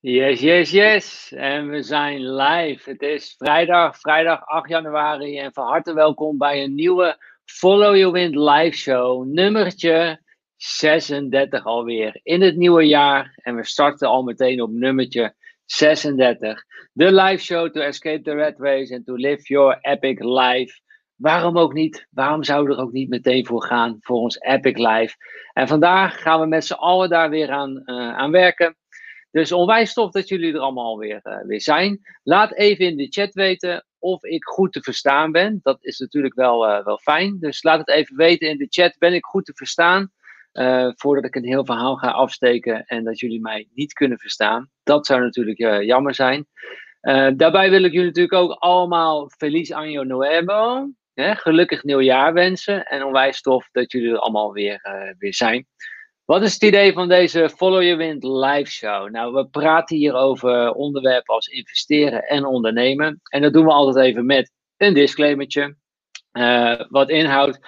Yes, yes, yes. En we zijn live. Het is vrijdag, vrijdag 8 januari. En van harte welkom bij een nieuwe Follow Your Wind live show. Nummertje 36 alweer in het nieuwe jaar. En we starten al meteen op nummertje 36. De live show to escape the red race and to live your epic life. Waarom ook niet? Waarom zouden we er ook niet meteen voor gaan voor ons epic life? En vandaag gaan we met z'n allen daar weer aan, uh, aan werken. Dus onwijs tof dat jullie er allemaal weer, uh, weer zijn. Laat even in de chat weten of ik goed te verstaan ben. Dat is natuurlijk wel, uh, wel fijn. Dus laat het even weten in de chat. Ben ik goed te verstaan? Uh, voordat ik een heel verhaal ga afsteken en dat jullie mij niet kunnen verstaan. Dat zou natuurlijk jammer zijn. daarbij wil ik jullie natuurlijk ook allemaal Feliz Año Nuevo. Hè, gelukkig nieuwjaar wensen. En onwijs tof dat jullie er allemaal weer, weer zijn. Wat is het idee van deze Follow Your Wind live show? Nou, we praten hier over onderwerpen als investeren en ondernemen. En dat doen we altijd even met een disclaimertje. Uh, wat inhoudt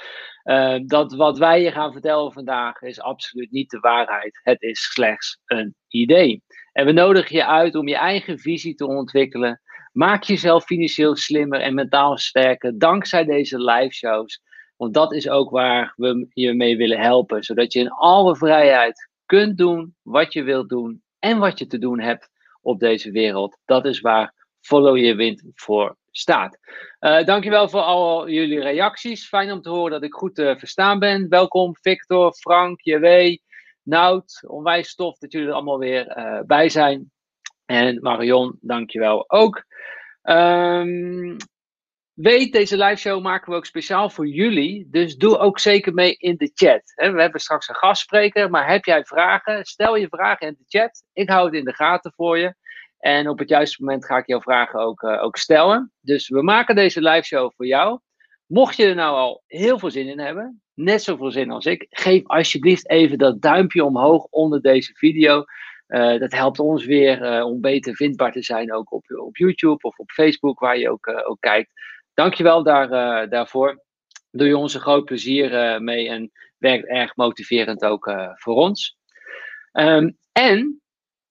uh, dat wat wij je gaan vertellen vandaag is absoluut niet de waarheid. Het is slechts een idee. En we nodigen je uit om je eigen visie te ontwikkelen. Maak jezelf financieel slimmer en mentaal sterker dankzij deze live shows. Want dat is ook waar we je mee willen helpen. Zodat je in alle vrijheid kunt doen wat je wilt doen en wat je te doen hebt op deze wereld. Dat is waar Follow Your Wind voor staat. Uh, dankjewel voor al jullie reacties. Fijn om te horen dat ik goed te uh, verstaan ben. Welkom Victor, Frank, JW, Nout. Onwijs tof dat jullie er allemaal weer uh, bij zijn. En Marion, dankjewel ook. Um, Weet, deze live show maken we ook speciaal voor jullie. Dus doe ook zeker mee in de chat. We hebben straks een gastspreker, maar heb jij vragen? Stel je vragen in de chat. Ik hou het in de gaten voor je. En op het juiste moment ga ik jouw vragen ook, uh, ook stellen. Dus we maken deze live show voor jou. Mocht je er nou al heel veel zin in hebben, net zoveel zin als ik, geef alsjeblieft even dat duimpje omhoog onder deze video. Uh, dat helpt ons weer uh, om beter vindbaar te zijn, ook op, op YouTube of op Facebook, waar je ook, ook kijkt. Dankjewel daar, uh, daarvoor. Doe je ons een groot plezier uh, mee en werkt erg motiverend ook uh, voor ons. Um, en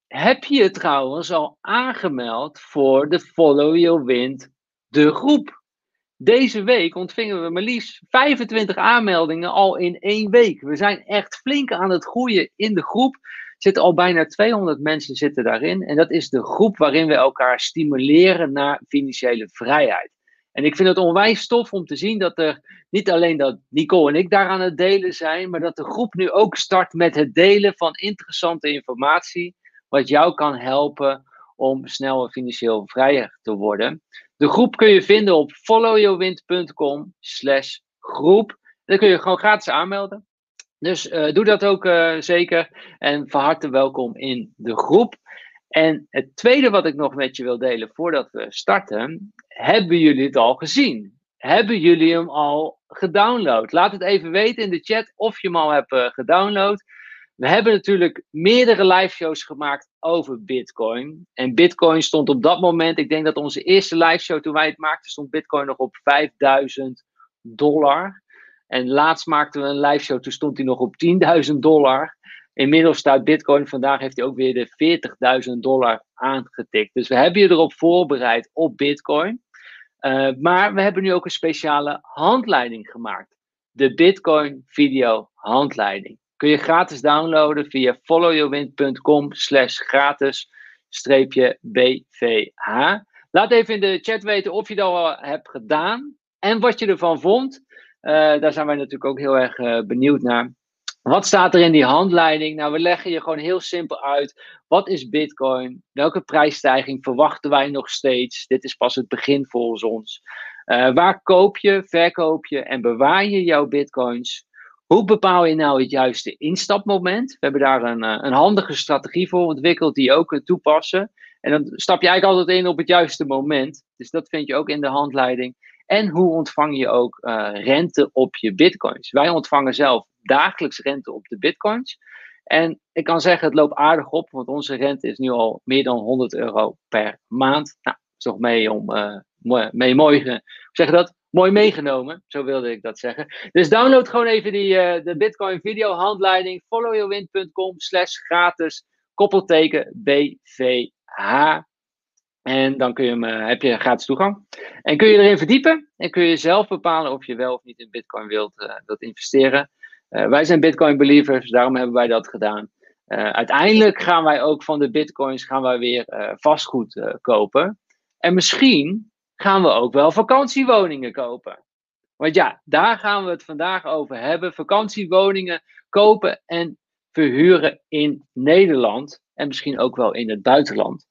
heb je je trouwens al aangemeld voor de Follow Your Wind, de groep? Deze week ontvingen we maar liefst 25 aanmeldingen al in één week. We zijn echt flink aan het groeien in de groep. Er zitten al bijna 200 mensen zitten daarin. En dat is de groep waarin we elkaar stimuleren naar financiële vrijheid. En ik vind het onwijs tof om te zien dat er niet alleen dat Nicole en ik daar aan het delen zijn, maar dat de groep nu ook start met het delen van interessante informatie, wat jou kan helpen om sneller financieel vrijer te worden. De groep kun je vinden op followyourwind.com slash groep. Dan kun je gewoon gratis aanmelden. Dus uh, doe dat ook uh, zeker. En van harte welkom in de groep. En het tweede wat ik nog met je wil delen voordat we starten, hebben jullie het al gezien? Hebben jullie hem al gedownload? Laat het even weten in de chat of je hem al hebt uh, gedownload. We hebben natuurlijk meerdere live shows gemaakt over Bitcoin. En Bitcoin stond op dat moment, ik denk dat onze eerste live show toen wij het maakten, stond Bitcoin nog op 5000 dollar. En laatst maakten we een live show, toen stond hij nog op 10.000 dollar. Inmiddels staat Bitcoin, vandaag heeft hij ook weer de 40.000 dollar aangetikt. Dus we hebben je erop voorbereid op Bitcoin. Uh, maar we hebben nu ook een speciale handleiding gemaakt. De Bitcoin Video Handleiding. Kun je gratis downloaden via followyourwind.com slash gratis BVH. Laat even in de chat weten of je dat al hebt gedaan en wat je ervan vond. Uh, daar zijn wij natuurlijk ook heel erg uh, benieuwd naar. Wat staat er in die handleiding? Nou, we leggen je gewoon heel simpel uit. Wat is Bitcoin? Welke prijsstijging verwachten wij nog steeds? Dit is pas het begin volgens ons. Uh, waar koop je, verkoop je en bewaar je jouw Bitcoins? Hoe bepaal je nou het juiste instapmoment? We hebben daar een, eh, een handige strategie voor ontwikkeld die je ook kunt toepassen. En dan stap je eigenlijk altijd in op het juiste moment. Dus dat vind je ook in de handleiding. En hoe ontvang je ook uh, rente op je bitcoins? Wij ontvangen zelf dagelijks rente op de bitcoins. En ik kan zeggen, het loopt aardig op, want onze rente is nu al meer dan 100 euro per maand. Nou, dat is toch mee om, uh, mee mooi, zeg dat? Mooi meegenomen, zo wilde ik dat zeggen. Dus download gewoon even die, uh, de Bitcoin video handleiding, followyourwind.com slash gratis. koppelteken BVH. En dan kun je hem, eh, heb je gratis toegang. En kun je erin verdiepen en kun je zelf bepalen of je wel of niet in Bitcoin wilt, wilt investeren. Uh, wij zijn Bitcoin believers, daarom hebben wij dat gedaan. uiteindelijk gaan wij ook van de Bitcoins gaan wij weer vastgoed kopen. En misschien gaan we ook wel vakantiewoningen kopen. Want ja, daar gaan we het vandaag over hebben. Vakantiewoningen kopen en verhuren in Nederland. En misschien ook wel in het buitenland.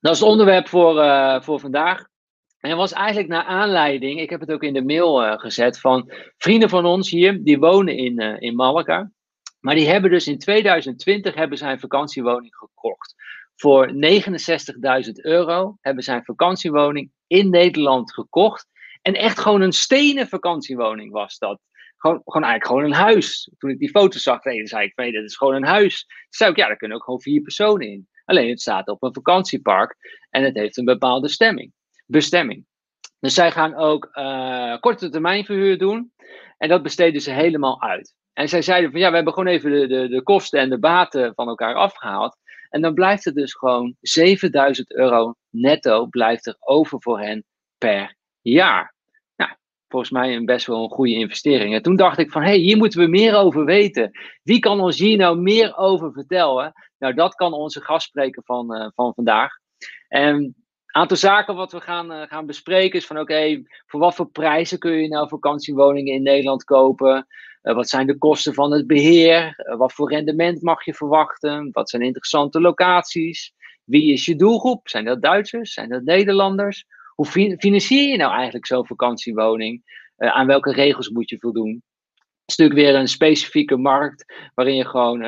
Dat is het onderwerp voor, voor vandaag. En was eigenlijk naar aanleiding, ik heb het ook in de mail uh, gezet, van vrienden van ons hier, die wonen in, uh, in Malaga. Maar die hebben dus in 2020 hebben zijn vakantiewoning gekocht. Voor 69.000 euro hebben zijn vakantiewoning in Nederland gekocht. En echt gewoon een stenen vakantiewoning was dat. Gewoon, gewoon eigenlijk gewoon een huis. Toen ik die foto zag, zei ik, nee, dat is gewoon een huis. Toen zei ik, ja, daar kunnen ook gewoon vier personen in. Alleen het staat op een vakantiepark en het heeft een bepaalde stemming, bestemming. Dus zij gaan ook uh, korte termijn verhuur doen. En dat besteden ze helemaal uit. En zij zeiden van ja, we hebben gewoon even de, de, de kosten en de baten van elkaar afgehaald. En dan blijft er dus gewoon 7000 euro netto blijft er over voor hen per jaar. Nou, volgens mij een best wel een goede investering. En toen dacht ik van hé, hey, hier moeten we meer over weten. Wie kan ons hier nou meer over vertellen? Nou, dat kan onze gastspreker van, uh, van vandaag. En aantal zaken wat we gaan, uh, gaan bespreken is van oké, voor wat voor prijzen kun je nou vakantiewoningen in Nederland kopen? Uh, wat zijn de kosten van het beheer? wat voor rendement mag je verwachten? Wat zijn interessante locaties? Wie is je doelgroep? Zijn dat Duitsers? Zijn dat Nederlanders? Hoe financier je nou eigenlijk zo'n vakantiewoning? aan welke regels moet je voldoen? Het is natuurlijk weer een specifieke markt waarin je gewoon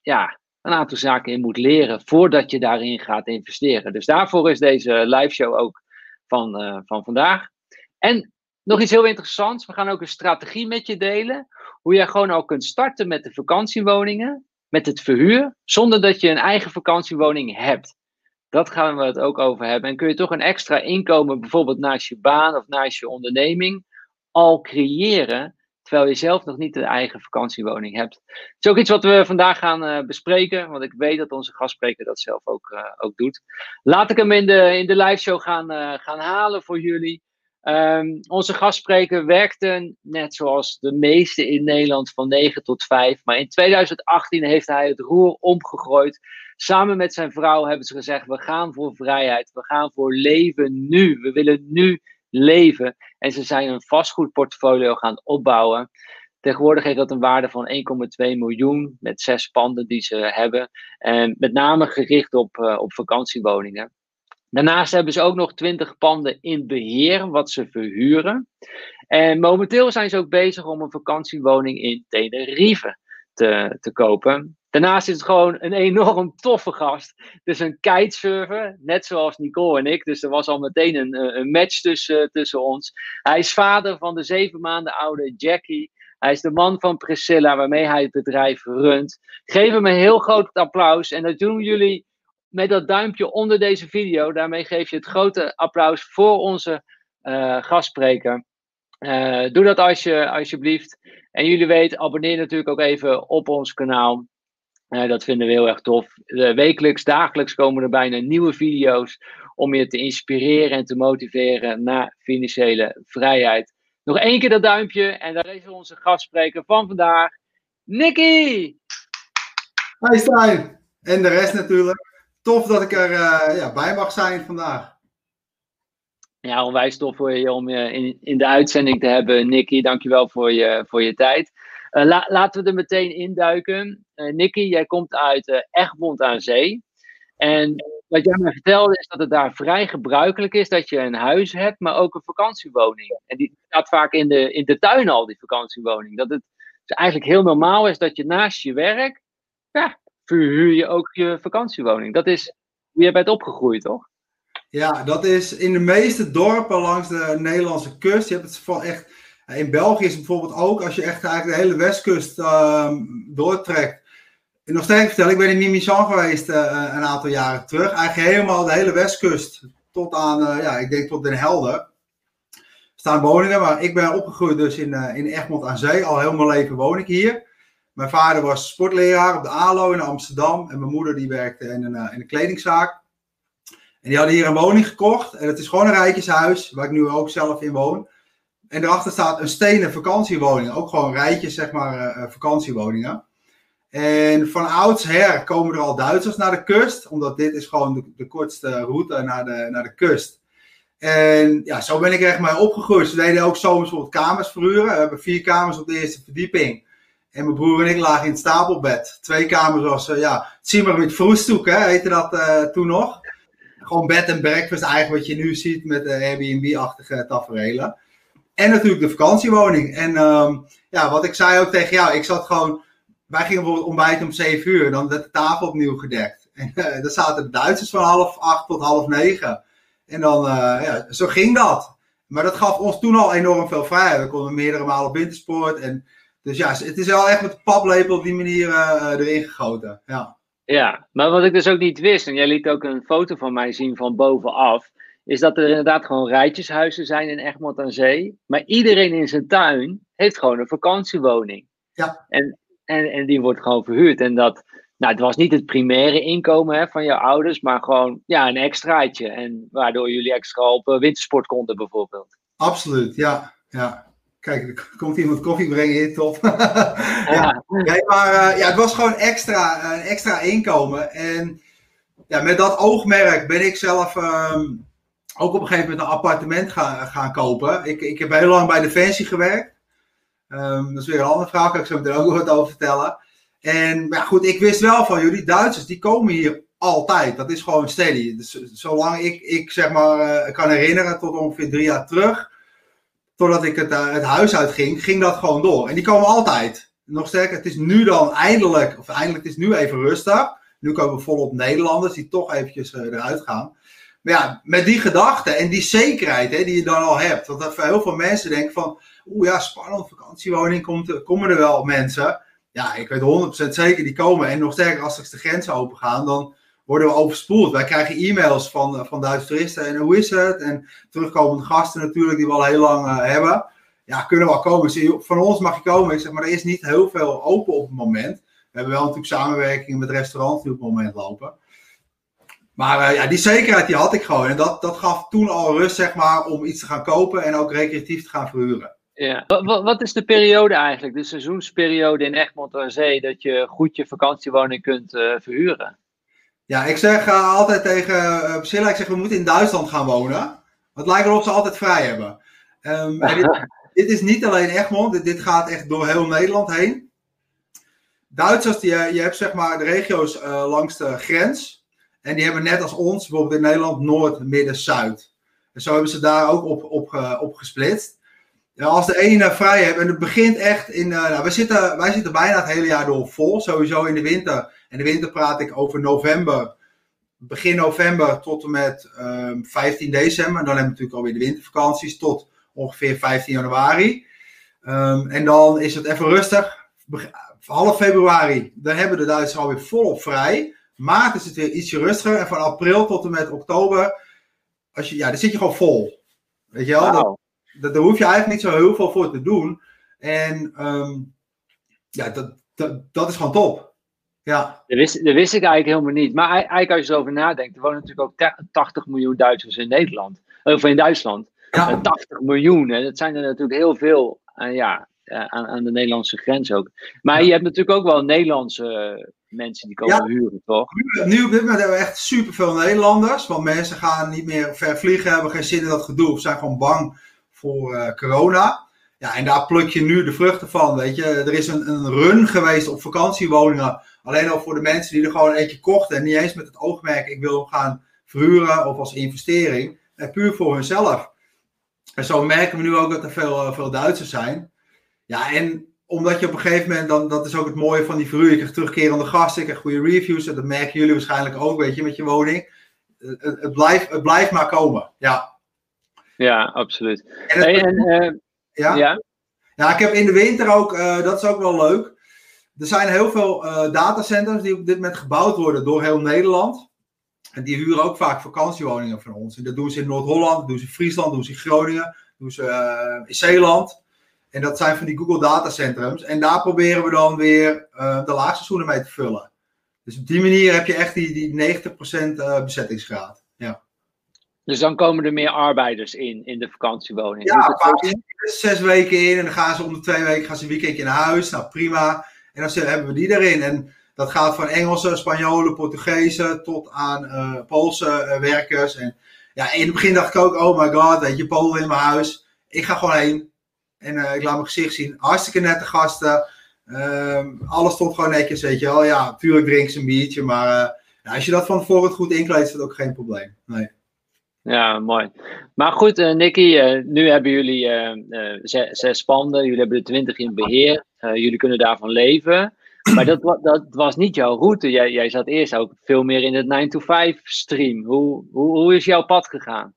ja, een aantal zaken in moet leren voordat je daarin gaat investeren. Dus daarvoor is deze live show ook van, uh, van vandaag. En nog iets heel interessants. We gaan ook een strategie met je delen. Hoe jij gewoon al kunt starten met de vakantiewoningen, met het verhuur, zonder dat je een eigen vakantiewoning hebt. Dat gaan we het ook over hebben. En kun je toch een extra inkomen, bijvoorbeeld naast je baan of naast je onderneming, al creëren terwijl je zelf nog niet een eigen vakantiewoning hebt. Het is ook iets wat we vandaag gaan uh, bespreken, want ik weet dat onze gastspreker dat zelf ook, uh, ook doet. Laat ik hem in de, in de live show gaan, uh, gaan halen voor jullie. Um, onze gastspreker werkte net zoals de meeste in Nederland van 9 tot 5. Maar in 2018 heeft hij het roer omgegooid. Samen met zijn vrouw hebben ze gezegd: we gaan voor vrijheid, we gaan voor leven nu. We willen nu leven. En ze zijn een vastgoedportfolio gaan opbouwen. Tegenwoordig heeft dat een waarde van 1,2 miljoen met zes panden die ze hebben. En met name gericht op, uh, op vakantiewoningen. Daarnaast hebben ze ook nog 20 panden in beheer, wat ze verhuren. En momenteel zijn ze ook bezig om een vakantiewoning in Tenerife te, te kopen. Daarnaast is het gewoon een enorm toffe gast. Is een kitesurfer, net zoals Nicole en ik. Dus er was al meteen een, eh, een match tussen, tussen ons. Hij is vader van de zeven maanden oude Jackie. Hij is de man van Priscilla, waarmee hij het bedrijf runt. Geef hem een heel groot applaus. En dat doen jullie met dat duimpje onder deze video. Daarmee geef je het grote applaus voor onze uh, gastspreker. Doe dat als je, alsjeblieft. En jullie weten, abonneer natuurlijk ook even op ons kanaal. Uh, dat vinden we heel erg tof. Uh, wekelijks, dagelijks komen er bijna nieuwe video's om je te inspireren en te motiveren naar financiële vrijheid. Nog één keer dat duimpje en daar is onze gastspreker van vandaag, Nicky! Hi Stijn! En de rest natuurlijk. Tof dat ik er uh, ja, bij mag zijn vandaag. Ja, onwijs tof voor je om je in, in de uitzending te hebben, Nicky. Dankjewel voor je, voor je tijd. Uh, la, laten we er meteen induiken. Uh, Nicky, jij komt uit uh, Egmond aan Zee. En wat jij mij vertelde is dat het daar vrij gebruikelijk is dat je een huis hebt, maar ook een vakantiewoning. En die staat vaak in de, in de tuin al, die vakantiewoning. Dat het dus eigenlijk heel normaal is dat je naast je werk, ja, verhuur je ook je vakantiewoning. Dat is hoe je bent opgegroeid, toch? Ja, dat is in de meeste dorpen langs de Nederlandse kust. Je hebt het echt in België is bijvoorbeeld ook, als je echt eigenlijk de hele westkust uh, doortrekt. Nog steeds vertellen, ik ben in Mimisan geweest uh, een aantal jaren terug. Eigenlijk helemaal de hele westkust tot aan, uh, ja, ik denk tot Den Helder. staan woningen, maar ik ben opgegroeid dus in, in Egmond aan Zee. Al heel mijn leven woon ik hier. Mijn vader was sportleraar op de ALO in Amsterdam. En mijn moeder die werkte in een, in een kledingzaak. En die hadden hier een woning gekocht. En het is gewoon een rijtjeshuis, waar ik nu ook zelf in woon. En daarachter staat een stenen vakantiewoning. Ook gewoon rijtjes, zeg maar, vakantiewoningen. En van oudsher komen er al Duitsers naar de kust, omdat dit is gewoon de, kortste route naar de, naar de kust. En ja, zo ben ik echt mee opgegroeid. Ze deden ook zomers bijvoorbeeld kamers verhuren. We hebben vier kamers op de eerste verdieping. En mijn broer en ik lagen in het stapelbed. Twee kamers was, uh, ja, Zimmer met vroestoek, hè, heette dat toen nog. Gewoon bed en breakfast, eigenlijk wat je nu ziet met de Airbnb-achtige tafereelen. En natuurlijk de vakantiewoning. En um, ja, wat ik zei ook tegen jou, ik zat gewoon wij gingen bijvoorbeeld ontbijten om 7 uur, dan werd de tafel opnieuw gedekt. En uh, dan zaten de Duitsers van half acht tot half negen. En dan, uh, ja, zo ging dat. Maar dat gaf ons toen al enorm veel vrijheid. We konden meerdere malen op wintersport. En, dus ja, het is wel echt met de paplepel op die manier uh, erin gegoten. Ja. ja, maar wat ik dus ook niet wist, en jij liet ook een foto van mij zien van bovenaf, is dat er inderdaad gewoon rijtjeshuizen zijn in Egmond aan Zee. Maar iedereen in zijn tuin heeft gewoon een vakantiewoning. Ja. En en, en die wordt gewoon verhuurd. En dat, nou, het was niet het primaire inkomen hè, van je ouders, maar gewoon ja, een extraatje. En waardoor jullie extra op uh, wintersport konden, bijvoorbeeld. Absoluut, ja. ja. Kijk, er komt iemand koffie brengen hier, top. ja. Nee, maar uh, ja, het was gewoon extra, een extra inkomen. En ja, met dat oogmerk ben ik zelf um, ook op een gegeven moment een appartement gaan, gaan kopen. Ik, ik heb heel lang bij Defensie gewerkt. Um, dat is weer een andere vraag, kan ik zo meteen ook nog wat over vertellen. En maar goed, ik wist wel van jullie Duitsers, die komen hier altijd. Dat is gewoon steady. Dus, zolang ik, ik zeg maar uh, kan herinneren, tot ongeveer drie jaar terug, totdat ik het, uh, het huis uitging, ging dat gewoon door. En die komen altijd. Nog sterker, het is nu dan eindelijk, of eindelijk, het is nu even rustig. Nu komen we volop Nederlanders die toch eventjes uh, eruit gaan. Ja, met die gedachte en die zekerheid hè, die je dan al hebt. Want voor heel veel mensen denken van, oeh ja, spannend, vakantiewoning, komt, komen er wel mensen. Ja, ik weet 100% zeker, die komen. En nog sterker, als straks de grenzen open gaan, dan worden we overspoeld. Wij krijgen e-mails van, van Duitse toeristen en hoe is het? En terugkomende gasten natuurlijk, die we al heel lang uh, hebben. Ja, kunnen wel komen. Van ons mag je komen. Ik zeg maar, er is niet heel veel open op het moment. We hebben wel natuurlijk samenwerkingen met restaurants die op het moment lopen. Maar uh, ja, die zekerheid die had ik gewoon. En dat, dat gaf toen al rust, zeg maar, om iets te gaan kopen en ook recreatief te gaan verhuren. Ja. Wat, wat, is de periode eigenlijk, de seizoensperiode in Egmond aan Zee, dat je goed je vakantiewoning kunt uh, verhuren? Ja, ik zeg uh, altijd tegen Priscilla, ik zeg we moeten in Duitsland gaan wonen. Het lijkt erop ze altijd vrij hebben. Um, dit, dit, is niet alleen Egmond, dit, dit, gaat echt door heel Nederland heen. Duitsers, die, je hebt zeg maar de regio's langs de grens. En die hebben net als ons, bijvoorbeeld in Nederland, Noord, Midden, Zuid. En zo hebben ze daar ook op, op, op gesplitst. Als de ene vrij hebt en het begint echt in. Uh, nou, wij, zitten, wij zitten bijna het hele jaar door vol, sowieso in de winter. En de winter praat ik over november, begin november tot en met um, 15 december. En dan hebben we natuurlijk alweer de wintervakanties tot ongeveer 15 januari. Um, en dan is het even rustig. Half februari, dan hebben de Duitsers alweer volop vrij. Maart is het weer ietsje rustiger. En van april tot en met oktober, als je, ja, dan zit je gewoon vol. Weet je wel? Wow daar hoef je eigenlijk niet zo heel veel voor te doen. En um, ja, dat, dat, dat is gewoon top. Ja. Dat wist, dat wist ik eigenlijk helemaal niet. Maar eigenlijk als je erover nadenkt, er wonen natuurlijk ook 80 miljoen Duitsers in Nederland. Of in Duitsland. Ja. 80 miljoen, hè. dat zijn er natuurlijk heel veel. Uh, ja, uh, aan, aan, de Nederlandse grens ook. Maar ja. je hebt natuurlijk ook wel Nederlandse mensen die komen ja. huren, toch? Nu, nu op dit moment hebben we echt superveel Nederlanders. Want mensen gaan niet meer ver vliegen, hebben geen zin in dat gedoe. Of zijn gewoon bang voor uh, corona. Ja, en daar pluk je nu de vruchten van, weet je. Er is een, een run geweest op vakantiewoningen. Alleen al voor de mensen die er gewoon eentje kochten. En niet eens met het oogmerk, ik wil gaan verhuren of als investering. En puur voor hunzelf. En zo merken we nu ook dat er veel, uh, veel Duitsers zijn. Ja, en omdat je op een gegeven moment, dan, dat is ook het mooie van die verhuur. Je krijgt terugkerende gasten, je krijgt goede reviews. En dat merken jullie waarschijnlijk ook, weet je, met je woning. Het, het, blijft, het blijft maar komen, ja. Ja, absoluut. En, en uh, ja? ja? Ja, ik heb in de winter ook, uh, dat is ook wel leuk. Er zijn heel veel uh, datacenters die op dit moment gebouwd worden door heel Nederland. En die huren ook vaak vakantiewoningen van ons. En dat doen ze in Noord-Holland, doen ze in Friesland, doen ze in Groningen, doen ze in Zeeland. En dat zijn van die Google datacentrums. En daar proberen we dan weer uh, de laagseizoenen mee te vullen. Dus op die manier heb je echt die, die 90% uh, bezettingsgraad. Ja. Dus dan komen er meer arbeiders in, in de vakantiewoning? Ja, vaak zes weken in en dan gaan ze om de twee weken gaan ze een weekendje naar huis. Nou, prima. En dan hebben we die erin. En dat gaat van Engelse, Spanjolen, Portugezen tot aan uh, Poolse werkers. En ja, in het begin dacht ik ook, oh my god, weet je, Polen in mijn huis. Ik ga gewoon heen. En uh, ik laat mijn gezicht zien. Hartstikke nette gasten. Ehm, alles stond gewoon netjes, weet je wel. Ja, natuurlijk drinken ze een biertje, maar als je dat van tevoren goed inkleedt, is dat ook geen probleem. Nee. Ja, mooi. Maar goed, uh, Nicky, nu hebben jullie zes, zes panden, jullie hebben de twintig in beheer, jullie kunnen daarvan leven. Maar dat, dat was niet jouw route. Jij, jij zat eerst ook veel meer in het 9-to-5 stream. Hoe, hoe, hoe is jouw pad gegaan?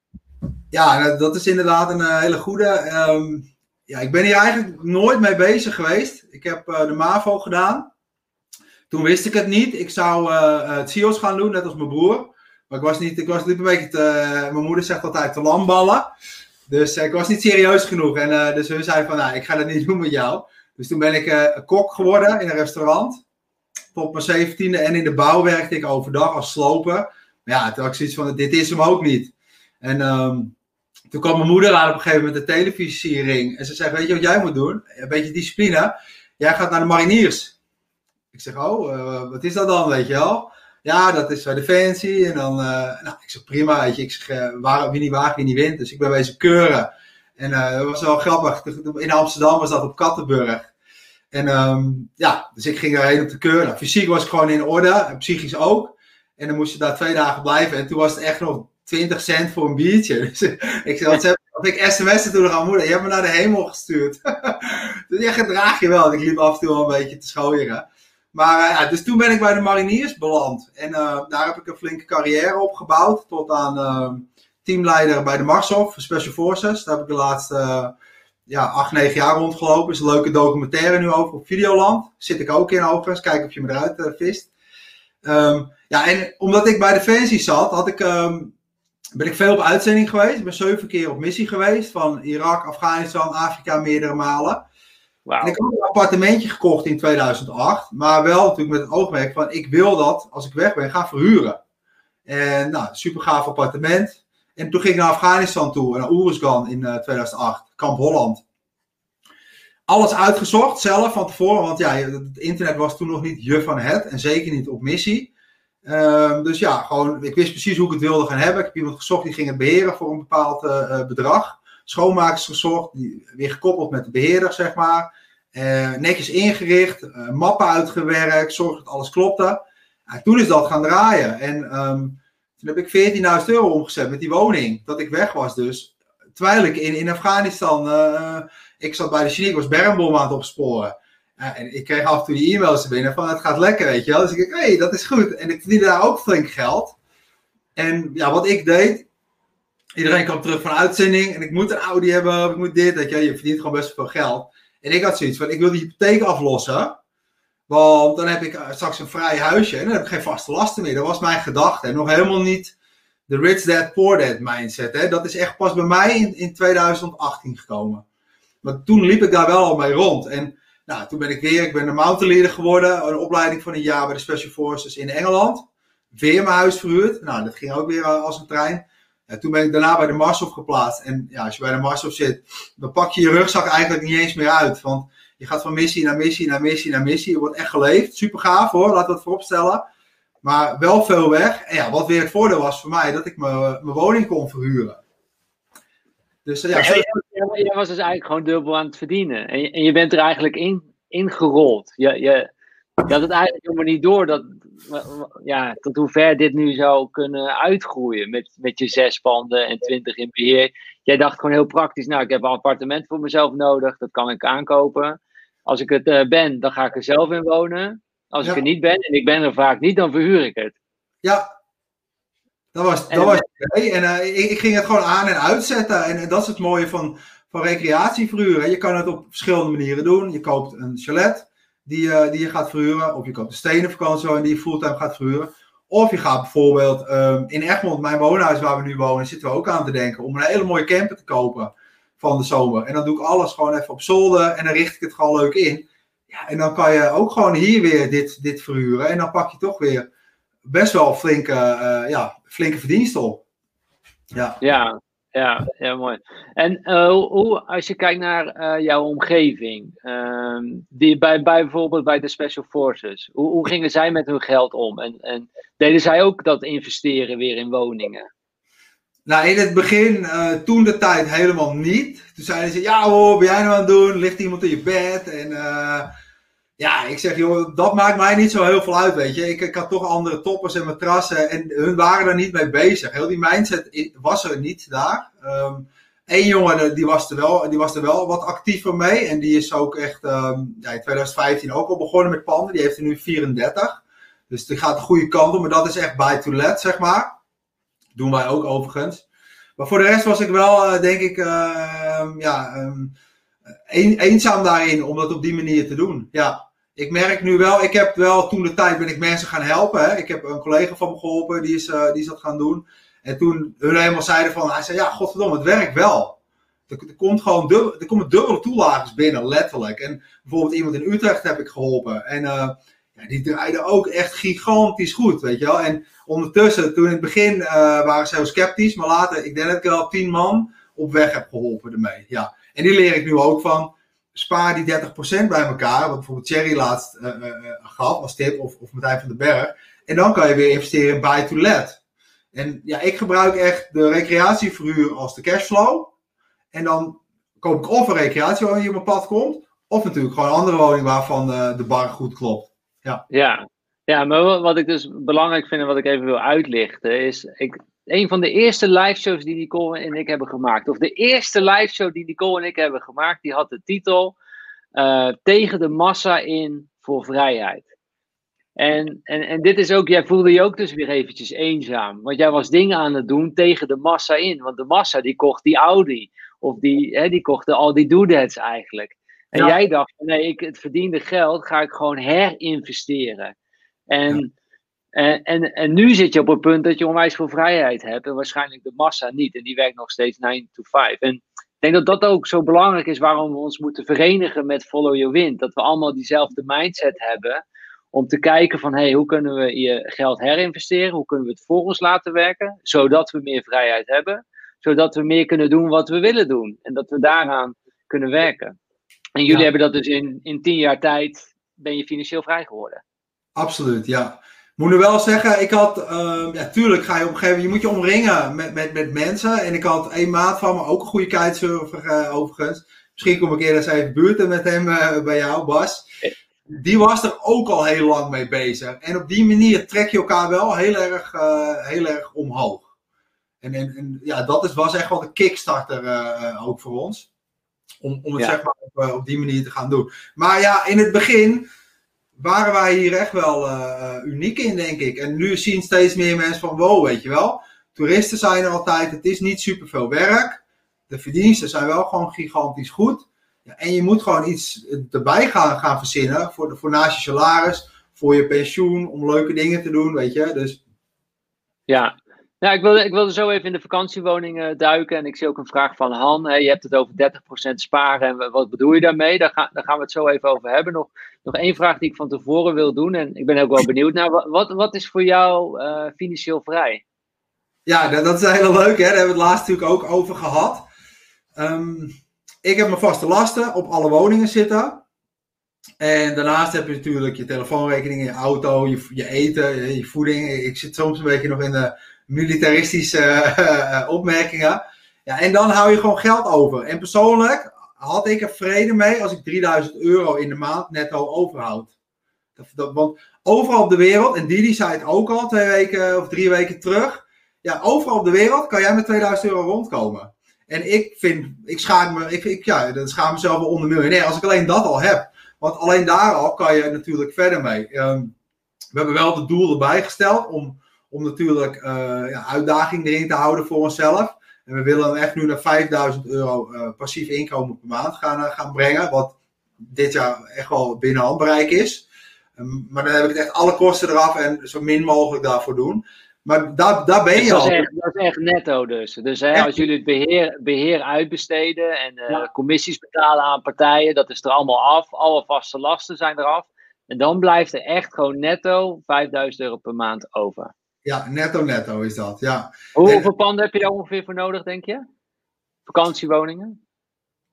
Ja, dat is inderdaad een hele goede. Um, ja, ik ben hier eigenlijk nooit mee bezig geweest. Ik heb de MAVO gedaan. Toen wist ik het niet. Ik zou het CIO's gaan doen, net als mijn broer. Maar ik was niet, ik was, liep een beetje te, mijn moeder zegt altijd te lamballen. Dus ik was niet serieus genoeg. En dus hun zei van, nou, ik ga dat niet doen met jou. Dus toen ben ik kok geworden in een restaurant. Tot mijn zeventiende. En in de bouw werkte ik overdag als sloper. Maar ja, toen had ik zoiets van, dit is hem ook niet. En um, toen kwam mijn moeder aan op een gegeven moment de televisiering. En ze zei, weet je wat jij moet doen? Een beetje discipline. Jij gaat naar de mariniers. Ik zeg, oh, wat is dat dan, weet je wel? Ja, dat is bij Defensie. En dan, uh, nou, ik zeg prima, weet je. Ik zeg, uh, waar, wie niet waagt, wie niet wint. Dus ik ben bezig keuren. En dat was wel grappig. In Amsterdam was dat op Kattenburg. En um, ja, dus ik ging daarheen op de keur. Nou, fysiek was ik gewoon in orde, en psychisch ook. En dan moest je daar twee dagen blijven. En toen was het echt nog 20 cent voor een biertje. Dus ik zei, wat heb ik sms'en toen nog aan moeder. Je hebt me naar de hemel gestuurd. dus je gedraag je wel. Ik liep af en toe wel een beetje te schooieren. Maar uh, ja, dus toen ben ik bij de mariniers beland. En uh, daar heb ik een flinke carrière opgebouwd. Tot aan uh, teamleider bij de Marshof, Special Forces. Daar heb ik de laatste ja, acht, negen jaar rondgelopen. Is een leuke documentaire nu over op Videoland. Zit ik ook in overigens. Kijk of je me eruit vist. Um, ja, en omdat ik bij Defensie zat, had ik, um, ben ik veel op uitzending geweest. Ik ben zeven keer op missie geweest. Van Irak, Afghanistan, Afrika meerdere malen. Wow. En ik heb een appartementje gekocht in 2008, maar wel natuurlijk met het oogmerk van ik wil dat als ik weg ben gaan verhuren. En nou, super gaaf appartement. En toen ging ik naar Afghanistan toe, naar Oeruzgan in uh, 2008, Kamp Holland. Alles uitgezocht zelf van tevoren, want ja, het internet was toen nog niet je van het en zeker niet op missie. Uh, dus ja, gewoon, ik wist precies hoe ik het wilde gaan hebben. Ik heb iemand gezocht die ging het beheren voor een bepaald uh, bedrag schoonmakers gezocht, die, weer gekoppeld met de beheerder, zeg maar. Uh, netjes ingericht, uh, mappen uitgewerkt, zorg dat alles klopte. toen is dat gaan draaien. En um, toen heb ik 14.000 euro omgezet met die woning, dat ik weg was dus. Terwijl ik in, in Afghanistan, ik zat bij de Chinese, was bermbom aan het opsporen. En ik kreeg af en toe die e-mails binnen van het gaat lekker, weet je wel. Dus ik dacht, hé, hey, dat is goed. En ik verdiende daar ook flink geld. En ja, wat ik deed, Iedereen kwam terug van uitzending en ik moet een Audi hebben, ik moet dit, dat je, je verdient gewoon best veel geld. En ik had zoiets van, ik wil die hypotheek aflossen, want dan heb ik eh, straks een vrij huisje en dan heb ik geen vaste lasten meer. Dat was mijn gedachte en nog helemaal niet de rich dad, poor dad mindset. Hè. Dat is echt pas bij mij in, in 2018 gekomen. Maar toen liep ik daar wel al mee rond. En nou, toen ben ik weer, ik ben een mountain leader geworden, een opleiding van een jaar bij de Special Forces in Engeland. Weer mijn huis verhuurd. Nou, dat ging ook weer eh, als een trein. En toen ben ik daarna bij de Marshof geplaatst. En ja, als je bij de Marshof zit, dan pak je je rugzak eigenlijk niet eens meer uit. Want je gaat van missie naar missie naar missie naar missie. Je wordt echt geleefd. Super gaaf hoor, laten we het vooropstellen. Maar wel veel weg. En ja, wat weer het voordeel was voor mij, dat ik mijn woning kon verhuren. Dus ja, ja je, was dus eigenlijk gewoon dubbel aan het verdienen. En je, en je bent er eigenlijk in, ingerold. Je, je, je had het eigenlijk helemaal niet door dat, ja, tot hoe ver dit nu zou kunnen uitgroeien met, met je zes panden en twintig in beheer. Jij dacht gewoon heel praktisch, nou ik heb een appartement voor mezelf nodig, dat kan ik aankopen. Als ik het uh, ben, dan ga ik er zelf in wonen. Als ik er niet ben, en ik ben er vaak niet, dan verhuur ik het. Ja, dat was, dat was het En uh, ik, ik, ging het gewoon aan en uitzetten. En, en dat is het mooie van, van recreatieverhuren. Je kan het op verschillende manieren doen. Je koopt een chalet die, uh, die je gaat verhuren. Of je koopt een stenen vakantie en die je fulltime gaat verhuren. Of je gaat bijvoorbeeld um, in Egmond, mijn woonhuis waar we nu wonen, zitten we ook aan te denken om een hele mooie camper te kopen. van de zomer. En dan doe ik alles gewoon even op zolder en dan richt ik het gewoon leuk in. Ja, en dan kan je ook gewoon hier weer dit, dit verhuren. En dan pak je toch weer best wel flinke, uh, ja, flinke verdiensten op. Ja. ja, ja, ja, mooi. En uh, hoe, als je kijkt naar uh, jouw omgeving, uh, die bij, bij bijvoorbeeld bij de Special Forces, hoe, hoe gingen zij met hun geld om? En, en deden zij ook dat investeren weer in woningen? Nou, in het begin, uh, toen de tijd helemaal niet. Toen zeiden ze, ja hoor, ben jij nou aan het doen? Ligt iemand in je bed? En ja, ik zeg, joh, dat maakt mij niet zo heel veel uit, weet je. Ik, ik had toch andere toppers en matrassen en hun waren er niet mee bezig. Heel die mindset was er niet daar. Eén ehm, jongen, die was, er wel, die was er wel wat actiever mee. En die is ook echt um, ja, in 2015 ook al begonnen met panden. Die heeft er nu 34. Dus die gaat de goede kant op. Maar dat is echt buy to let, zeg maar. Doen wij ook overigens. Maar voor de rest was ik wel, uh, denk ik, uh, ja, um, een, eenzaam daarin om dat op die manier te doen. Ja ik merk nu wel, ik heb wel toen de tijd ben ik mensen gaan helpen. Hè. Ik heb een collega van me geholpen, die is, uh, die is dat gaan doen. En toen hun helemaal zeiden van, hij zei, ja, godverdomme, het werkt wel. Er, komt gewoon dubbel, er komen dubbele toelagers binnen, letterlijk. En bijvoorbeeld iemand in Utrecht heb ik geholpen. En uh, ja, die draaide ook echt gigantisch goed, weet je wel. En ondertussen, toen in het begin uh, waren ze heel sceptisch, maar later, ik denk dat ik wel tien man op weg heb geholpen ermee. Ja. En die leer ik nu ook van spaar die 30% bij elkaar, wat bijvoorbeeld Cherry laatst uh, gaf als tip, of, of van den Berg. En dan kan je weer investeren in buy to let. En ja, ik gebruik echt de recreatieverhuur als de cashflow. En dan koop ik of een recreatiewoning die mijn pad komt, of natuurlijk gewoon een andere woning waarvan de bar goed klopt. Ja. ja. Ja, maar wat ik dus belangrijk vind en wat ik even wil uitlichten is, ik, een van de eerste live shows die Nicole en ik hebben gemaakt. Of de eerste live show die Nicole en ik hebben gemaakt. Die had de titel uh, Tegen de massa in voor vrijheid. En, en, en dit is ook, jij voelde je ook dus weer eventjes eenzaam. Want jij was dingen aan het doen tegen de massa in. Want de massa die kocht die Audi. Of die, hè, die kochten al die doodads eigenlijk. En jij dacht, nee, ik, het verdiende geld ga ik gewoon herinvesteren. En en, en, en nu zit je op het punt dat je onwijs veel vrijheid hebt en waarschijnlijk de massa niet. En die werkt nog steeds 9 to 5. En ik denk dat dat ook zo belangrijk is waarom we ons moeten verenigen met Follow Your Wind. Dat we allemaal diezelfde mindset hebben om te kijken van hey, hoe kunnen we je geld herinvesteren? Hoe kunnen we het voor ons laten werken? Zodat we meer vrijheid hebben. Zodat we meer kunnen doen wat we willen doen. En dat we daaraan kunnen werken. En jullie hebben dat dus in, in tien jaar tijd, ben je financieel vrij geworden. Absoluut, ja moet nu wel zeggen, ik had, uh, ja, tuurlijk ga je op een gegeven moment, je moet je omringen met, met, met mensen. En ik had één maat van me, ook een goede kitesurfer uh, overigens. Misschien kom ik eerder eens even buurten met hem uh, bij jou, Bas. Die was er ook al heel lang mee bezig. En op die manier trek je elkaar wel heel erg, uh, heel erg omhoog. En, en, en, ja, dat is, was echt wel de kickstarter ook voor ons. Om, om het ja. zeg maar op, op die manier te gaan doen. Maar ja, in het begin waren wij hier echt wel uh, uniek in, denk ik. En nu zien steeds meer mensen van, wow, weet je wel. Toeristen zijn er altijd, het is niet superveel werk. De verdiensten zijn wel gewoon gigantisch goed. Ja, en je moet gewoon iets erbij gaan, gaan verzinnen voor, de, voor naast je salaris, voor je pensioen, om leuke dingen te doen, weet je. Dus... Ja, ja, ik wilde, ik wilde zo even in de vakantiewoningen duiken. En ik zie ook een vraag van Han. Je hebt het over 30% sparen. En wat bedoel je daarmee? Daar, ga, daar gaan we het zo even over hebben. Nog, nog één vraag die ik van tevoren wil doen. En ik ben ook wel benieuwd naar. Wat, wat is voor jou uh, financieel vrij? Ja, dat, dat, is heel leuk. Hè? Daar hebben we het laatst natuurlijk ook over gehad. Um, ik heb mijn vaste lasten op alle woningen zitten. En daarnaast heb je natuurlijk je telefoonrekening, je auto, je, je eten, je voeding. Ik zit soms een beetje nog in de militaristische uh, opmerkingen. Ja, en dan hou je gewoon geld over. En persoonlijk had ik er vrede mee als ik 3000 euro in de maand netto overhoud. Dat, dat, want overal op de wereld, en Didi zei het ook al twee weken of drie weken terug. Ja, overal op de wereld kan jij met 2000 euro rondkomen. En ik vind, ik schaam me, ik, ik, ja, dan schaam mezelf wel onder miljonair als ik alleen dat al heb. Want alleen daar al kan je natuurlijk verder mee. Um, we hebben wel het doel erbij gesteld om om natuurlijk uh, ja, uitdaging erin te houden voor onszelf. En we willen echt nu naar 5000 euro uh, passief inkomen per maand gaan, uh, gaan brengen. Wat dit jaar echt wel binnen handbereik is. Um, maar dan heb ik echt alle kosten eraf en zo min mogelijk daarvoor doen. Maar daar, daar ben je al. echt, dat is echt netto dus. Dus hè, als jullie het beheer, beheer uitbesteden en eh, commissies betalen aan partijen, dat is er allemaal af. Alle vaste lasten zijn eraf. En dan blijft er echt gewoon netto 5000 euro per maand over. Ja, netto netto is dat. Ja. En- Hoeveel panden heb je daar ongeveer voor nodig, denk je? Vakantiewoningen?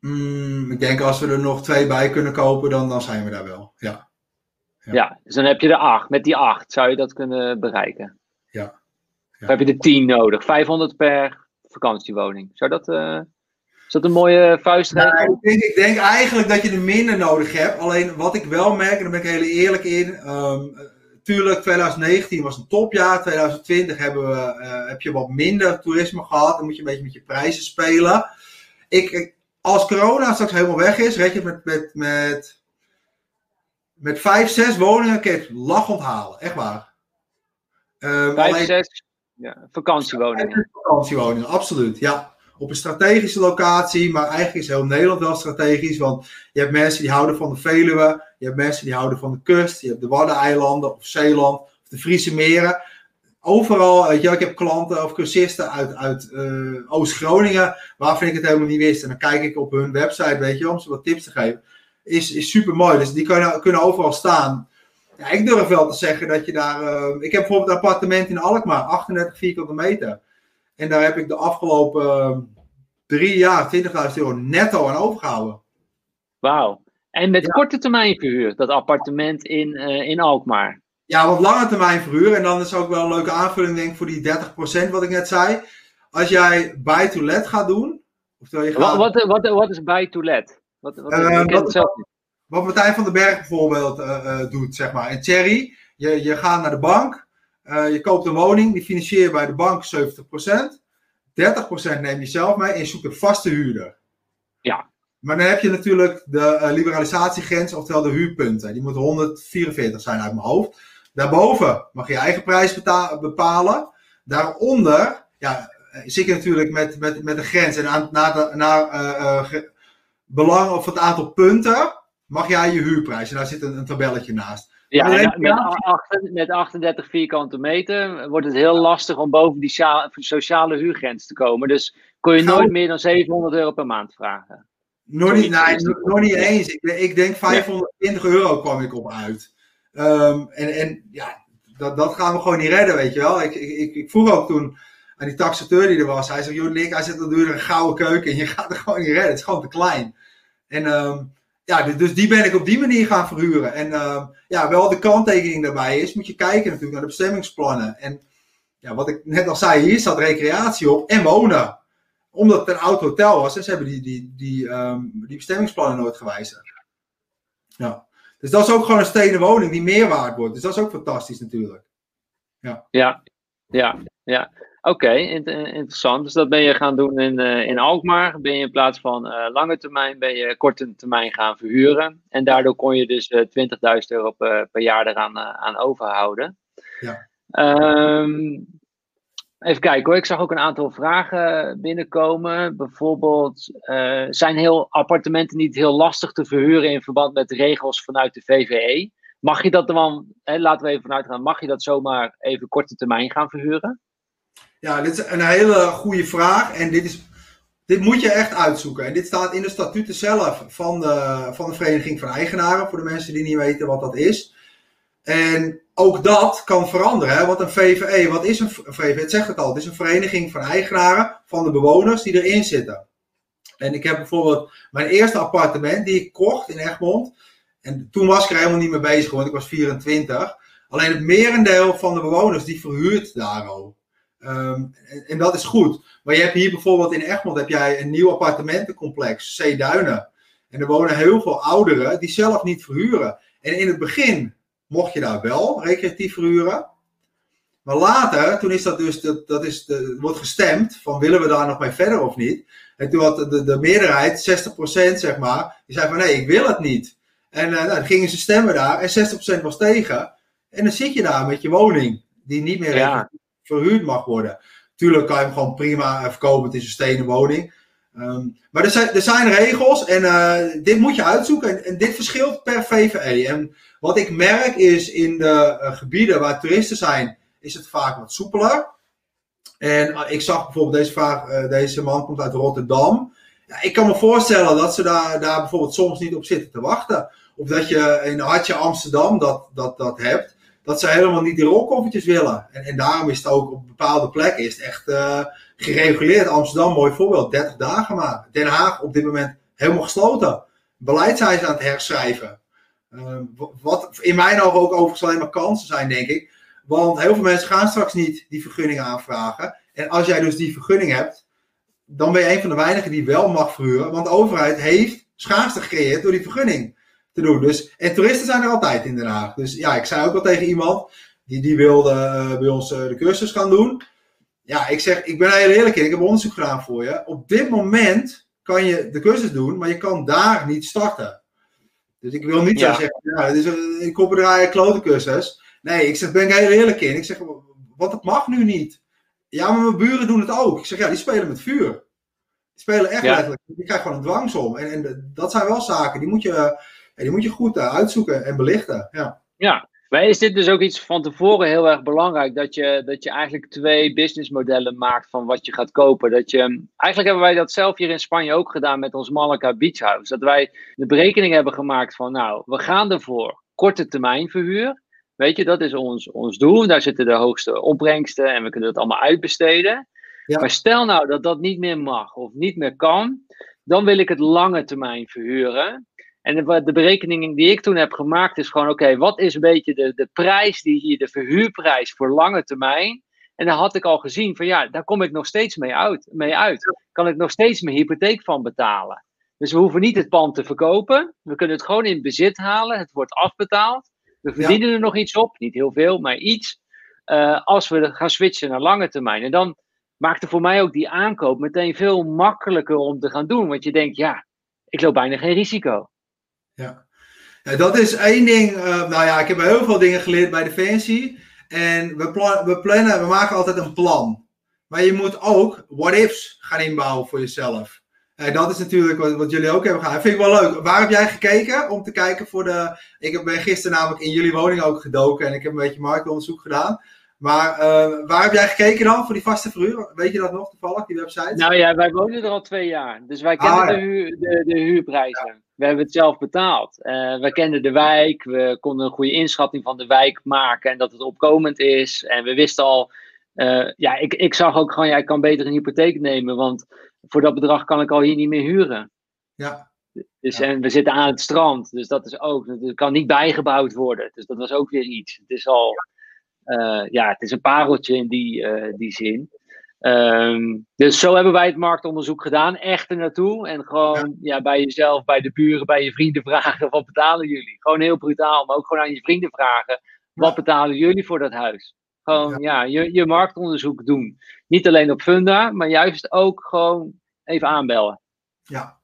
Mm, ik denk als we er nog twee bij kunnen kopen, dan, dan zijn we daar wel. Ja. Ja. Ja. dus dan heb je er acht. Met die acht zou je dat kunnen bereiken. Ja. Heb je er tien nodig. 500 per vakantiewoning. Zou dat, eh, is dat een mooie vuistregel? Nou, ik, denk, ik denk eigenlijk dat je er minder nodig hebt. Alleen wat ik wel merk, en daar ben ik heel eerlijk in. ehm, eh, tuurlijk, 2019 was een topjaar. 2020 hebben we, eh, heb je wat minder toerisme gehad. Dan moet je een beetje met je prijzen spelen. Ik, ik- als corona straks helemaal weg is, red je het met, met, met, met vijf, zes woningen kun je het lachend halen. Echt waar. Ehm, Vijf, alleen- zes ja, vakantiewoningen. vakantiewoningen, absoluut. Ja, op een strategische locatie, maar eigenlijk is heel Nederland wel strategisch. Want je hebt mensen die houden van de Veluwe, je hebt mensen die houden van de kust, je hebt de Waddeneilanden of Zeeland of de Friese meren. Overal, weet je, ik heb klanten of cursisten uit, uit eh, Oost-Groningen, waarvan ik het helemaal niet wist. En dan kijk ik op hun website, weet je, om ze wat tips te geven. Is, is super mooi. Dus die kunnen, kunnen overal staan. Ja, ik durf wel te zeggen dat je daar. eh, ik heb bijvoorbeeld een appartement in Alkmaar, 38 vierkante meter. En daar heb ik de afgelopen eh, drie jaar 20.000 euro netto aan overgehouden. Wauw. En met korte termijn verhuur, dat appartement in, eh, in Alkmaar. Ja, want lange termijn verhuur. En dan is ook wel een leuke aanvulling, denk ik, voor die 30% wat ik net zei. Als jij buy to let gaat doen. Oftewel je gaat, Wat, wat, wat, wat is bij to let? Wat, wat, Eh, ken wat- wat Martijn van den Berg bijvoorbeeld eh, eh, doet, zeg maar. En Thierry, je, je gaat naar de bank. Eh, je koopt een woning. Die financier je bij de bank 70%. 30% neem je zelf mee. En je zoekt een vaste huurder. Ja. Maar dan heb je natuurlijk de eh, liberalisatiegrens, oftewel de huurpunten. Die moeten 144 zijn uit mijn hoofd. Daarboven mag je je eigen prijs bepalen. Daaronder ja, eh, zit je natuurlijk met, met, met een grens. En aan, de, eh, ge- belang of het aantal punten mag jij je huurprijs. En daar zit een, een tabelletje naast. Ja, met, met 38 vierkante meter wordt het heel lastig om boven die sociale huurgrens te komen. Dus kon je nooit meer dan 700 euro per maand vragen. Nog niet, nee, nog niet eens. Ik, ik denk 520 euro kwam ik op uit. Ehm, en, en ja, dat, dat gaan we gewoon niet redden, weet je wel. Ik, ik, ik, vroeg ook toen aan die taxateur die er was. Hij zei, joh Nick, hij zegt, dan er een gouden keuken en je gaat er gewoon niet redden. Het is gewoon te klein. En ehm, ja, dus- dus die ben ik op die manier gaan verhuren. En ehm, ja, wel de kanttekening daarbij is, moet je kijken natuurlijk naar de bestemmingsplannen. En ja, wat ik net al zei, hier staat recreatie op en wonen. Omdat het een oud hotel was en ze hebben die, die, die, ehm, die bestemmingsplannen nooit gewijzigd. Ja. Dus dat is ook gewoon een stenen woning die meer waard wordt. Dus dat is ook fantastisch natuurlijk. Ja, ja, ja. Oké, eh, interessant. Dus dat ben je gaan doen in, eh, in Alkmaar. Ben je in plaats van eh, lange termijn, ben je korte termijn gaan verhuren. En daardoor kon je dus eh 20.000 euro per, per jaar eraan eh, aan overhouden. Ja. Ehm, even kijken hoor, ik zag ook een aantal vragen binnenkomen. Bijvoorbeeld, eh, zijn heel appartementen niet heel lastig te verhuren in verband met de regels vanuit de VVE? Mag je dat dan, hè, laten we even vanuit gaan, mag je dat zomaar even korte termijn gaan verhuren? Ja, dit is een hele goede vraag. En dit, is, dit moet je echt uitzoeken. En dit staat in de statuten zelf van de, van de Vereniging van Eigenaren. Voor de mensen die niet weten wat dat is. En ook dat kan veranderen. Hè? Want een VVE, wat is een VVE? Het zegt het al. Het is een vereniging van eigenaren van de bewoners die erin zitten. En ik heb bijvoorbeeld mijn eerste appartement die ik kocht in Egmond. En toen was ik er helemaal niet mee bezig, want ik was 24. Alleen het merendeel van de bewoners die verhuurt daar al. Ehm, en, en dat is goed. Maar je hebt hier bijvoorbeeld in Egmond heb jij een nieuw appartementencomplex, Zeeduinen. En er wonen heel veel ouderen die zelf niet verhuren. En in het begin mocht je daar wel recreatief verhuren. Maar later, toen is dat dus, dat, dat is de, wordt gestemd van willen we daar nog mee verder of niet. En toen had de, de, de meerderheid, 60% zeg maar, die zei van nee, ik wil het niet. En eh, nou, dan gingen ze stemmen daar en 60% was tegen. En dan zit je daar met je woning, die niet meer Ja. Verhuurd mag worden. Tuurlijk kan je hem gewoon prima eh, verkopen, het is een stenen woning. Ehm, maar er zijn, er zijn regels en eh, dit moet je uitzoeken. En, en dit verschilt per VVE. En wat ik merk is in de eh, gebieden waar toeristen zijn is het vaak wat soepeler. En ik zag bijvoorbeeld deze, vraag, deze man komt uit Rotterdam. Ja, ik kan me voorstellen dat ze daar, daar bijvoorbeeld soms niet op zitten te wachten. Of dat je in Hartje Amsterdam dat, dat, dat hebt. Dat ze helemaal niet die rolkoffertjes willen. En, en daarom is het ook op bepaalde plekken is echt uh, gereguleerd. Amsterdam, mooi voorbeeld, 30 dagen maar. Den Haag op dit moment helemaal gesloten. Beleid zijn ze aan het herschrijven. Uh, wat in mijn ogen ook overigens alleen maar kansen zijn, denk ik. Want heel veel mensen gaan straks niet die vergunning aanvragen. En als jij dus die vergunning hebt, dan ben je een van de weinigen die wel mag verhuren. Want de overheid heeft schaarste gecreëerd door die vergunning te doen. Dus, en toeristen zijn er altijd in Den Haag. Dus ja, ik zei ook al tegen iemand die, die wilde uh, bij ons uh, de cursus gaan doen. Ja, ik zeg, ik ben heel eerlijk in, ik heb onderzoek gedaan voor je. Op dit moment kan je de cursus doen, maar je kan daar niet starten. Dus ik wil niet ja. zo zeggen, ja, het is een koppendraaien klote cursus. Nee, ik zeg, ben ik heel eerlijk in. Ik zeg, wat het mag nu niet. Ja, maar mijn buren doen het ook. Ik zeg, ja, die spelen met vuur. Die spelen echt letterlijk. Die krijgen gewoon een dwangsom. En, en dat zijn wel zaken, die moet je, die moet je goed uh, uitzoeken en belichten. Ja. ja, maar is dit dus ook iets van tevoren heel erg belangrijk? Dat je, dat je eigenlijk twee businessmodellen maakt van wat je gaat kopen. Dat je, eigenlijk hebben wij dat zelf hier in Spanje ook gedaan met ons Malaga Beach House. Dat wij de berekening hebben gemaakt van, nou, we gaan ervoor korte termijn verhuur. Weet je, dat is ons, ons doel. Daar zitten de hoogste opbrengsten en we kunnen dat allemaal uitbesteden. Ja. Maar stel nou dat dat niet meer mag of niet meer kan, dan wil ik het lange termijn verhuren. En de, berekening die ik toen heb gemaakt is gewoon: oké, wat is een beetje de, de prijs die hier, de verhuurprijs voor lange termijn? En dan had ik al gezien van ja, daar kom ik nog steeds mee uit. Mee uit. Kan ik nog steeds mijn hypotheek van betalen. Dus we hoeven niet het pand te verkopen. We kunnen het gewoon in bezit halen. Het wordt afbetaald. We verdienen er nog iets op, niet heel veel, maar iets. Uh, als we gaan switchen naar lange termijn. En dan maakte voor mij ook die aankoop meteen veel makkelijker om te gaan doen. Want je denkt, ja, ik loop bijna geen risico. Ja, ja dat is één ding. Uh, nou ja, ik heb heel veel dingen geleerd bij Defensie. En we, plan, we plannen, we maken altijd een plan. Maar je moet ook what-ifs gaan inbouwen voor jezelf. En dat is natuurlijk wat, wat, jullie ook hebben gedaan. Vind ik wel leuk. Waar heb jij gekeken om te kijken voor de... Ik ben gisteren namelijk in jullie woning ook gedoken en ik heb een beetje marktonderzoek gedaan. Maar uh, waar heb jij gekeken dan voor die vaste verhuur? Weet je dat nog toevallig, die website? Nou ja, wij wonen er al twee jaar. Dus wij kennen ah, de, huur, de, de, huurprijzen. Ja. We hebben het zelf betaald. Uh, we kenden de wijk. We konden een goede inschatting van de wijk maken. En dat het opkomend is. En we wisten al... Uh, ja, ik, ik zag ook gewoon, ja, ik kan beter een hypotheek nemen. Want voor dat bedrag kan ik al hier niet meer huren. Ja. Dus, En we zitten aan het strand, dus dat is ook, het kan niet bijgebouwd worden. Dus dat was ook weer iets. Het is al, uh, ja, het is een pareltje in die, die zin. Um, dus zo hebben wij het marktonderzoek gedaan, echt er naartoe. En gewoon ja. ja. bij jezelf, bij de buren, bij je vrienden vragen: wat betalen jullie? Gewoon heel brutaal, maar ook gewoon aan je vrienden vragen: wat betalen jullie voor dat huis? Gewoon ja, je, je marktonderzoek doen. Niet alleen op Funda, maar juist ook gewoon even aanbellen. Ja,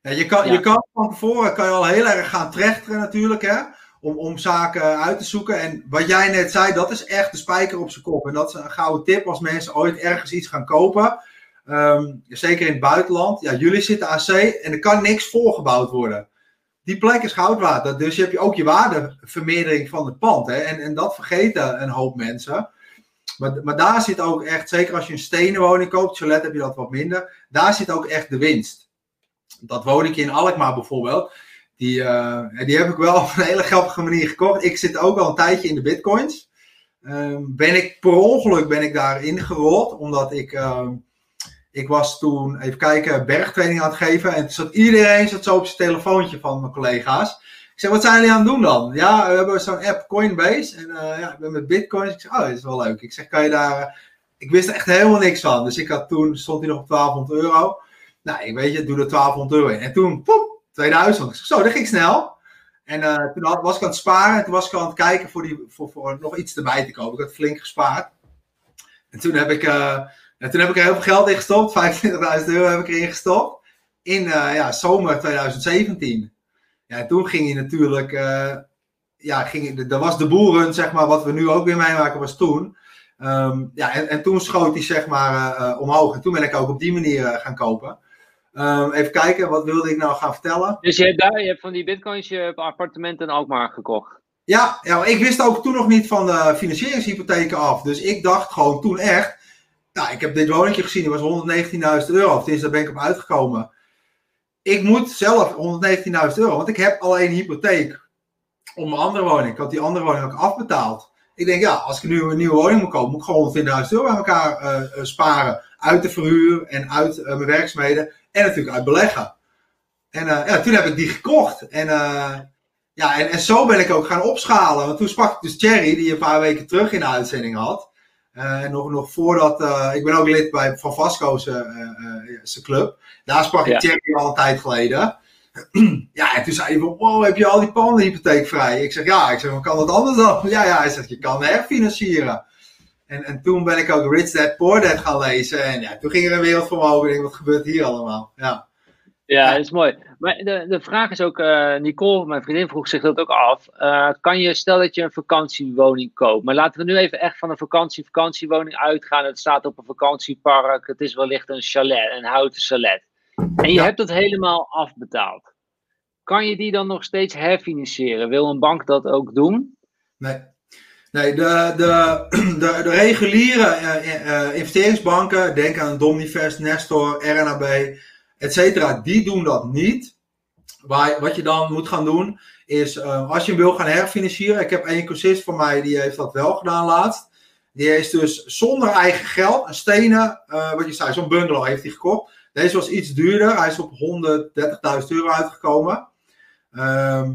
ja je, kan, je kan van tevoren kan je al heel erg gaan trechteren natuurlijk, hè? Om, om zaken uit te zoeken. En wat jij net zei, dat is echt de spijker op zijn kop. En dat is een gouden tip als mensen ooit ergens iets gaan kopen. Um, zeker in het buitenland. Ja, jullie zitten aan zee en er kan niks voorgebouwd worden. Die plek is goud waard. Dus je hebt ook je waardevermeerdering van het pand. Hè? En, en dat vergeten een hoop mensen. Maar, maar daar zit ook echt, zeker als je een stenen woning koopt, chalet heb je dat wat minder. Daar zit ook echt de winst. Dat woningje in Alkmaar bijvoorbeeld. Die, uh, die heb ik wel op een hele grappige manier gekocht. Ik zit ook al een tijdje in de bitcoins. Um, ben ik per ongeluk ben ik daarin gerold. Omdat ik, um, ik was toen, even kijken, bergtraining aan het geven. En toen zat iedereen zat zo op zijn telefoontje van mijn collega's. Ik zeg, wat zijn jullie aan het doen dan? Ja, we hebben zo'n app Coinbase. En uh, ja, ik ben met bitcoins. Ik zeg, oh, dat is wel leuk. Ik zeg, kan je daar... Ik wist echt helemaal niks van. Dus ik had toen, stond hij nog op 1200 euro. Nou, ik weet je, doe er 1200 euro in. En toen, poep, 2000. Ik zeg, zo, dat ging snel. En uh, toen had, was ik aan het sparen. En toen was ik aan het kijken voor, die, voor, voor nog iets erbij te kopen. Ik had flink gespaard. En toen heb ik, uh, en toen heb ik er heel veel geld in gestopt. 25.000 euro heb ik erin gestopt. In ja, zomer 2017. Ja, toen ging hij natuurlijk, ja, ging, dat was de boeren, zeg maar, wat we nu ook weer meemaken, was toen. Um, ja, en, en, toen schoot hij, zeg maar, omhoog. En toen ben ik ook op die manier gaan kopen. Um, even kijken, wat wilde ik nou gaan vertellen? Dus je hebt daar, je hebt van die bitcoins je appartementen in Alkmaar gekocht? Ja, ja ik wist ook toen nog niet van de financieringshypotheken af. Dus ik dacht gewoon toen echt, nou, ik heb dit woningje gezien, die was 119.000 euro. Of daar ben ik op uitgekomen. Ik moet zelf 119.000 euro, want ik heb alleen een hypotheek om mijn andere woning. Ik had die andere woning ook afbetaald. Ik denk, ja, als ik nu een nieuwe woning moet kopen, moet ik gewoon 120.000 euro bij elkaar uh, sparen. Uit de verhuur en uit uh, mijn werkzaamheden. En natuurlijk uit beleggen. En uh, ja, toen heb ik die gekocht. En, ja, en, en zo ben ik ook gaan opschalen. Want toen sprak ik dus Thierry, die een paar weken terug in de uitzending had. En nog, nog voordat, ik ben ook lid bij Van Vasco's club. Daar sprak ik Thierry al een tijd geleden. Ja, en toen zei hij van, wow, heb je al die pandenhypotheek vrij? Ik zeg, ja. Ik zeg, maar kan dat anders dan? Ja, ja, hij zegt, je kan herfinancieren. En, en toen ben ik ook Rich Dad Poor Dad gaan lezen. En ja, toen ging er een wereld voor me open. Ik denk, wat gebeurt hier allemaal? Ja. Ja, dat is mooi. Maar de, de vraag is ook, uh, Nicole, mijn vriendin, vroeg zich dat ook af. Uh, kan je, stel dat je een vakantiewoning koopt, maar laten we nu even echt van een vakantie-vakantiewoning uitgaan. Het staat op een vakantiepark, het is wellicht een chalet, een houten chalet. En je hebt het helemaal afbetaald. Kan je die dan nog steeds herfinancieren? Wil een bank dat ook doen? Nee. Nee, de, de, de, de reguliere uh, investeringsbanken, denk aan Domnivest, Nestor, RNAB, etc., die doen dat niet. Waar, wat je dan moet gaan doen, is als je wil gaan herfinancieren. Ik heb één cursist van mij, die heeft dat wel gedaan laatst. Die is dus zonder eigen geld, een stenen, wat je zei, zo'n bungalow heeft hij gekocht. Deze was iets duurder. Hij is op 130.000 euro uitgekomen. Ehm,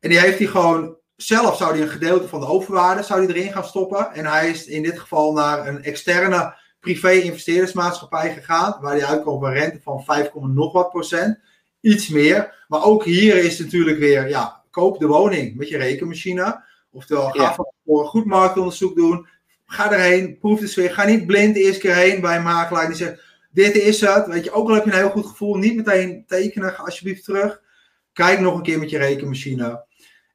en die heeft hij gewoon zelf zou hij een gedeelte van de overwaarde zou hij erin gaan stoppen. En hij is in dit geval naar een externe privé-investeerdersmaatschappij gegaan. Waar hij uitkomt op een rente van 5, nog wat procent. Iets meer. Maar ook hier is natuurlijk weer, ja, koop de woning met je rekenmachine. Oftewel, ga ja. voor een goed marktonderzoek doen. Ga erheen, proef de sfeer. Ga niet blind de eerste keer heen bij een makelaar die zegt dit is het. Weet je, ook al heb je een heel goed gevoel, niet meteen tekenen, ga alsjeblieft terug. Kijk nog een keer met je rekenmachine.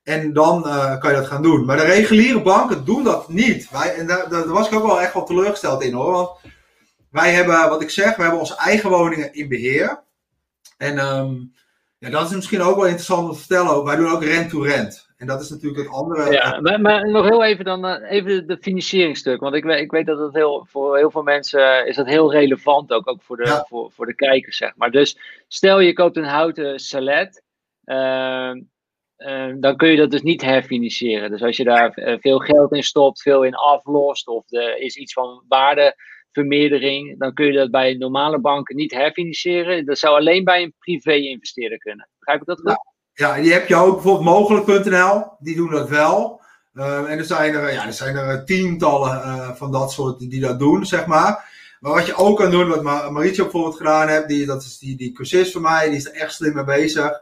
En dan uh, kan je dat gaan doen. Maar de reguliere banken doen dat niet. Wij, en daar, daar, was ik ook wel echt wel teleurgesteld in hoor. Want wij hebben, wat ik zeg, we hebben onze eigen woningen in beheer. En um, ja, dat is misschien ook wel interessant om te vertellen. Wij doen ook rent-to-rent. En dat is natuurlijk het andere. Ja, maar, maar nog heel even dan uh, even de financieringstuk. Want ik, ik weet dat het heel, voor heel veel mensen is dat heel relevant ook, ook voor, de, ja. voor, voor de kijkers, zeg maar. Dus stel je koopt een houten salet. Uh, uh, dan kun je dat dus niet herfinancieren. Dus als je daar veel geld in stopt, veel in aflost, of er is iets van waardevermeerdering, dan kun je dat bij normale banken niet herfinancieren. Dat zou alleen bij een privé-investeerder kunnen. Begrijp ik dat goed? Ja, die heb je ook bijvoorbeeld mogelijk.nl, die doen dat wel. Uh, en er zijn er, ja, er zijn er tientallen uh, van dat soort die, dat doen, zeg maar. Maar wat je ook kan doen, wat Marietje bijvoorbeeld gedaan heeft, die, dat is die, die cursist van mij, die is er echt slim mee bezig.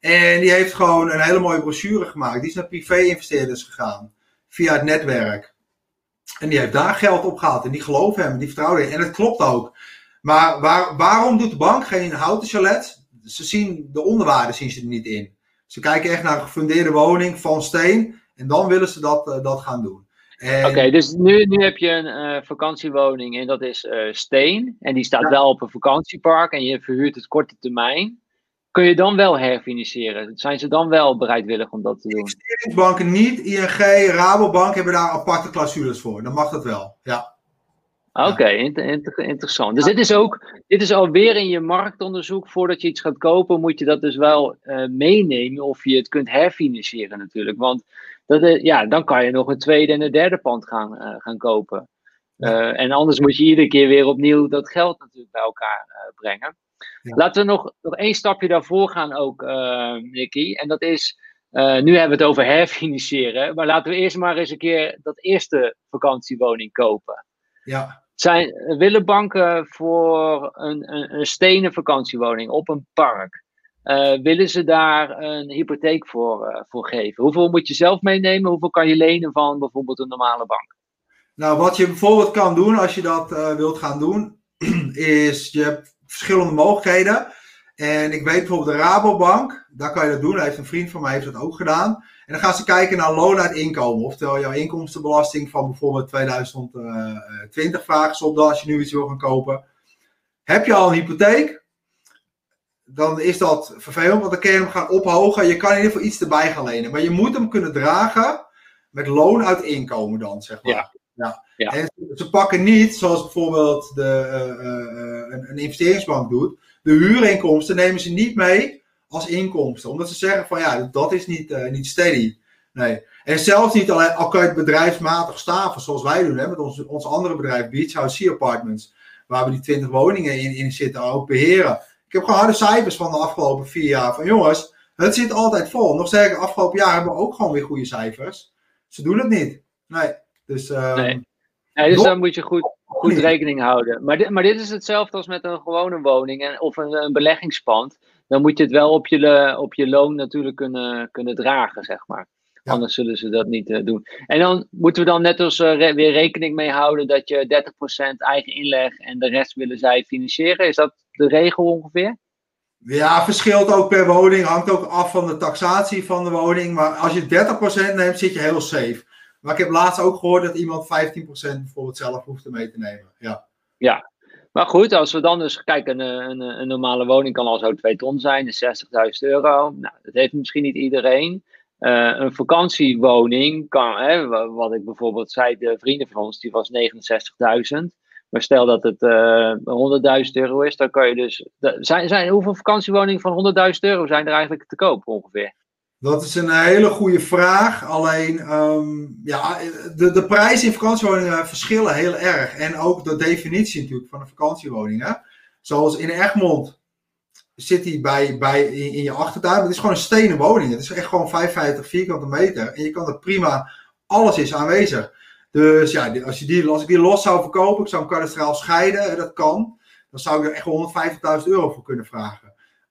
En die heeft gewoon een hele mooie brochure gemaakt. Die is naar privé-investeerders gegaan, via het netwerk. En die heeft daar geld opgehaald en die geloven hem, die vertrouwen hem. En het klopt ook. Maar waar, waarom doet de bank geen houten chalet? Ze zien de onderwaarde zien ze er niet in. Ze kijken echt naar een gefundeerde woning van steen. En dan willen ze dat, uh, dat gaan doen. Oké, dus nu, nu heb je een uh, vakantiewoning en dat is uh, steen. En die staat ja. wel op een vakantiepark en je verhuurt het korte termijn. Kun je dan wel herfinancieren? Zijn ze dan wel bereidwillig om dat te doen? Investeringsbanken niet. ING, Rabobank hebben daar aparte clausules voor. Dan mag dat wel, ja. Oké, okay, inter inter interessant. Dus dit is ook, dit is alweer in je marktonderzoek. Voordat je iets gaat kopen, moet je dat dus wel uh, meenemen of je het kunt herfinancieren natuurlijk. Want dat, uh, ja, dan kan je nog een tweede en een derde pand gaan, uh, gaan kopen. en anders moet je iedere keer weer opnieuw dat geld natuurlijk bij elkaar brengen. Ja. Laten we nog, nog één stapje daarvoor gaan ook, Nicky. En dat is, nu hebben we het over herfinancieren. Maar laten we eerst maar eens een keer dat eerste vakantiewoning kopen. Ja. Zijn, willen banken voor een, een, een stenen vakantiewoning op een park, uh, willen ze daar een hypotheek voor, uh, voor geven? Hoeveel moet je zelf meenemen? Hoeveel kan je lenen van bijvoorbeeld een normale bank? Nou, wat je bijvoorbeeld kan doen als je dat uh, wilt gaan doen, is je hebt verschillende mogelijkheden. En ik weet bijvoorbeeld de Rabobank, daar kan je dat doen. Daar heeft een vriend van mij heeft dat ook gedaan. En dan gaan ze kijken naar loon uit inkomen. Oftewel jouw inkomstenbelasting van bijvoorbeeld 2020 vragen ze op dat als je nu iets wil gaan kopen. Heb je al een hypotheek? dan is dat vervelend, want dan kun je hem gaan ophogen. Je kan in ieder geval iets erbij gaan lenen. Maar je moet hem kunnen dragen met loon uit inkomen dan, zeg maar. Ja. Ja. En ze pakken niet, zoals bijvoorbeeld de, eh, eh, een, een investeringsbank doet, de huurinkomsten nemen ze niet mee als inkomsten. Omdat ze zeggen van ja, dat is niet, eh, niet steady. Nee. En zelfs niet alleen, al kan je het bedrijfsmatig staven, zoals wij doen, hè, met ons, ons andere bedrijf, Beach House Sea Apartments, waar we die 20 woningen in, in zitten, ook beheren. Ik heb gewoon harde cijfers van de afgelopen vier jaar. Van jongens, het zit altijd vol. Nog sterker, afgelopen jaar hebben we ook gewoon weer goede cijfers. Ze doen het niet. Nee. Dus, Nee. Nee, Nog- daar moet je goed, goed rekening houden. Maar dit, maar dit is hetzelfde als met een gewone woning en, of een, een beleggingspand. Dan moet je het wel op je, op je loon natuurlijk kunnen, kunnen dragen, zeg maar. Ja. Anders zullen ze dat niet eh, doen. En dan moeten we dan net als eh, re- weer rekening mee houden dat je 30% eigen inleg en de rest willen zij financieren. Is dat de regel ongeveer? Ja, verschilt ook per woning. Hangt ook af van de taxatie van de woning. Maar als je 30% neemt, zit je heel safe. Maar ik heb laatst ook gehoord dat iemand 15% bijvoorbeeld zelf hoeft mee te nemen. Ja. Maar goed, als we dan dus kijken, een, een, een normale woning kan al zo 2 ton zijn, dus 60.000 euro. Nou, dat heeft misschien niet iedereen. Eh, een vakantiewoning kan, hè, wa- wat ik bijvoorbeeld zei, de vrienden van ons, die was 69.000. Maar stel dat het eh 100.000 euro is, dan kan je dus. Zijn, zijn, hoeveel vakantiewoningen van 100.000 euro zijn er eigenlijk te koop ongeveer? Dat is een hele goede vraag. Alleen, ehm, ja, de, de prijzen in vakantiewoningen verschillen heel erg. En ook de definitie natuurlijk van een vakantiewoning. Hè? Zoals in Egmond zit die bij, bij in, in je achtertuin. Het is gewoon een stenen woning. Het is echt gewoon 55 vierkante meter. En je kan er prima, alles is aanwezig. Dus ja, als, je die, als ik die los zou verkopen, ik zou hem kadastraal scheiden, dat kan. Dan zou ik er echt 150.000 euro voor kunnen vragen.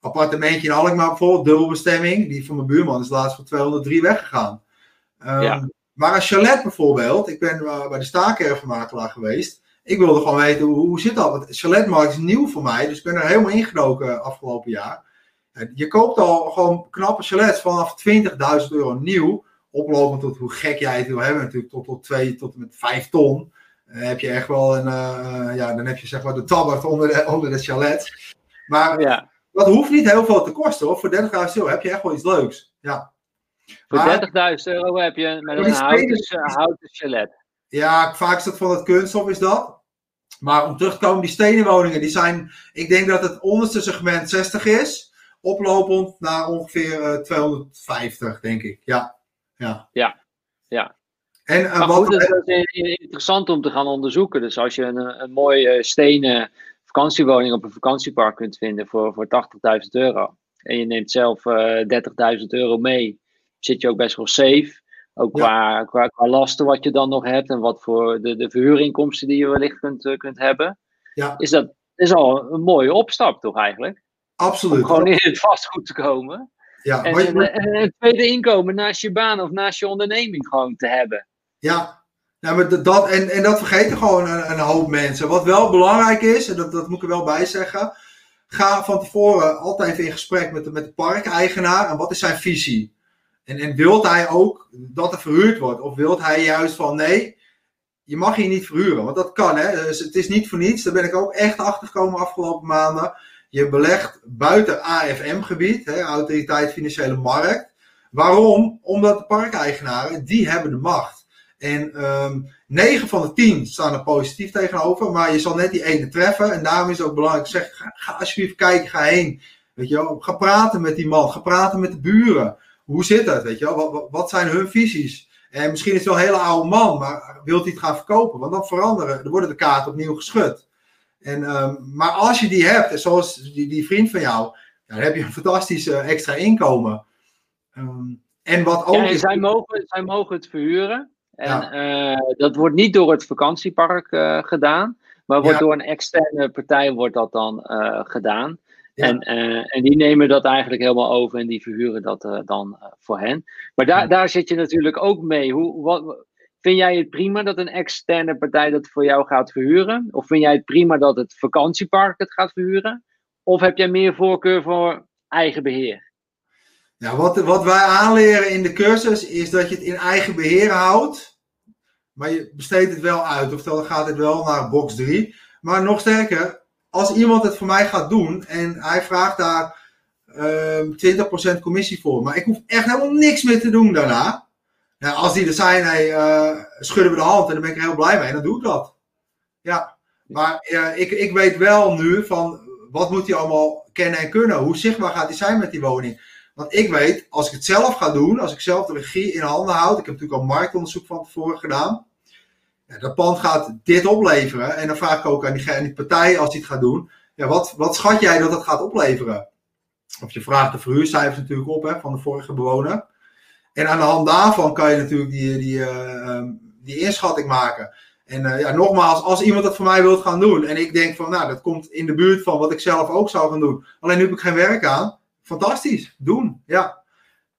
Appartementje in Alkmaar bijvoorbeeld, dubbelbestemming. Die van mijn buurman is laatst voor 203 weggegaan. Ja. Maar een chalet bijvoorbeeld, ik ben eh, bij de staakervenmakelaar geweest. Ik wilde gewoon weten hoe, hoe zit dat? Want chaletmarkt is nieuw voor mij, dus ik ben er helemaal ingedoken afgelopen jaar. Ja, Je koopt al gewoon knappe chalets vanaf 20.000 euro nieuw. Oplopend tot hoe gek jij het wil hebben, natuurlijk tot, tot 2 tot en met 5 ton. Dan heb je echt wel een, eh, ja, dan heb je zeg maar de tabbert onder de, onder de chalet. Maar Ja, dat hoeft niet heel veel te kosten hoor. Voor 30.000 euro heb je echt wel iets leuks. Ja. voor Maar- 30.000 euro heb je met een houten, houten chalet. Ja, vaak is dat van het kunststof is dat. Maar om terug te komen, die stenen woningen, die zijn, ik denk dat het onderste segment 60 is. Oplopend naar ongeveer eh, 250, denk ik. Ja. Ja. Ja, ja. En eh, Maar wat, goed, dat is eh, interessant om te gaan onderzoeken. Dus als je een, een mooie eh, stenen vakantiewoning op een vakantiepark kunt vinden voor, voor 80.000 euro. En je neemt zelf eh 30.000 euro mee, zit je ook best wel safe. Ook qua, qua, qua lasten wat je dan nog hebt en wat voor de, de verhuurinkomsten die je wellicht kunt, eh, kunt hebben. Ja. Is dat is al een mooie opstap toch eigenlijk? absoluut. Om gewoon in het vastgoed te komen. ja, En je- en een tweede inkomen naast je baan of naast je onderneming gewoon te hebben. Ja, ja maar dat- en, en dat vergeten gewoon een, een hoop mensen. Wat wel belangrijk is, en dat, dat moet ik er wel bij zeggen. Ga van tevoren altijd even in gesprek met de, met de parkeigenaar. En wat is zijn visie? En, en wilt hij ook dat er verhuurd wordt? Of wilt hij juist van nee, je mag hier niet verhuren? Want dat kan hè. Dus het is niet voor niets. Daar ben ik ook echt achter gekomen afgelopen maanden. Je belegt buiten AFM-gebied, Autoriteit Financiële Markt. Waarom? Omdat de parkeigenaren, die hebben de macht. En ehm 9 van de 10 staan er positief tegenover, maar je zal net die ene treffen. En daarom is het ook belangrijk, zeg, ga, ga alsjeblieft kijken, ga heen. Weet je wel, ga praten met die man, ga praten met de buren. Hoe zit dat, weet je wel? Wat, wat, wat zijn hun visies? En misschien is het wel een hele oude man, maar wilt hij het gaan verkopen? Want dan veranderen, dan worden de kaarten opnieuw geschud. En, ehm, maar als je die hebt, zoals die, die vriend van jou, dan heb je een fantastisch extra inkomen. Ehm, en wat ook Ja, en zij, mogen, zij mogen het verhuren. En eh, dat wordt niet door het vakantiepark eh, gedaan, maar wordt Ja. door een externe partij wordt dat dan eh, gedaan. Ja. En, en die nemen dat eigenlijk helemaal over en die verhuren dat dan voor hen. Maar daar, daar zit je natuurlijk ook mee. Hoe, wat, vind jij het prima dat een externe partij dat voor jou gaat verhuren? Of vind jij het prima dat het vakantiepark het gaat verhuren? Of heb jij meer voorkeur voor eigen beheer? Ja, wat, wat wij aanleren in de cursus is dat je het in eigen beheer houdt. Maar je besteedt het wel uit. Oftewel, gaat het wel naar box 3. Maar nog sterker, als iemand het voor mij gaat doen en hij vraagt daar um, 20% commissie voor. Maar ik hoef echt helemaal niks meer te doen daarna. Ja, als die er zijn, uh, schudden we de hand en dan ben ik heel blij mee. En dan doe ik dat. Ja, maar ik, ik weet wel nu van wat moet hij allemaal kennen en kunnen. Hoe zichtbaar gaat hij zijn met die woning. Want ik weet, als ik het zelf ga doen, als ik zelf de regie in handen houd. Ik heb natuurlijk al marktonderzoek van tevoren gedaan. Ja, dat pand gaat dit opleveren. En dan vraag ik ook aan die, partij als die het gaat doen. Ja, wat, wat schat jij dat het gaat opleveren? Of je vraagt de verhuurcijfers natuurlijk op hè, van de vorige bewoner. En aan de hand daarvan kan je natuurlijk die, die, uh, die inschatting maken. En uh, ja, nogmaals, als iemand dat voor mij wilt gaan doen en ik denk van, nou, dat komt in de buurt van wat ik zelf ook zou gaan doen. Alleen nu heb ik geen werk aan. Fantastisch, doen, ja.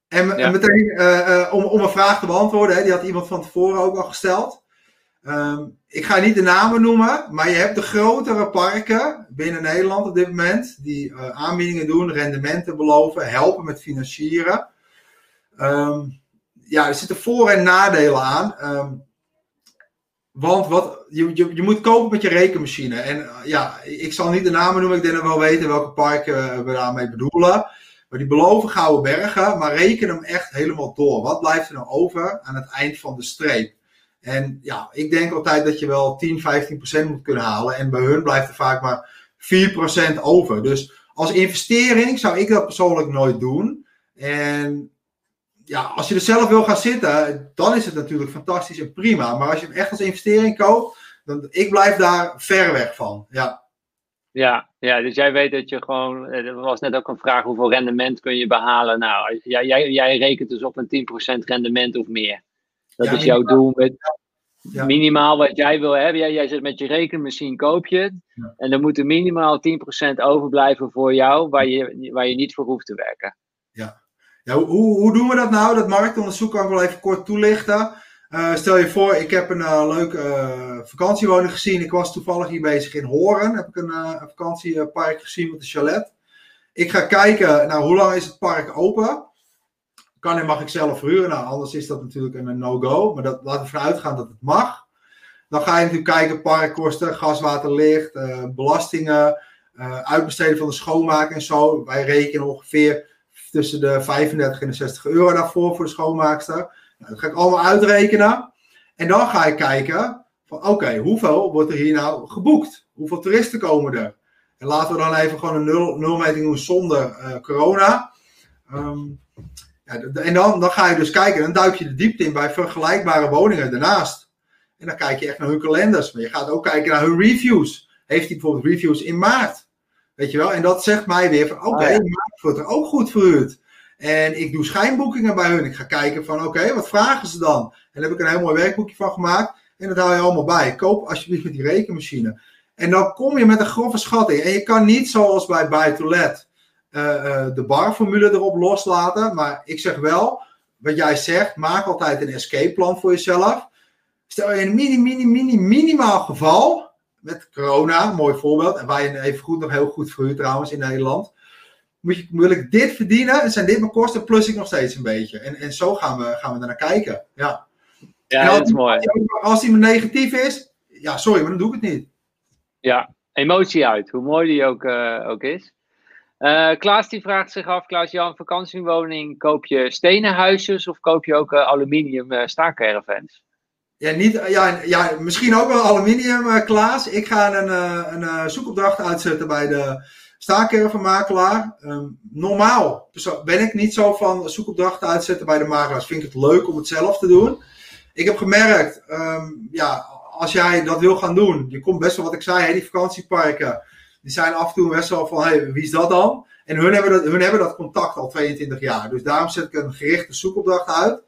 En, en meteen, uh, om, om een vraag te beantwoorden, hè, die had iemand van tevoren ook al gesteld. Um, ik ga niet de namen noemen, maar je hebt de grotere parken binnen Nederland op dit moment, die aanbiedingen doen, rendementen beloven, helpen met financieren. Um, ja, er zitten voor- en nadelen aan. Um, want wat, je, je, je, moet kopen met je rekenmachine. En uh, ja, ik zal niet de namen noemen. Ik denk dat we wel weten welke parken we daarmee bedoelen. Maar die beloven gouden bergen. Maar reken hem echt helemaal door. Wat blijft er nou over aan het eind van de streep? En ja, ik denk altijd dat je wel 10, 15% moet kunnen halen. En bij hun blijft er vaak maar 4% over. Dus als investering zou ik dat persoonlijk nooit doen. En ja, als je er zelf wil gaan zitten, dan is het natuurlijk fantastisch en prima. Maar als je hem echt als investering koopt, dan ik blijf daar ver weg van. Ja. Ja, ja, dus jij weet dat je gewoon, eh, er was net ook een vraag hoeveel rendement kun je behalen. Nou, jij, jij, jij rekent dus op een 10% rendement of meer. Dat is jouw doel met ja. minimaal wat jij wil hebben. Jij, jij zit met je rekenmachine, koop je het. Ja. En dan moet er minimaal 10% overblijven voor jou, waar je, waar je niet voor hoeft te werken. Ja, hoe, hoe doen we dat nou? Dat marktonderzoek kan ik wel even kort toelichten. Uh, stel je voor, ik heb een uh, leuke uh, vakantiewoning gezien. Ik was toevallig hier bezig in Horen. Heb ik een, vakantiepark gezien met een chalet. Ik ga kijken, nou, hoe lang is het park open? Kan en mag ik zelf verhuren? Nou, anders is dat natuurlijk een no-go. Maar dat, laten we vanuit gaan dat het mag. Dan ga je natuurlijk kijken, parkkosten, gas, water, licht, belastingen, uitbesteden van de schoonmaak en zo. Wij rekenen ongeveer tussen de 35 en de 60 euro daarvoor voor de schoonmaakster. Nou, dat ga ik allemaal uitrekenen. En dan ga ik kijken van oké, hoeveel wordt er hier nou geboekt? Hoeveel toeristen komen er? En laten we dan even gewoon een nul, nulmeting doen zonder uh, corona. Ja, en dan, dan ga je dus kijken, dan duik je de diepte in bij vergelijkbare woningen daarnaast. En dan kijk je echt naar hun kalenders. Maar je gaat ook kijken naar hun reviews. Heeft hij bijvoorbeeld reviews in maart? Weet je wel? En dat zegt mij weer van oké, okay, ja. wordt er ook goed verhuurd. En ik doe schijnboekingen bij hun. Ik ga kijken van oké, wat vragen ze dan? En daar heb ik een heel mooi werkboekje van gemaakt. En dat hou je allemaal bij. Koop alsjeblieft met die rekenmachine. En dan kom je met een grove schatting. En je kan niet zoals bij Buy to Let uh, uh, de barformule erop loslaten. Maar ik zeg wel, wat jij zegt, maak altijd een escape plan voor jezelf. Stel je een mini, mini, mini, minimaal geval met corona, mooi voorbeeld. En wij even goed nog heel goed verhuurd trouwens in Nederland. Moet je, wil ik dit verdienen en zijn dit mijn kosten, plus ik nog steeds een beetje. En, en zo gaan we, gaan we naar kijken. Ja, ja dat is mooi. Als die negatief is, ja, sorry, maar dan doe ik het niet. Ja, emotie uit, hoe mooi die ook, uh, ook is. Uh, Klaas die vraagt zich af, Klaas-Jan, vakantiewoning, koop je stenen huisjes of koop je ook uh, aluminium uh? Ja, niet, ja, ja, misschien ook wel aluminium, uh, Klaas. Ik ga een, uh, een zoekopdracht uitzetten bij de staakervenmakelaar. Um, normaal ben ik niet zo van zoekopdrachten uitzetten bij de makelaars. Vind ik het leuk om het zelf te doen. Ik heb gemerkt, um, ja, als jij dat wil gaan doen, je komt best wel wat ik zei, die vakantieparken, die zijn af en toe best wel van, wie is dat dan? En hun hebben dat, hun hebben dat contact al 22 jaar. Dus daarom zet ik een gerichte zoekopdracht uit.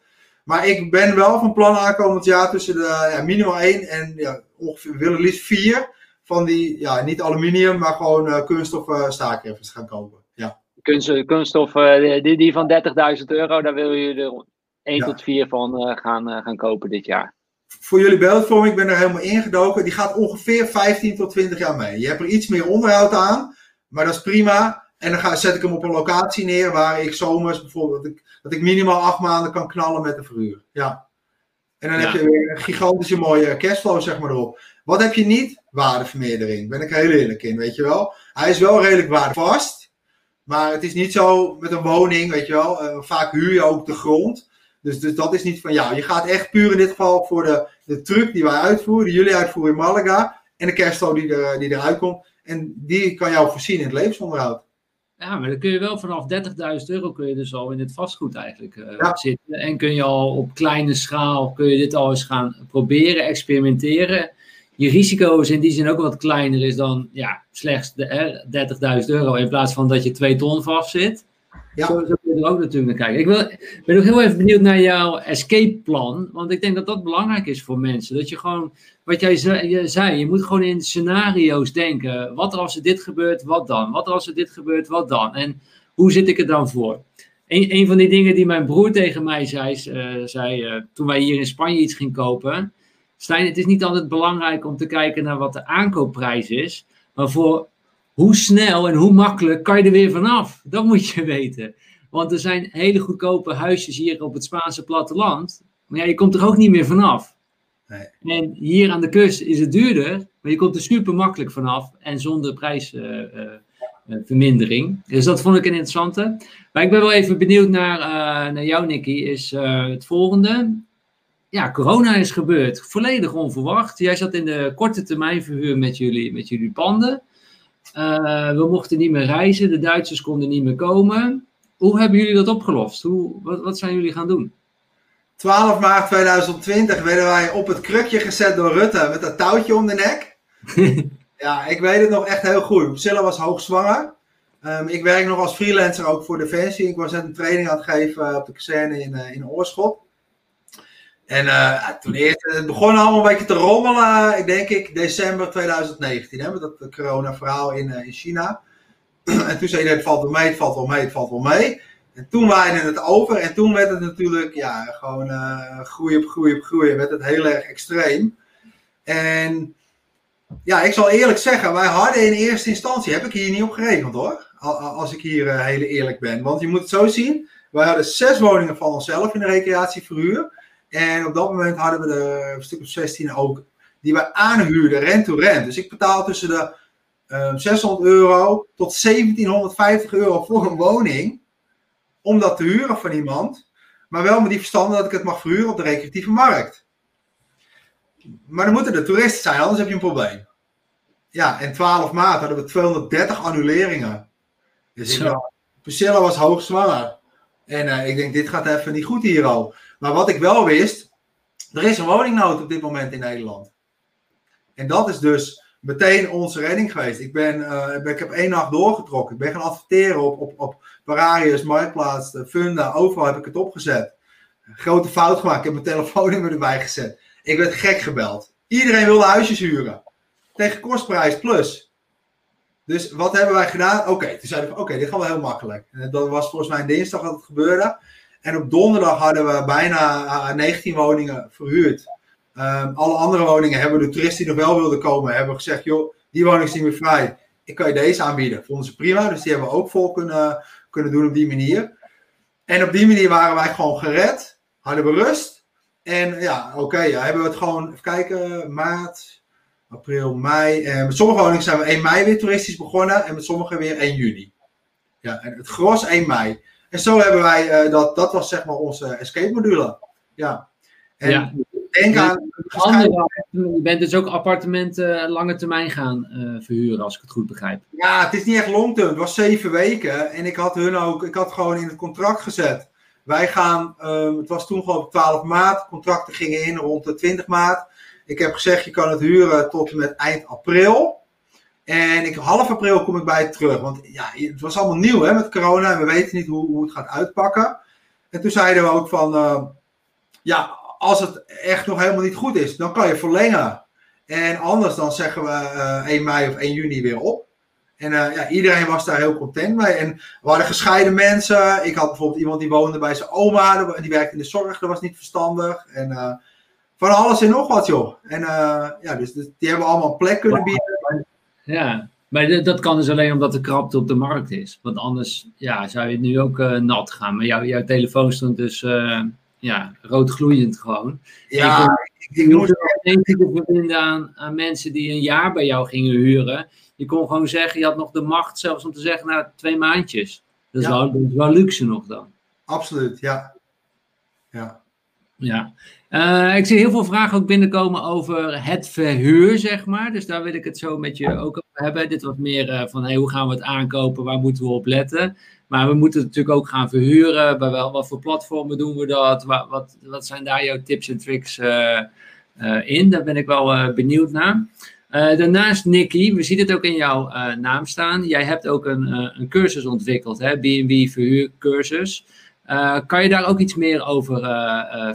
Maar ik ben wel van plan aankomend jaar tussen de ja, minimaal 1 en ja, ongeveer, willen liefst 4 van die, ja, niet aluminium, maar gewoon uh, staakheffers gaan kopen. Ja. Kunst, kunststof, uh, die, die van 30.000 euro, daar wil je er 1 ja. tot 4 van gaan, gaan kopen dit jaar. Voor jullie beeldvorming, ik ben er helemaal ingedoken. Die gaat ongeveer 15 tot 20 jaar mee. Je hebt er iets meer onderhoud aan, maar dat is prima. En dan ga, zet ik hem op een locatie neer waar ik zomers bijvoorbeeld, dat ik, dat ik minimaal acht maanden kan knallen met de verhuur. Ja. En dan ja. heb je weer een gigantische mooie cashflow zeg maar erop. Wat heb je niet? Waardevermeerdering. Ben ik heel eerlijk in, weet je wel. Hij is wel redelijk waardevast. Maar het is niet zo met een woning, weet je wel. Uh, vaak huur je ook de grond. Dus, dus dat is niet van jou. Je gaat echt puur in dit geval voor de, de truc die wij uitvoeren, die jullie uitvoeren in Malaga. En de kerststoof die, er, die eruit komt. En die kan jou voorzien in het levensonderhoud. Ja, maar dan kun je wel vanaf 30.000 euro kun je dus al in het vastgoed eigenlijk uh, zitten. En kun je al op kleine schaal, kun je dit al eens gaan proberen, experimenteren. Je risico is in die zin ook wat kleiner is dan ja, slechts 30.000 euro. In plaats van dat je 2 ton vast zit. Ja. Zo, zo er ook natuurlijk naar kijken. Ik wil, ben ook heel even benieuwd naar jouw escape plan. Want ik denk dat dat belangrijk is voor mensen. Dat je gewoon, wat jij zei, je moet gewoon in scenario's denken. Wat als er dit gebeurt, wat dan? Wat als er dit gebeurt, wat dan? En hoe zit ik er dan voor? Een, een van die dingen die mijn broer tegen mij zei, uh, zei uh, toen wij hier in Spanje iets gingen kopen. Stijn, het is niet altijd belangrijk om te kijken naar wat de aankoopprijs is. Maar voor hoe snel en hoe makkelijk kan je er weer vanaf? Dat moet je weten. Want er zijn hele goedkope huisjes hier op het Spaanse platteland. Maar ja, je komt er ook niet meer vanaf. Nee. En hier aan de kust is het duurder, maar je komt er super makkelijk vanaf en zonder prijsvermindering. Uh, uh, dus dat vond ik een interessante. Maar ik ben wel even benieuwd naar, uh, naar jou, Nicky, is het volgende. Ja, corona is gebeurd, volledig onverwacht. Jij zat in de korte termijn verhuur met jullie, met jullie panden. We mochten niet meer reizen, de Duitsers konden niet meer komen. Hoe hebben jullie dat opgelost? Hoe, wat, wat zijn jullie gaan doen? 12 maart 2020 werden wij op het krukje gezet door Rutte met dat touwtje om de nek. ja, ik weet het nog echt heel goed. Priscilla was hoogzwanger. Um, ik werk nog als freelancer ook voor Defensie. Ik was net een training aan het geven op de kazerne in, uh, in Oorschot. En uh, toen eerst, het begon allemaal een beetje te rommelen, ik denk ik, december 2019, hè, met dat corona-verhaal in, uh, in China. en toen zei iedereen, het valt wel mee, het valt wel mee, het valt wel mee. En toen waaide het over en toen werd het natuurlijk, ja, gewoon uh, op groei op groei. werd het heel erg extreem. En ja, ik zal eerlijk zeggen, wij hadden in eerste instantie, heb ik hier niet op gerekend hoor. Als ik hier heel eerlijk ben. Want je moet het zo zien, wij hadden zes woningen van onszelf in de recreatieverhuur. En op dat moment hadden we er een stuk of 16 ook die we aanhuurden, rent-to-rent. Dus ik betaal tussen de uh, ehm, 600 euro tot 1750 euro voor een woning. Om dat te huren van iemand. Maar wel met die verstande dat ik het mag verhuren op de recreatieve markt. Maar dan moeten er toeristen zijn, anders heb je een probleem. Ja, en 12 maart hadden we 230 annuleringen. Dus ik dacht, Priscilla was hoogzwanger. En uh, ik denk, dit gaat even niet goed hier al. Maar wat ik wel wist, er is een woningnood op dit moment in Nederland. En dat is dus meteen onze redding geweest. Ik, ben, ik heb één nacht doorgetrokken. Ik ben gaan adverteren op, op, op Pararius, Marktplaats, Funda. Overal heb ik het opgezet. Grote fout gemaakt. Ik heb mijn telefoonnummer erbij gezet. Ik werd gek gebeld. Iedereen wilde huisjes huren. Tegen kostprijs plus. Dus wat hebben wij gedaan? Oké, toen zeiden we oké, dit gaat wel heel makkelijk. En dat was volgens mij dinsdag dat het gebeurde. En op donderdag hadden we bijna 19 eh, woningen verhuurd. Um, alle andere woningen hebben de toeristen die nog wel wilden komen, hebben gezegd, joh, die woning is niet meer vrij. Ik kan je deze aanbieden. Vonden ze prima, dus die hebben we ook vol kunnen, kunnen doen op die manier. En op die manier waren wij gewoon gered, hadden we rust. En ja, oké, ja, hebben we het gewoon, even kijken, maart, april, mei. En met sommige woningen zijn we 1 mei weer toeristisch begonnen en met sommige weer 1 juni. Ja, en het gros 1 mei. En zo hebben wij, uh, dat, dat was zeg maar onze escape module. Ja. En ja. Denk aan... je bent dus ook appartementen lange termijn gaan uh, verhuren, als ik het goed begrijp. Ja, het is niet echt long term. Het was zeven weken. En ik had hun ook, ik had gewoon in het contract gezet. Wij gaan, um, het was toen gewoon op 12 maart. Contracten gingen in rond de 20 maart. Ik heb gezegd, je kan het huren tot en met eind april. En ik, half april kom ik bij het terug. Want ja, het was allemaal nieuw hè, met corona. En we weten niet hoe, hoe het gaat uitpakken. En toen zeiden we ook van... Uh, ja, als het echt nog helemaal niet goed is, dan kan je verlengen. En anders dan zeggen we uh, eh, 1 mei of 1 juni weer op. En uh, ja, iedereen was daar heel content mee. En we hadden gescheiden mensen. Ik had bijvoorbeeld iemand die woonde bij zijn oma. Die werkte in de zorg. Dat was niet verstandig. En uh, van alles en nog wat, joh. En ja, dus, dus, die hebben allemaal een plek kunnen bieden. Ja, maar dat kan dus alleen omdat de krapte op de markt is. Want anders ja, zou je nu ook nat gaan. Maar jou, jouw telefoon stond dus ja, roodgloeiend gewoon. Ja, ik, ik, ik moest er te verbinden aan, aan mensen die een jaar bij jou gingen huren. Je kon gewoon zeggen, je had nog de macht zelfs om te zeggen, nou, twee maandjes. Dat is, wel, dat is wel luxe nog dan. Absoluut, ja. Ja. Ja. Uh, ik zie heel veel vragen ook binnenkomen over het verhuur, zeg maar. Dus daar wil ik het zo met je ook over hebben. Dit was meer uh, van hey, hoe gaan we het aankopen, waar moeten we op letten. Maar we moeten natuurlijk ook gaan verhuren. Bij wel, wat voor platformen doen we dat? Wat, wat, wat zijn daar jouw tips en tricks uh, in? Daar ben ik wel benieuwd naar. daarnaast, Nicky, we zien het ook in jouw naam staan. Jij hebt ook een, een cursus ontwikkeld, hè? B&B verhuurcursus. Kan je daar ook iets meer over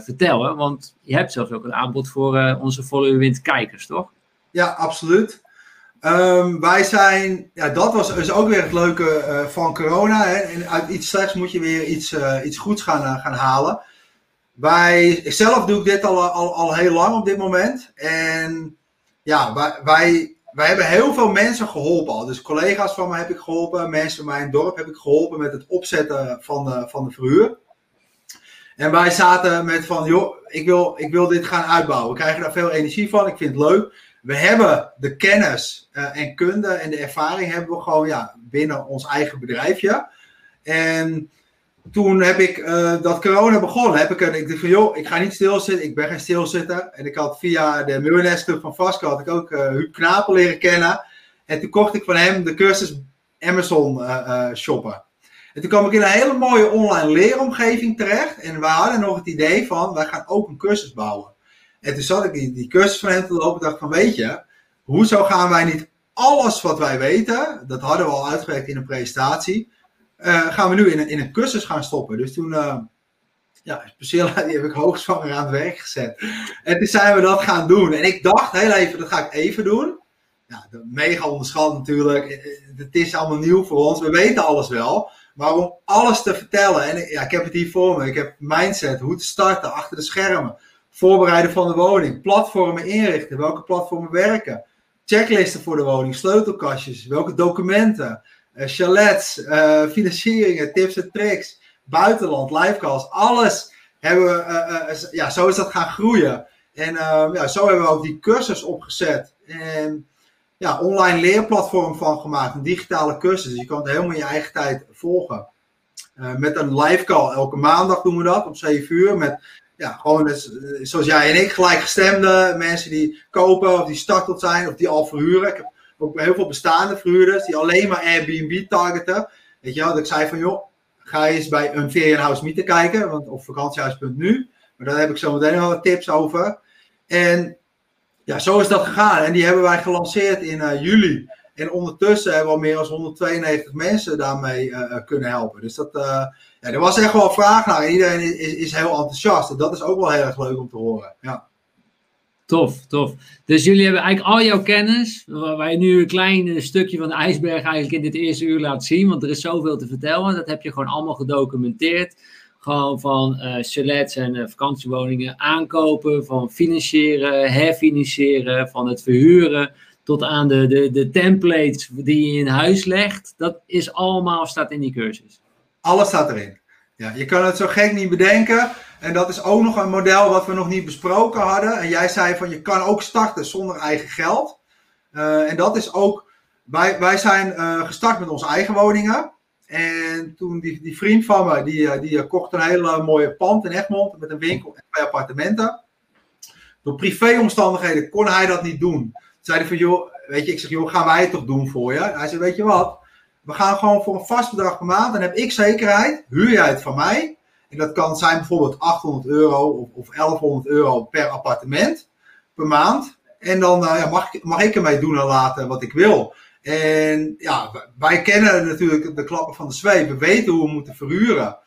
vertellen? Want je hebt zelfs ook een aanbod voor onze Follow Wind kijkers, toch? Ja, absoluut. Um, wij zijn, ja, dat was ook weer het leuke van corona. Hè. En uit iets slechts moet je weer iets, iets goeds gaan, gaan halen. Wij, zelf doe ik dit al, al, al heel lang op dit moment. En ja, wij, wij wij hebben heel veel mensen geholpen al. Dus collega's van mij heb ik geholpen, mensen in mijn dorp heb ik geholpen met het opzetten van de, van de verhuur. En wij zaten met van, joh, ik wil, ik wil dit gaan uitbouwen. We krijgen daar veel energie van, ik vind het leuk. We hebben de kennis uh, en kunde en de ervaring hebben we gewoon ja, binnen ons eigen bedrijfje. En toen heb ik uh, dat corona begonnen. Heb ik, ik dacht van, joh, ik ga niet stilzitten. Ik ben geen stilzitter. En ik had via de Miljonairs Club van Vasco had ik ook uh, Huub Knapel leren kennen. En toen kocht ik van hem de cursus Amazon shoppen. En toen kwam ik in een hele mooie online leeromgeving terecht. En we hadden nog het idee van, wij gaan ook een cursus bouwen. En toen zat ik die, die cursus van hem te lopen en dacht van, weet je, hoezo gaan wij niet alles wat wij weten, dat hadden we al uitgewerkt in een presentatie, uh, gaan we nu in een, in een cursus gaan stoppen. Dus toen, uh, ja, speciaal die heb ik hoogzwanger aan het werk gezet. En toen zijn we dat gaan doen. En ik dacht heel even, dat ga ik even doen. Ja, mega onderschat natuurlijk. Eh, het is allemaal nieuw voor ons. We weten alles wel. Maar om alles te vertellen, en ja, ik heb het hier voor me. Ik heb mindset, hoe te starten, achter de schermen. Voorbereiden van de woning, platformen inrichten, welke platformen werken. Checklisten voor de woning, sleutelkastjes, welke documenten. Eh, chalets, uh, financieringen, tips en tricks, buitenland, livecalls, alles hebben we, uh, ja, zo is dat gaan groeien. En ehm, ja, zo hebben we ook die cursus opgezet. En ja, online leerplatform van gemaakt, een digitale cursus. Dus je kan het helemaal in je eigen tijd volgen. met een live call, elke maandag doen we dat, om 7 uur. Met ja, gewoon dus, zoals jij en ik, gelijkgestemde mensen die kopen of die startend zijn of die al verhuren. Ik heb ook heel veel bestaande verhuurders die alleen maar Airbnb targeten. Weet je wel, dat ik zei van joh, ga eens bij een Ferienhuis Mieten kijken, want, of vakantiehuis.nu. Maar daar heb ik zo meteen nog wat tips over. En ja, zo is dat gegaan. En die hebben wij gelanceerd in uh, juli. En ondertussen hebben we al meer dan 192 mensen daarmee uh, kunnen helpen. Dus dat, uh, ja, er was echt wel vraag naar. En iedereen is, is heel enthousiast. En dat is ook wel heel erg leuk om te horen. Ja. Tof, tof. Dus jullie hebben eigenlijk al jouw kennis, waar je nu een klein stukje van de ijsberg eigenlijk in dit eerste uur laat zien, want er is zoveel te vertellen. Dat heb je gewoon allemaal gedocumenteerd. Gewoon van uh, en vakantiewoningen aankopen, van financieren, herfinancieren, van het verhuren, tot aan de, de, de templates die je in huis legt. Dat is allemaal, staat in die cursus. Alles staat erin. Ja, je kan het zo gek niet bedenken. En dat is ook nog een model wat we nog niet besproken hadden. En jij zei van je kan ook starten zonder eigen geld. Uh, en dat is ook, wij, wij zijn uh, gestart met onze eigen woningen. En toen die, die vriend van me, die, eh, die kocht een hele mooie pand in Egmond met een winkel en twee appartementen. Door privéomstandigheden kon hij dat niet doen. Zei hij van joh, weet je, ik zeg joh, gaan wij het toch doen voor je? Hij zei weet je wat, we gaan gewoon voor een vast bedrag per maand. Dan heb ik zekerheid, huur jij het van mij. En dat kan zijn bijvoorbeeld 800 euro of, of 1100 euro per appartement per maand. En dan uh, ja, mag, mag ik ermee doen en laten wat ik wil. En ja, wij kennen natuurlijk de klappen van de zweep. We weten hoe we moeten verhuren.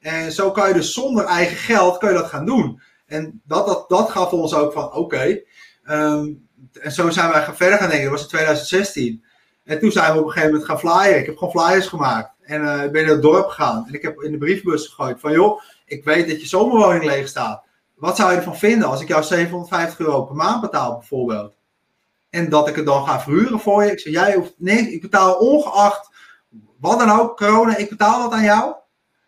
En zo kan je dus zonder eigen geld kan je dat gaan doen. En dat, dat, dat gaf ons ook van oké. Um, en zo zijn wij verder gaan denken. Dat was in 2016. En toen zijn we op een gegeven moment gaan flyeren. Ik heb gewoon flyers gemaakt. En uh, ben in het dorp gegaan. En ik heb in de briefbus gegooid van joh, ik weet dat je zomerwoning leeg staat. Wat zou je ervan vinden als ik jou 750 euro per maand betaal bijvoorbeeld? En dat ik het dan ga verhuren voor je. Ik zeg, jij hoeft nee, ik betaal ongeacht wat dan ook, corona, ik betaal dat aan jou.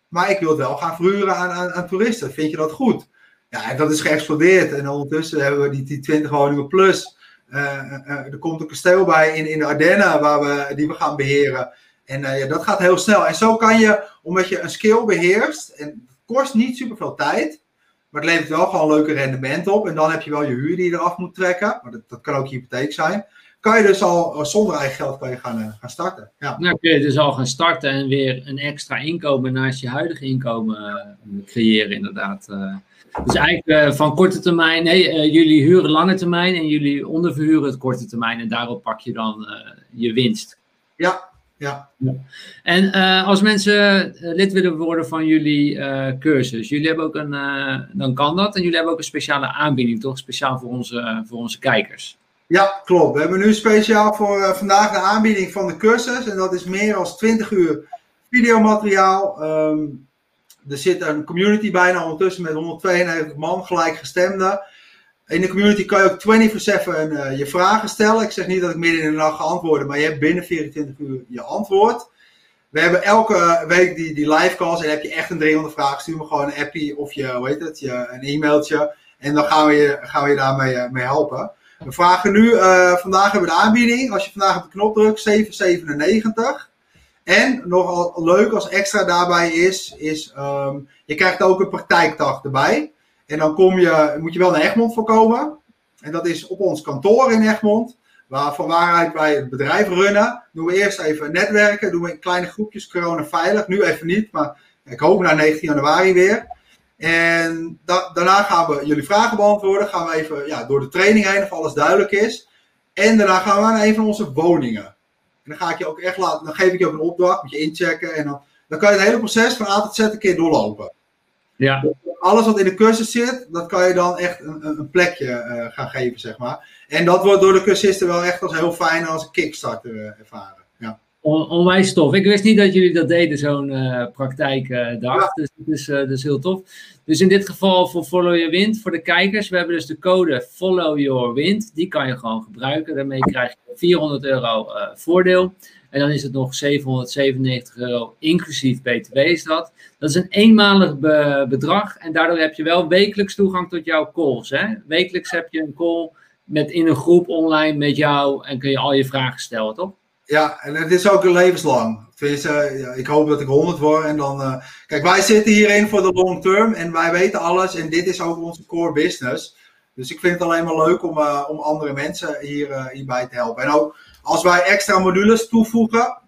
Maar ik wil het wel gaan verhuren aan, aan, aan toeristen. Vind je dat goed? Ja, en dat is geëxplodeerd. En ondertussen hebben we die, die 20 woningen plus er komt een kasteel bij in, in de Ardennen waar we, die we gaan beheren. En ja, dat gaat heel snel. En zo kan je, omdat je een skill beheerst, en het kost niet super veel tijd, maar het levert wel gewoon leuke rendement op. En dan heb je wel je huur die je eraf moet trekken. Maar dat, dat kan ook je hypotheek zijn. Kan je dus al zonder eigen geld kan je gaan, gaan starten. Ja. Nou kun je dus al gaan starten en weer een extra inkomen naast je huidige inkomen creëren inderdaad. Dus eigenlijk uh, van korte termijn, nee, uh, jullie huren lange termijn en jullie onderverhuren het korte termijn en daarop pak je dan uh, je winst. Ja, ja. ja. En als mensen lid willen worden van jullie cursus, jullie hebben ook een, dan kan dat en jullie hebben ook een speciale aanbieding, toch? Speciaal voor onze, voor onze kijkers. Ja, klopt. We hebben nu speciaal voor vandaag de aanbieding van de cursus en dat is meer dan 20 uur videomateriaal. Um, er zit een community bijna ondertussen met 192 man, gelijkgestemden. In de community kan je ook 24-7 uh, je vragen stellen. Ik zeg niet dat ik midden in de nacht ga antwoorden, maar je hebt binnen 24 uur je antwoord. We hebben elke week die, die live calls en heb je echt een 300 vragen. Stuur me gewoon een appie of je, hoe heet het, je, een e-mailtje. En dan gaan we je, gaan we je daarmee uh, mee helpen. We vragen nu, uh, vandaag hebben we de aanbieding. Als je vandaag op de knop drukt, 7,97. En nogal leuk als extra daarbij is, is um, je krijgt ook een praktijkdag erbij. En dan kom je, moet je wel naar Egmond voor komen. En dat is op ons kantoor in Egmond. Waar, van wij het bedrijf runnen. Doen we eerst even netwerken. Doen we in kleine groepjes corona veilig. Nu even niet, maar ik hoop naar 19 januari weer. En da daarna gaan we jullie vragen beantwoorden. Gaan we even ja, door de training heen of alles duidelijk is. En daarna gaan we naar een van onze woningen dan ga ik je ook echt laten, dan geef ik je ook een opdracht, moet je inchecken. En dan, dan kan je het hele proces van A tot Z een keer doorlopen. Ja. Alles wat in de cursus zit, dat kan je dan echt een, een plekje uh, gaan geven, zeg maar. En dat wordt door de cursisten wel echt als heel fijn als een kickstarter uh, ervaren. Ja. On, onwijs tof. Ik wist niet dat jullie dat deden, zo'n uh, praktijkdag. Ja. Dus dat is, dat is heel tof. Dus in dit geval voor Follow Your Wind, voor de kijkers, we hebben dus de code Follow Your Wind. Die kan je gewoon gebruiken. Daarmee krijg je 400 euro uh, voordeel. En dan is het nog 797 euro inclusief BTW is dat. Dat is een eenmalig be bedrag en daardoor heb je wel wekelijks toegang tot jouw calls. Hè? Wekelijks heb je een call met in een groep online met jou en kun je al je vragen stellen, toch? Ja, en het is ook levenslang. Tenminste, ik hoop dat ik 100 word en dan. Uh, kijk, wij zitten hierin voor de long term en wij weten alles en dit is ook onze core business. Dus ik vind het alleen maar leuk om, uh, om andere mensen hier, uh, hierbij te helpen. En ook als wij extra modules toevoegen,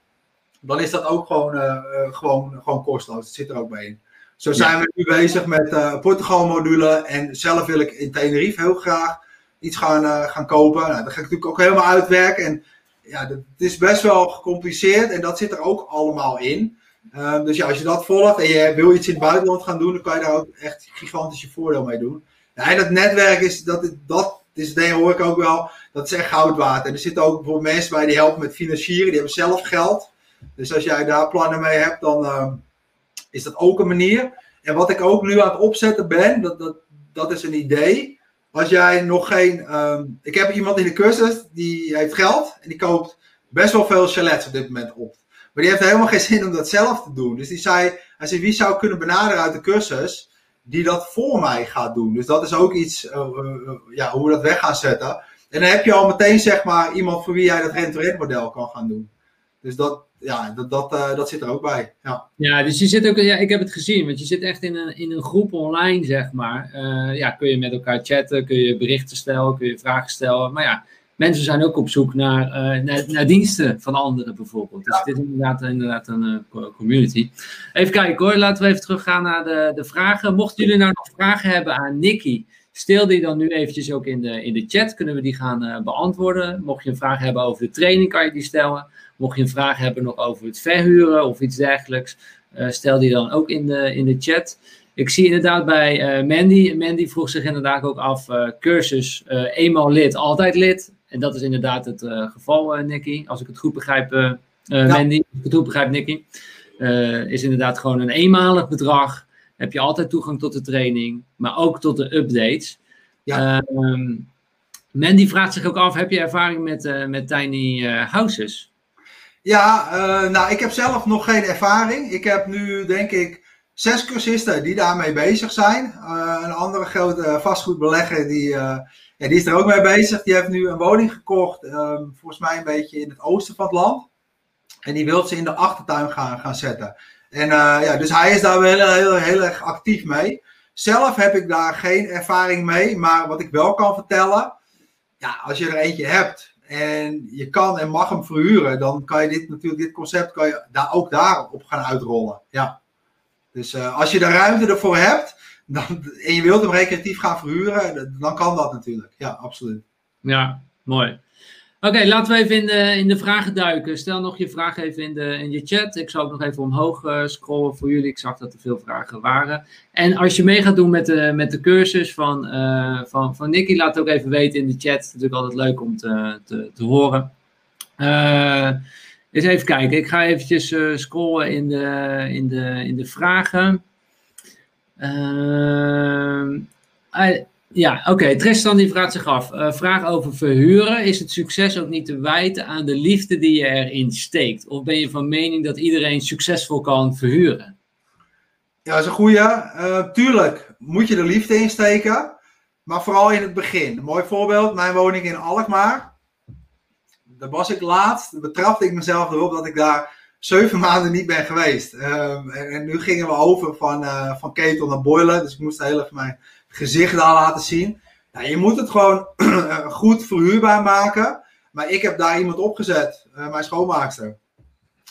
dan is dat ook gewoon, gewoon, gewoon kosteloos. Dat zit er ook bij in. Zo zijn we nu bezig met Portugal module en zelf wil ik in Tenerife heel graag iets gaan, gaan kopen. Nou, dat ga ik natuurlijk ook helemaal uitwerken. En ja, het is best wel gecompliceerd en dat zit er ook allemaal in. Uh, dus ja, als je dat volgt en je wil iets in het buitenland gaan doen, dan kan je daar ook echt gigantisch voordeel mee doen. Ja, en dat netwerk is, dat, dat is, denk hoor ik ook wel, dat is echt goud waard. En er zitten ook bijvoorbeeld mensen bij die helpen met financieren, die hebben zelf geld. Dus als jij daar plannen mee hebt, dan uh, is dat ook een manier. En wat ik ook nu aan het opzetten ben, dat, dat, dat is een idee als jij nog geen. Um, ik heb iemand in de cursus die heeft geld en die koopt best wel veel chalets op dit moment op. Maar die heeft helemaal geen zin om dat zelf te doen. Dus die zei, hij zei, wie zou kunnen benaderen uit de cursus die dat voor mij gaat doen. Dus dat is ook iets, uh, uh, ja, hoe we dat weg gaan zetten. En dan heb je al meteen, zeg maar, iemand voor wie jij dat rent model kan gaan doen. Dus dat, ja, dat, dat, uh, dat zit er ook bij. Ja. ja, dus je zit ook, ja, ik heb het gezien, want je zit echt in een, in een groep online, zeg maar. Uh, ja, kun je met elkaar chatten, kun je berichten stellen, kun je vragen stellen. Maar ja, mensen zijn ook op zoek naar, uh, naar, naar, diensten van anderen bijvoorbeeld. Dus ja. dit is inderdaad, inderdaad een community. Even kijken hoor, laten we even teruggaan naar de, de vragen. Mochten jullie nou nog vragen hebben aan Nicky, Stel die dan nu eventjes ook in de, in de chat, kunnen we die gaan uh, beantwoorden. Mocht je een vraag hebben over de training, kan je die stellen. Mocht je een vraag hebben nog over het verhuren of iets dergelijks, uh, stel die dan ook in de, in de chat. Ik zie inderdaad bij uh, Mandy, Mandy vroeg zich inderdaad ook af, cursus eenmaal lid, altijd lid. En dat is inderdaad het geval, Nicky. Als ik het goed begrijp, ja. Mandy, als ik het goed begrijp, Nicky. is inderdaad gewoon een eenmalig bedrag heb je altijd toegang tot de training, maar ook tot de updates. Ja. Uh, Mandy vraagt zich ook af, heb je ervaring met, uh, met tiny houses? Ja, uh, nou ik heb zelf nog geen ervaring. Ik heb nu denk ik zes cursisten die daarmee bezig zijn. een andere grote vastgoedbelegger die, Ja, die is er ook mee bezig. Die heeft nu een woning gekocht, ehm, volgens mij een beetje in het oosten van het land. En die wil ze in de achtertuin gaan, gaan zetten. En ja, dus hij is daar wel heel, heel, heel erg actief mee. Zelf heb ik daar geen ervaring mee, maar wat ik wel kan vertellen, ja, als je er eentje hebt en je kan en mag hem verhuren, dan kan je dit natuurlijk, dit concept kan je daar ook daarop gaan uitrollen. Ja. Dus uh, als je de ruimte ervoor hebt dan, en je wilt hem recreatief gaan verhuren, dan kan dat natuurlijk. Ja, absoluut. Ja, mooi. Oké, laten we even in de, in de vragen duiken. Stel nog je vraag even in, de, in je chat. Ik zal ook nog even omhoog uh, scrollen voor jullie. Ik zag dat er veel vragen waren. En als je mee gaat doen met de, met de cursus van, uh, van, van Nicky, laat het ook even weten in de chat. Het is natuurlijk altijd leuk om te, te, te horen. Uh, eens even kijken. Ik ga eventjes scrollen in de, in de, in de vragen. Ja, oké. Okay. Tristan die vraagt zich af. Uh, vraag over verhuren. Is het succes ook niet te wijten aan de liefde die je erin steekt? Of ben je van mening dat iedereen succesvol kan verhuren? Ja, dat is een goede. Uh, tuurlijk moet je de liefde insteken. Maar vooral in het begin. Een mooi voorbeeld. Mijn woning in Alkmaar. Daar was ik laatst. Betrapte ik mezelf erop dat ik daar zeven maanden niet ben geweest. Uh, en, nu gingen we over van, uh, van ketel naar boiler. Dus ik moest heel even mijn gezicht daar laten zien. Ja, je moet het gewoon goed verhuurbaar maken. Maar ik heb daar iemand opgezet, uh, mijn schoonmaakster.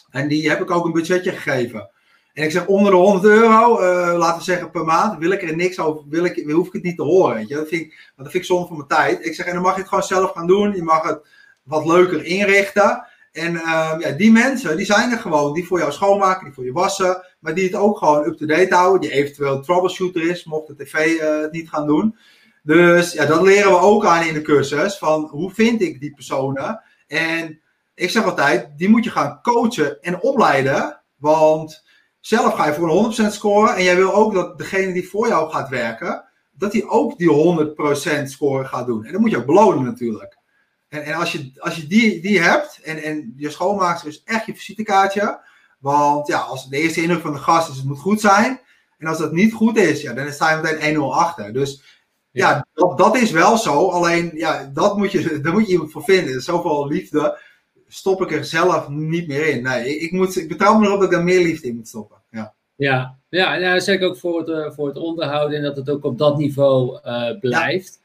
En die heb ik ook een budgetje gegeven. En ik zeg onder de 100 euro, uh, laten we zeggen per maand, wil ik er niks over, wil ik, hoef ik het niet te horen. Weet? Dat, vind ik, dat vind ik zonde van mijn tijd. Ik zeg, en dan mag je het gewoon zelf gaan doen. Je mag het wat leuker inrichten. En uh, ja, die mensen, die zijn er gewoon. Die voor jou schoonmaken, die voor je wassen. Maar die het ook gewoon up-to-date houden. Die eventueel troubleshooter is, mocht de tv uh, het niet gaan doen. Dus ja, dat leren we ook aan in de cursus. Van hoe vind ik die personen? En ik zeg altijd, die moet je gaan coachen en opleiden. Want zelf ga je voor een 100% scoren. En jij wil ook dat degene die voor jou gaat werken, dat die ook die 100% score gaat doen. En dat moet je ook belonen natuurlijk. En, en als je, als je die, die hebt en, en je schoonmaakster is echt je visitekaartje. Want ja, als de eerste indruk van de gast is, het moet goed zijn. En als dat niet goed is, ja, dan sta je meteen 1-0 achter. Dus ja, dat, dat, is wel zo. Alleen, ja, dat moet je, daar moet je iemand voor vinden. Zoveel liefde stop ik er zelf niet meer in. Nee, ik, moet, ik betrouw me erop dat ik er meer liefde in moet stoppen. Ja, ja, ja, ja zeker ook voor het, uh, voor het onderhoud en dat het ook op dat niveau uh, blijft.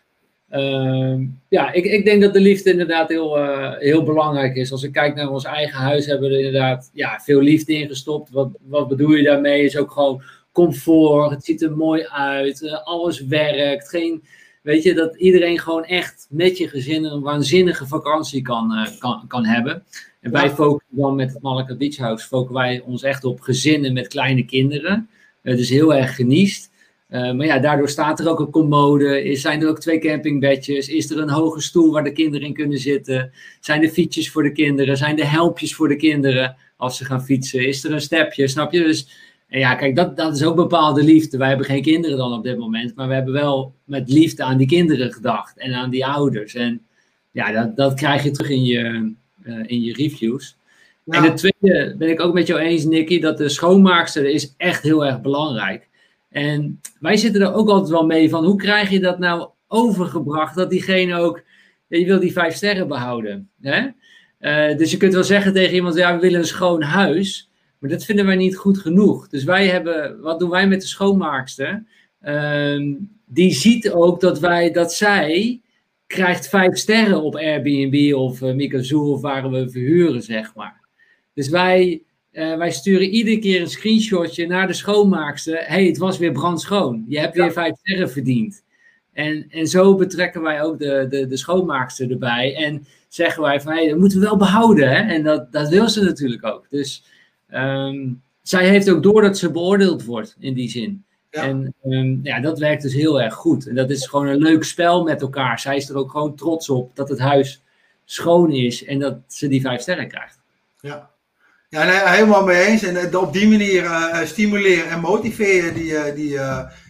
Uh, ja, ik, ik denk dat de liefde inderdaad heel, uh, heel belangrijk is. Als ik kijk naar ons eigen huis, hebben we er inderdaad ja, veel liefde in gestopt. Wat, wat bedoel je daarmee? Is ook gewoon comfort. Het ziet er mooi uit. Uh, alles werkt. Geen, weet je, dat iedereen gewoon echt met je gezin een waanzinnige vakantie kan, uh, kan, kan hebben. En wij focussen dan met het Malaka Beach House, focussen wij ons echt op gezinnen met kleine kinderen. dus heel erg geniest. Uh, maar ja, daardoor staat er ook een commode. Is, zijn er ook twee campingbedjes? Is er een hoge stoel waar de kinderen in kunnen zitten? Zijn er fietsjes voor de kinderen? Zijn er helpjes voor de kinderen als ze gaan fietsen? Is er een stepje? Snap je? Dus en ja, kijk, dat, dat is ook bepaalde liefde. Wij hebben geen kinderen dan op dit moment, maar we hebben wel met liefde aan die kinderen gedacht en aan die ouders. En ja, dat, dat krijg je terug in je, uh, in je reviews. En het tweede ben ik ook met jou eens, Nicky, dat de schoonmaakster is echt heel erg belangrijk. En wij zitten er ook altijd wel mee van hoe krijg je dat nou overgebracht dat diegene ook, je wil die vijf sterren behouden. Hè? Uh, dus je kunt wel zeggen tegen iemand, ja, we willen een schoon huis. Maar dat vinden wij niet goed genoeg. Dus wij hebben, wat doen wij met de schoonmaakster? Uh, die ziet ook dat wij, dat zij krijgt vijf sterren op Airbnb of uh, of waar we verhuren, zeg maar. Dus wij uh, wij sturen iedere keer een screenshotje naar de schoonmaakster. hey, het was weer brandschoon. Je hebt weer vijf sterren verdiend. En, en zo betrekken wij ook de, de, de schoonmaakster erbij. En zeggen wij van, hey, dat moeten we wel behouden. Hè? En dat, dat wil ze natuurlijk ook. Dus um, zij heeft ook door dat ze beoordeeld wordt, in die zin. Ja. En um, ja, dat werkt dus heel erg goed. En dat is gewoon een leuk spel met elkaar. Zij is er ook gewoon trots op dat het huis schoon is en dat ze die vijf sterren krijgt. Ja, ja, nee, helemaal mee eens. En eh, op die manier uh, stimuleren en motiveren die, uh, die,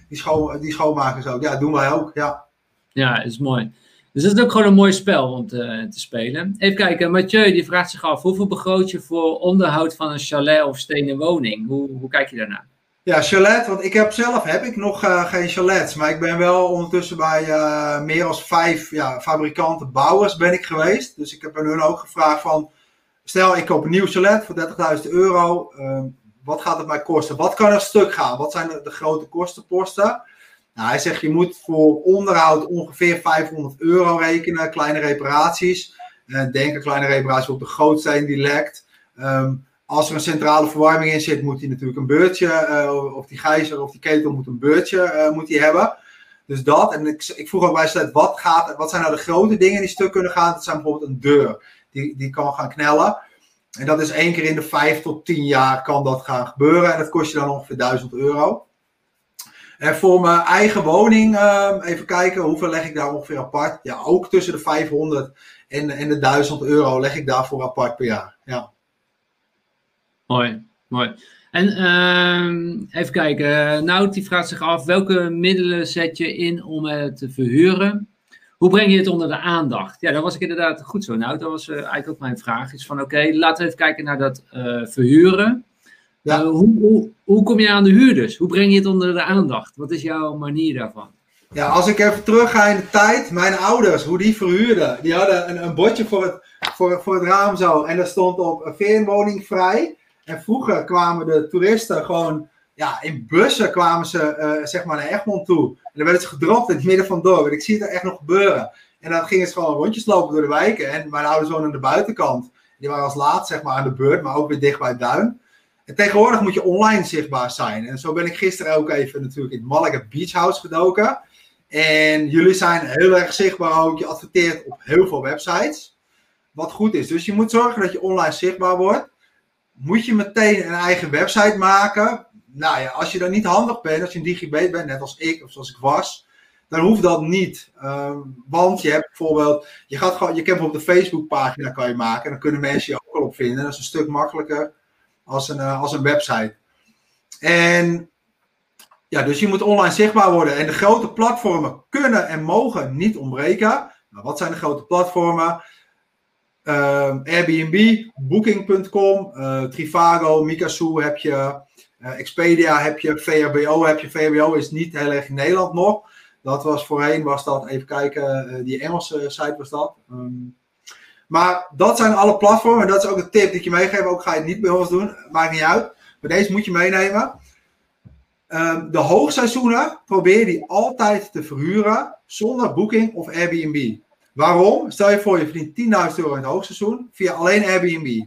die, schoon, die schoonmakers ook. Ja, doen wij ook. Ja, ja dat is mooi. Dus dat is ook gewoon een mooi spel om te, te spelen. Even kijken, Mathieu die vraagt zich af: hoeveel begroot je voor onderhoud van een chalet of stenen woning? Hoe, hoe kijk je daarnaar? Ja, chalet, want ik heb zelf heb ik nog uh, geen chalets, maar ik ben wel ondertussen bij uh, meer dan vijf ja, fabrikanten, bouwers ben ik geweest. Dus ik heb aan hun ook gevraagd van, stel ik koop een nieuw chalet voor 30.000 euro, uh, wat gaat het mij kosten? Wat kan er stuk gaan? Wat zijn de, grote kostenposten? Nou, hij zegt je moet voor onderhoud ongeveer 500 euro rekenen, kleine reparaties. Uh, denk een kleine reparatie op de gootsteen die lekt. Um, als er een centrale verwarming in zit, moet hij natuurlijk een beurtje, uh, of die gijzer of die ketel moet een beurtje uh, moet hebben. Dus dat. En ik, ik vroeg ook bij Slet, wat, gaat, wat zijn nou de grote dingen die stuk kunnen gaan? Dat zijn bijvoorbeeld een deur, die, die kan gaan knellen. En dat is één keer in de vijf tot tien jaar kan dat gaan gebeuren. En dat kost je dan ongeveer 1000 euro. En voor mijn eigen woning, uh, even kijken, hoeveel leg ik daar ongeveer apart? Ja, ook tussen de 500 en, en de 1000 euro leg ik daarvoor apart per jaar. Ja. Mooi, mooi. En uh, even kijken, Nout die vraagt zich af, welke middelen zet je in om het te verhuren? Hoe breng je het onder de aandacht? Ja, dat was ik inderdaad goed zo. Nou, dat was uh, eigenlijk ook mijn vraag. Is van oké, laten we even kijken naar dat uh, verhuren. Ja. Uh, hoe, hoe, hoe, kom je aan de huurders? Hoe breng je het onder de aandacht? Wat is jouw manier daarvan? Ja, als ik even terug ga in de tijd, mijn ouders, hoe die verhuurden. Die hadden een, een bordje voor het, voor, voor het raam zo. En daar stond op een veenwoning vrij. En vroeger kwamen de toeristen gewoon, ja, in bussen kwamen ze zeg maar naar Egmond toe. En dan werden ze gedropt in het midden van het dorp. Ik zie het er echt nog gebeuren. En dan gingen ze gewoon rondjes lopen door de wijken. En mijn ouders woonden aan de buitenkant. Die waren als laat zeg maar aan de beurt, maar ook weer dicht bij het duin. En tegenwoordig moet je online zichtbaar zijn. En zo ben ik gisteren ook even natuurlijk in het Malaga Beach House gedoken. En jullie zijn heel erg zichtbaar ook. Je adverteert op heel veel websites. Wat goed is. Dus je moet zorgen dat je online zichtbaar wordt. Moet je meteen een eigen website maken? Nou ja, als je dan niet handig bent, als je een digibet bent, net als ik of zoals ik was, dan hoeft dat niet. Um, want je hebt bijvoorbeeld, je, gaat gewoon, je kan bijvoorbeeld een Facebookpagina kan je maken. En dan kunnen mensen je ook wel op vinden. Dat is een stuk makkelijker als een, uh, als een website. En ja, dus je moet online zichtbaar worden. En de grote platformen kunnen en mogen niet ontbreken. Nou, wat zijn de grote platformen? Uh, Airbnb, Booking.com, uh, Trivago, Mikasu heb je, Expedia heb je, VRBO heb je. VRBO is niet heel erg in Nederland nog. Dat was voorheen, was dat, even kijken, uh, die Engelse site was dat. Um, maar dat zijn alle platformen. En dat is ook een tip die ik je meegeef. Ook ga je het niet bij ons doen, maakt niet uit. Maar deze moet je meenemen. Um, de hoogseizoenen probeer die altijd te verhuren zonder Booking of Airbnb. Waarom? Stel je voor, je verdient 10.000 euro in het hoogseizoen via alleen Airbnb.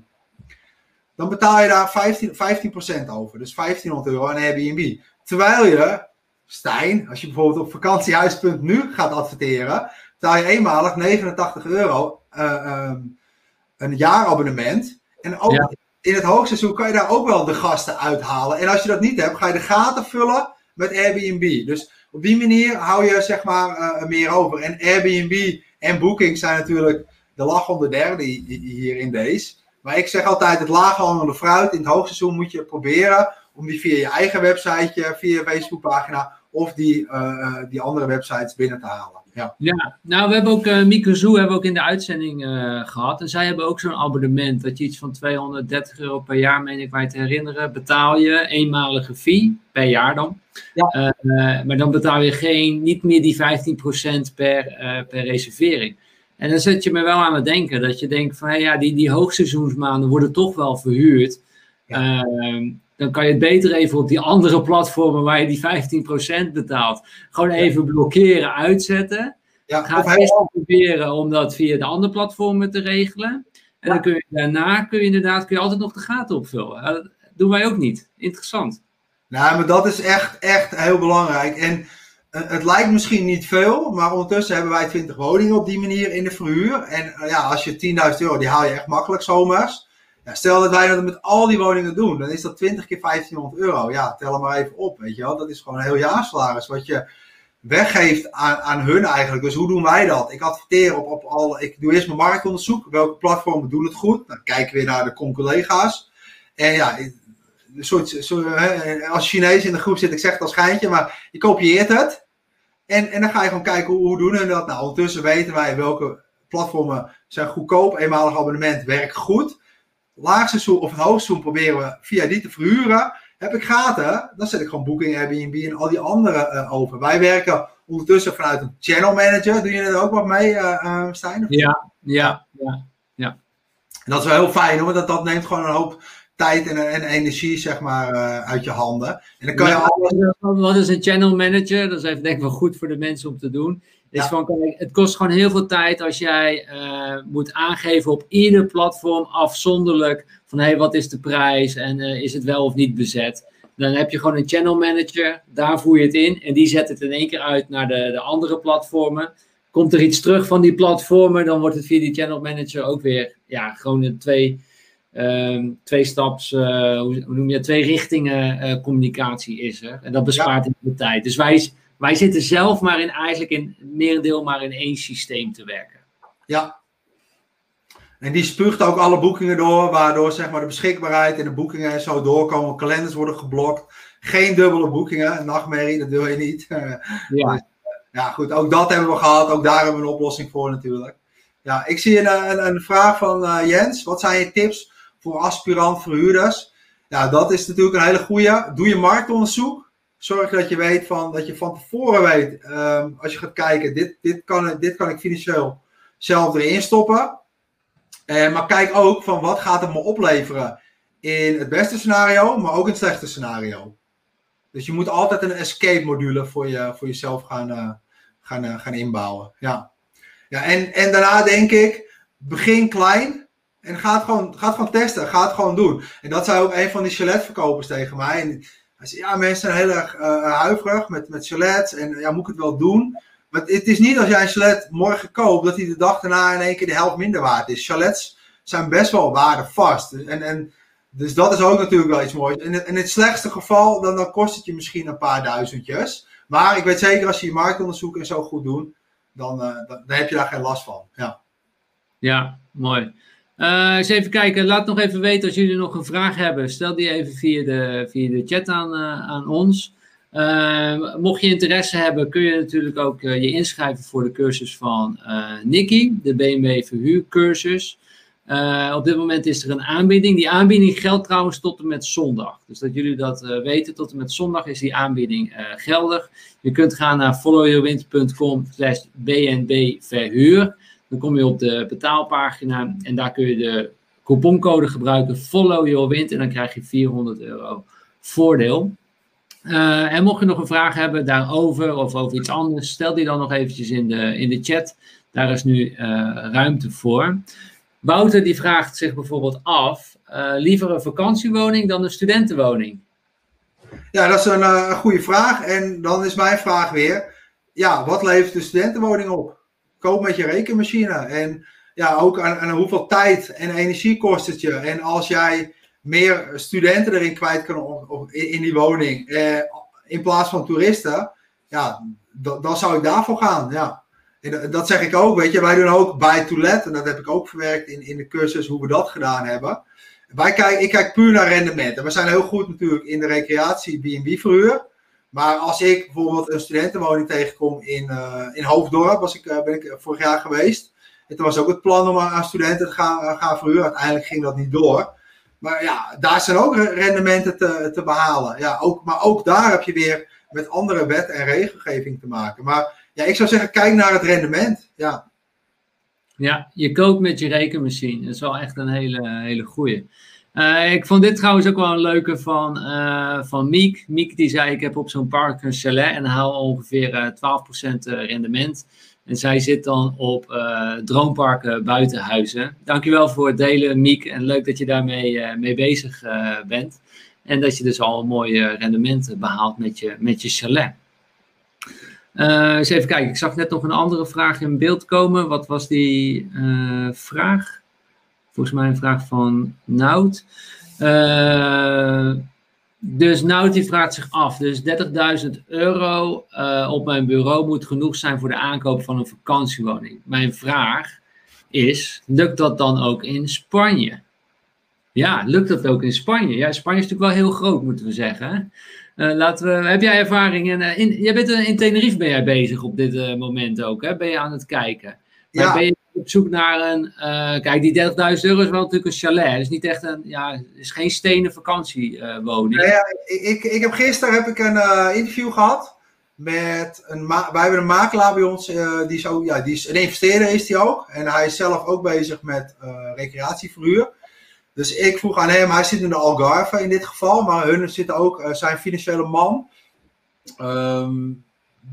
Dan betaal je daar 15, 15% over. Dus 1500 euro aan Airbnb. Terwijl je, Stijn, als je bijvoorbeeld op vakantiehuis.nu gaat adverteren, betaal je eenmalig 89 euro uh, um, een jaarabonnement. En ook ja. in het hoogseizoen kan je daar ook wel de gasten uithalen. En als je dat niet hebt, ga je de gaten vullen met Airbnb. Dus op die manier hou je zeg maar uh, meer over. En Airbnb en Booking zijn natuurlijk de lachende derde hier in deze. Maar ik zeg altijd, het laaghangende fruit in het hoogseizoen moet je proberen om die via je eigen websiteje, via je Facebookpagina of die, uh, die andere websites binnen te halen. Ja. ja, nou we hebben ook uh, Mikazoo hebben we ook in de uitzending uh, gehad. En zij hebben ook zo'n abonnement dat je iets van 230 euro per jaar, meen ik mij te herinneren, betaal je eenmalige fee per jaar dan. Ja. Maar dan betaal je geen, niet meer die 15% per, per reservering. En dan zet je me wel aan het denken dat je denkt van hey, ja, die, die hoogseizoensmaanden worden toch wel verhuurd. Ja. Ehm, dan kan je het beter even op die andere platformen waar je die 15% betaalt. Gewoon even blokkeren, uitzetten. Ja, Ga eerst proberen om dat via de andere platformen te regelen. En ja. dan kun je daarna kun je inderdaad kun je altijd nog de gaten opvullen. Dat doen wij ook niet. Interessant. Nou, maar dat is echt, echt heel belangrijk. En het lijkt misschien niet veel, maar ondertussen hebben wij 20 woningen op die manier in de verhuur. En uh, ja, als je 10.000 euro, die haal je echt makkelijk zomers. Ja, stel dat wij dat met al die woningen doen, dan is dat 20 keer 1500 euro. Ja, tel hem maar even op, weet je wel. Dat is gewoon een heel jaarsalaris wat je weggeeft aan, aan hun eigenlijk. Dus hoe doen wij dat? Ik adverteer op, op al, ik doe eerst mijn marktonderzoek. Welke platformen doen het goed? Dan kijken we weer naar de collega's. En ja, een soort, soort, als Chinees in de groep zit, ik zeg het als schijntje, maar je kopieert het. En, en dan ga je gewoon kijken hoe, hoe doen hun dat. Nou, ondertussen weten wij welke platformen zijn goedkoop. Eenmalig abonnement werkt goed laagseizoen of het hoogseizoen proberen we via die te verhuren. heb ik gaten, dan zet ik gewoon Booking, Airbnb en al die andere uh, over. Wij werken ondertussen vanuit een channel manager. Doe je er ook wat mee, uh, Stijn? Ja, ja, ja, ja. En dat is wel heel fijn hoor, dat dat neemt gewoon een hoop tijd en, en energie zeg maar uit je handen. En dan kan je alles... Wat is een channel manager? Dat is even denk ik wel goed voor de mensen om te doen. Is van, kijk, het kost gewoon heel veel tijd als jij moet aangeven op ieder platform afzonderlijk van hey, wat is de prijs en uh, is het wel of niet bezet. Dan heb je gewoon een channel manager, daar voer je het in en die zet het in één keer uit naar de, de andere platformen. Komt er iets terug van die platformen, dan wordt het via die channel manager ook weer, ja, gewoon een twee, um, twee staps, uh, hoe, noem je twee richtingen uh, communicatie is er. En dat bespaart ja. de tijd. Dus wij, wij zitten zelf maar in, eigenlijk in merendeel maar in één systeem te werken. Ja, en die spuugt ook alle boekingen door, waardoor zeg maar, de beschikbaarheid en de boekingen en zo doorkomen. Kalenders worden geblokt. Geen dubbele boekingen. Nachtmerrie, dat wil je niet. Ja. Dus, ja, goed. Ook dat hebben we gehad. Ook daar hebben we een oplossing voor natuurlijk. Ja, ik zie een, een, een vraag van uh, Jens. Wat zijn je tips voor aspirant verhuurders? Ja, dat is natuurlijk een hele goede. Doe je marktonderzoek. Zorg dat je weet van, dat je van tevoren weet, um, als je gaat kijken, dit, dit, kan, dit kan ik financieel zelf erin stoppen. Uh, maar kijk ook van wat gaat het me opleveren in het beste scenario, maar ook in het slechte scenario. Dus je moet altijd een escape module voor, je, voor jezelf gaan, uh, gaan, uh, gaan inbouwen. Ja. Ja, en, en daarna denk ik, begin klein en ga het, gewoon, ga gewoon testen. Ga het gewoon doen. En dat zei ook een van die chaletverkopers tegen mij. En hij zei, ja, mensen zijn heel erg huiverig met, met chalets. En ja, moet ik het wel doen? Maar het is niet als jij een chalet morgen koopt, dat hij de dag daarna in één keer de helft minder waard is. Chalets zijn best wel waardevast. En, en, dus dat is ook natuurlijk wel iets moois. In, in het slechtste geval, dan, dan kost het je misschien een paar duizendjes. Maar ik weet zeker, als je je marktonderzoek en zo goed doet, dan, uh, dan, dan, heb je daar geen last van. Ja, ja mooi. Uh, eens even kijken, laat nog even weten als jullie nog een vraag hebben. Stel die even via de, via de chat aan, uh, aan ons. Uh, mocht je interesse hebben, kun je natuurlijk ook je inschrijven voor de cursus van Nicky, de BMW verhuurcursus. op dit moment is er een aanbieding. Die aanbieding geldt trouwens tot en met zondag. Dus dat jullie dat weten, tot en met zondag is die aanbieding geldig. Je kunt gaan naar followyourwind.com slash bnbverhuur. Dan kom je op de betaalpagina en daar kun je de couponcode gebruiken Follow Your Wind en dan krijg je 400 euro voordeel. Uh, en mocht je nog een vraag hebben daarover of over iets anders, stel die dan nog eventjes in de, in de chat. Daar is nu uh, ruimte voor. Wouter die vraagt zich bijvoorbeeld af, uh, liever een vakantiewoning dan een studentenwoning? Ja, dat is een, een goede vraag. En dan is mijn vraag weer, ja, wat levert de studentenwoning op? Koop met je rekenmachine. En ja, ook aan, aan hoeveel tijd en energie kost het je? En als jij meer studenten erin kwijt kunnen in die woning. Eh, in plaats van toeristen. Ja, dan zou ik daarvoor gaan. Ja. En dat zeg ik ook. Weet je, wij doen ook bij to let. En dat heb ik ook verwerkt in, in de cursus hoe we dat gedaan hebben. Wij kijken, ik kijk puur naar rendement. En we zijn heel goed natuurlijk in de recreatie B&B verhuur. Maar als ik bijvoorbeeld een studentenwoning tegenkom in, uh, in Hoofddorp, was ik, uh, ben ik vorig jaar geweest. En toen was ook het plan om aan studenten te gaan, gaan verhuren. Uiteindelijk ging dat niet door. Maar ja, daar zijn ook rendementen te, te behalen. Ja, ook, maar ook daar heb je weer met andere wet en regelgeving te maken. Maar ja, ik zou zeggen, kijk naar het rendement. Ja, ja je koopt met je rekenmachine. Dat is wel echt een hele, hele goeie. Uh, ik vond dit trouwens ook wel een leuke van, uh, van Miek. Miek die zei, ik heb op zo'n park een chalet en haal ongeveer uh, 12% rendement. En zij zit dan op Droomparken Buitenhuizen. Dankjewel voor het delen, Miek. En leuk dat je daarmee mee bezig bent. En dat je dus al een mooi rendement behaalt met je, met je chalet. eens even kijken, ik zag net nog een andere vraag in beeld komen. Wat was die vraag? Volgens mij een vraag van Nout. Dus nou, die vraagt zich af. Dus 30.000 euro uh, op mijn bureau moet genoeg zijn voor de aankoop van een vakantiewoning. Mijn vraag is: lukt dat dan ook in Spanje? Ja, lukt dat ook in Spanje? Ja, Spanje is natuurlijk wel heel groot, moeten we zeggen. Uh, laten we, heb jij ervaring? In, in, jij bent in Tenerife ben jij bezig op dit uh, moment ook, hè? Ben je aan het kijken? Maar ja. ben je op zoek naar een. Uh, kijk, die 30.000 euro is wel natuurlijk een chalet. Is niet echt een. Ja, is geen stenen vakantiewoning. Uh, ja, ik, ik heb gisteren heb ik een uh, interview gehad. Met een wij hebben een makelaar bij ons. die, is ja, die is een investeerder, is die ook. En hij is zelf ook bezig met recreatieverhuur. Dus ik vroeg aan hem, hij zit in de Algarve in dit geval. Maar hun zitten ook, zijn financiële man. Um,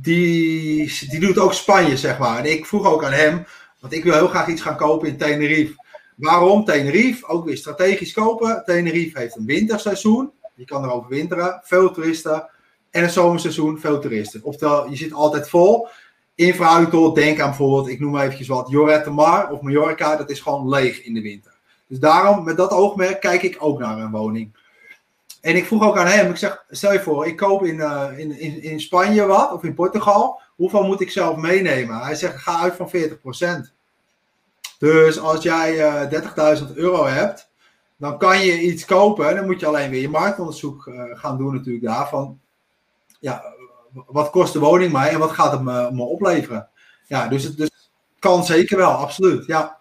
die, die doet ook Spanje, zeg maar. En ik vroeg ook aan hem, want ik wil heel graag iets gaan kopen in Tenerife. Waarom Tenerife? Ook weer strategisch kopen. Tenerife heeft een winterseizoen. Je kan er overwinteren. Veel toeristen. En een zomerseizoen, veel toeristen. Oftewel, je zit altijd vol. In tot denk aan bijvoorbeeld, ik noem maar eventjes wat, Lloret de Mar of Mallorca. Dat is gewoon leeg in de winter. Dus daarom, met dat oogmerk, kijk ik ook naar een woning. En ik vroeg ook aan hem, ik zeg, stel je voor, ik koop in, uh, in, in, in Spanje wat, of in Portugal. Hoeveel moet ik zelf meenemen? Hij zegt, ga uit van 40%. Dus als jij uh, eh, 30.000 euro hebt, dan kan je iets kopen. Dan moet je alleen weer je marktonderzoek uh, gaan doen natuurlijk daarvan. Ja, wat kost de woning mij en wat gaat het me, me opleveren? Ja, dus het dus kan zeker wel, absoluut, ja.